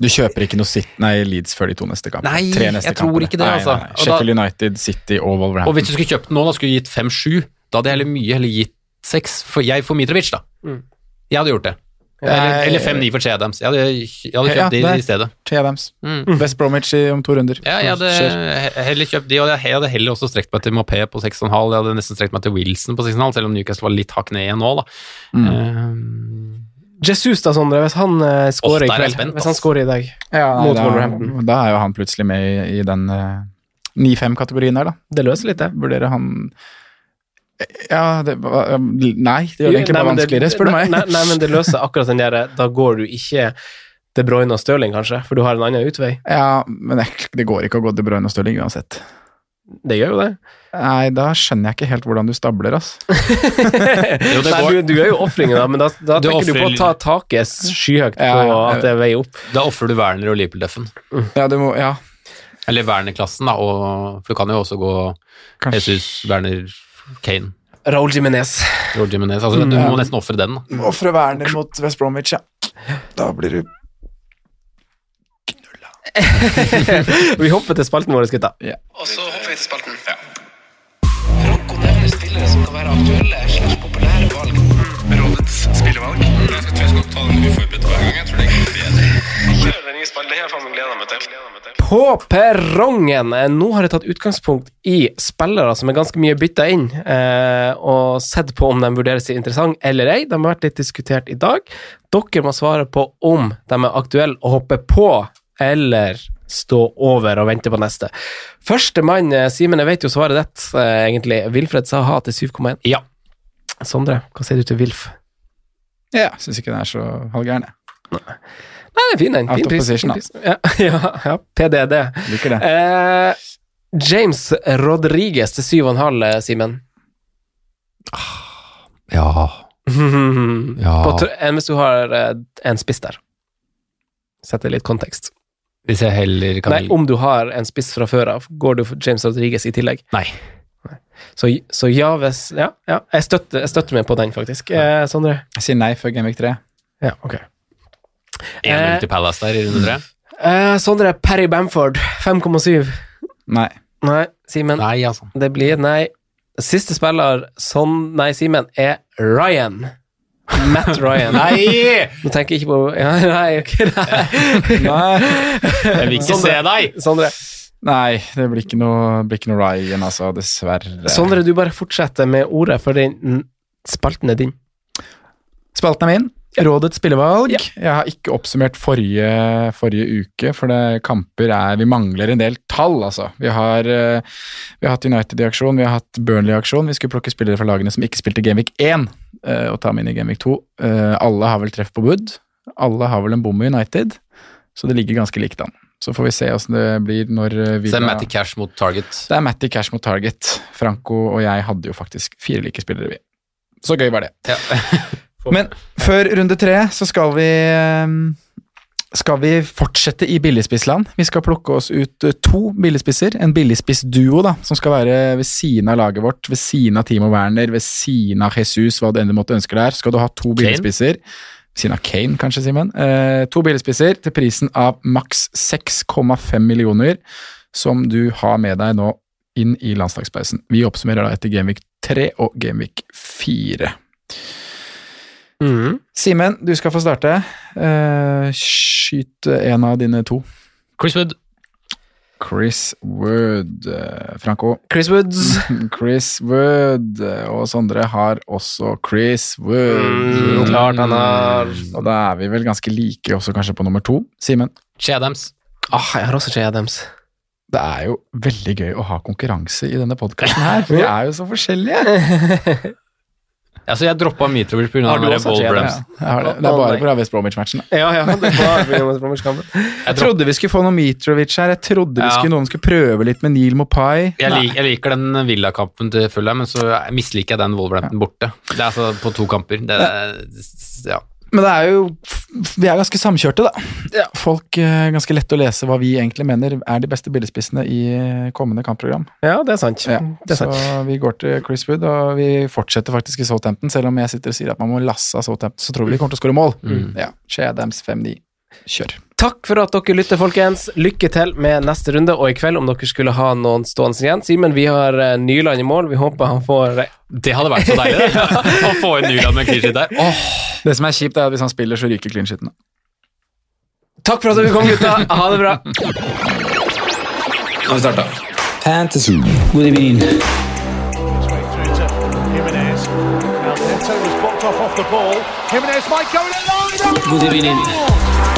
Du kjøper ikke noe sitt, nei, Leeds før de to neste kampene. Nei, Tre neste jeg tror kampene. ikke det, altså. nei, nei. Sheffield da- United, City og Wolverhampton. Og hvis du skulle kjøpt noen, nå, da skulle du gitt fem-sju. Da hadde jeg heller mye heller gitt seks, for jeg for Mitrovic, da. Mm. Jeg hadde gjort det. Eller, eller fem-ni for Che Adams. Jeg hadde, jeg hadde Ja, kjøpt de der. i stedet. Che Adams. Mm. Best Bromwich i, om to runder. Ja, jeg hadde heller kjøpt de, og jeg hadde heller også strekt meg til Mopé på 6,5. Jeg hadde nesten strekt meg til Wilson på 6,5, selv om Newcastle var litt hakk ned igjen nå, da. Mm. Ehm, Jesus, da, Sondre, hvis han uh, scorer i der er jeg kveld, spent, hvis han scorer i dag Ja, mot da, Wolverhampton. da er jo han plutselig med i, i den uh, 9-5-kategorien her, da. Det løser litt, det. Vurderer han Ja, det Nei, det gjør det egentlig bare vanskeligere, spør du meg. Nei, nei, men det løser akkurat den der Da går du ikke De Bruyne og Stirling, kanskje, for du har en annen utvei. Ja, men det, det går ikke å gå De Bruyne og Stirling uansett. Det gjør jo det. Nei, da skjønner jeg ikke helt hvordan du stabler, ass. Jo, Nei, du, du gjør jo ofringen, da, men da, da Du tenker du på å ta taket skyhøyt på Ja, ja. at det veier opp. Da ofrer du Werner og Liverpool-deffen. Ja, du må Ja, Eller Werner-klassen, da, og, for du kan jo også gå kanskje. Jesus, Werner, Kane, Raúl Jimenez. Raul Jimenez. Altså, du må nesten ofre den. Ofre Werner mot West Bromwich, ja. Da blir du knulla. Vi hopper til spalten vår, gutta. Og så hopper vi til spalten. Franco nevner spillere som kan være aktuelle slags populære valg. Rådets spillevalg. Jeg tror jeg skal ta den uforberedt hver gang. Jeg tror det er bedre. På perrongen! Eh, Nå har jeg tatt utgangspunkt i spillere som er ganske mye bytta inn, eh, og sett på om de vurderes interessant eller ei. De har vært litt diskutert i dag. Dere må svare på om de er aktuelle å hoppe på eller stå over og vente på neste. Første mann, eh, Simen, jeg vet jo svaret ditt, egentlig. Wilfred sa ha til 7,1. Ja. Sondre, hva sier du til Wilf? Ja, syns ikke den er så halvgæren, jeg. Nei, det er fin. Out Fin pris. fin pris. Ja, ja, ja, PDD. Liker det. Eh, James Rodriguez til 7,5, halv, Simen. Ja. Ja. Tr- enn hvis du har eh, en spiss der. Setter litt kontekst. Hvis jeg heller kan Nei, om du har en spiss fra før av, går du for James Rodriguez i tillegg. Nei. Så, så ja, hvis Ja, ja jeg, støtter, jeg støtter meg på den, faktisk. Eh, Sondre? Jeg sier nei for Genvik 3. Ja, ok. 1-0 Eh, til Palace der i runde tre. Eh, Sondre, Perry Bamford, 5,7. Nei. Nei, Simen. Nei, altså. Det blir et nei. Siste spiller, sånn Nei, Simen, er Ryan. Matt Ryan. Nei! Nå tenker jeg ikke på ja, Nei, ok, nei. Jeg vil ikke se deg! Sondre. Nei, det blir ikke noe, blir ikke noe Ryan, altså, dessverre. Sondre, du bare fortsetter med ordet, for den spalten er din. Spalten er min. Rådets spillevalg. Jeg har ikke oppsummert forrige, forrige uke, for det kamper er Vi mangler en del tall, altså. Vi har, eh, vi har hatt United i aksjon, vi har hatt Burnley i aksjon. Vi skulle plukke spillere fra lagene som ikke spilte Gameweek 1, eh, og ta dem inn i Gameweek 2. Eh, Alle har vel treff på Wood. Alle har vel en bom i United, så det ligger ganske likt an. Så får vi se åssen det blir når vi Så det er Matty Cash mot Target. Det er Matty Cash mot Target. Franco og jeg hadde jo faktisk fire like spillere, vi. Så gøy var det. Men før runde tre så skal vi eh, skal vi fortsette i billigspissland. Vi skal plukke oss ut eh, to billigspisser. En billigspissduo da, som skal være ved siden av laget vårt, ved siden av Timo Werner, ved siden av Jesus, hva du enn måtte ønske der. Skal du ha to billigspisser. Ved siden av Kane, kanskje, Simen. Eh, to billigspisser til prisen av maks 6,5 millioner, som du har med deg nå inn i landslagspausen. Vi oppsummerer da etter Gameweek 3 og Gameweek 4. Simen, du skal få starte. Uh, skyt en av dine to. Chris Wood. Chris Wood. eh, Franco. Chris Woods. Chris Wood. eh, Og Sondre har også Chris Wood. Mm, klart han har. Og da er vi vel ganske like også kanskje på nummer to. Simen? Che Adams. Ah, jeg har også Che Adams. Det er jo veldig gøy å ha konkurranse i denne podkasten her. Vi er jo så forskjellige. Altså, jeg droppa Mitrovic pga. Har du også Wolverhampton. Adams? Det. det er bare pga. West Bromwich-matchen. Ja, ja, det var Williams Bromwich-kampen. Jeg trodde vi skulle få noe Mitrovic her. Jeg trodde vi Ja. skulle, noen skulle prøve litt med Neil Mopai. Jeg, lik, jeg liker den Villa-kampen til Fulham, men så misliker jeg den Wolverhampton borte. Det er altså på to kamper. Det, ja. Men det er jo Vi er ganske samkjørte, da. Folk er ganske lett å lese hva vi egentlig mener er de beste billedspissene i kommende kampprogram. Ja, det er sant. Ja, Det er så sant. vi går til Chris Wood, og vi fortsetter faktisk i Southampton. Selv om jeg sitter og sier at man må lasse av Southampton, så tror vi de kommer til å skåre mål. Mm. Ja, Shadams Adams 5-9. Kjør. Takk for at dere lytter, folkens. Lykke til med neste runde, og i kveld, om dere skulle ha noen stående igjen. Simen, vi har eh, Nyland i mål. Vi håper han får eh, Det hadde vært så deilig, det. Å få inn Nyland med clean shit der. Oh. Det som er kjipt, er at hvis han spiller, så ryker clean sheeten. Takk for at dere kom, gutta. Ha det bra. Nå har vi starta. Fantasy. God evening. Good to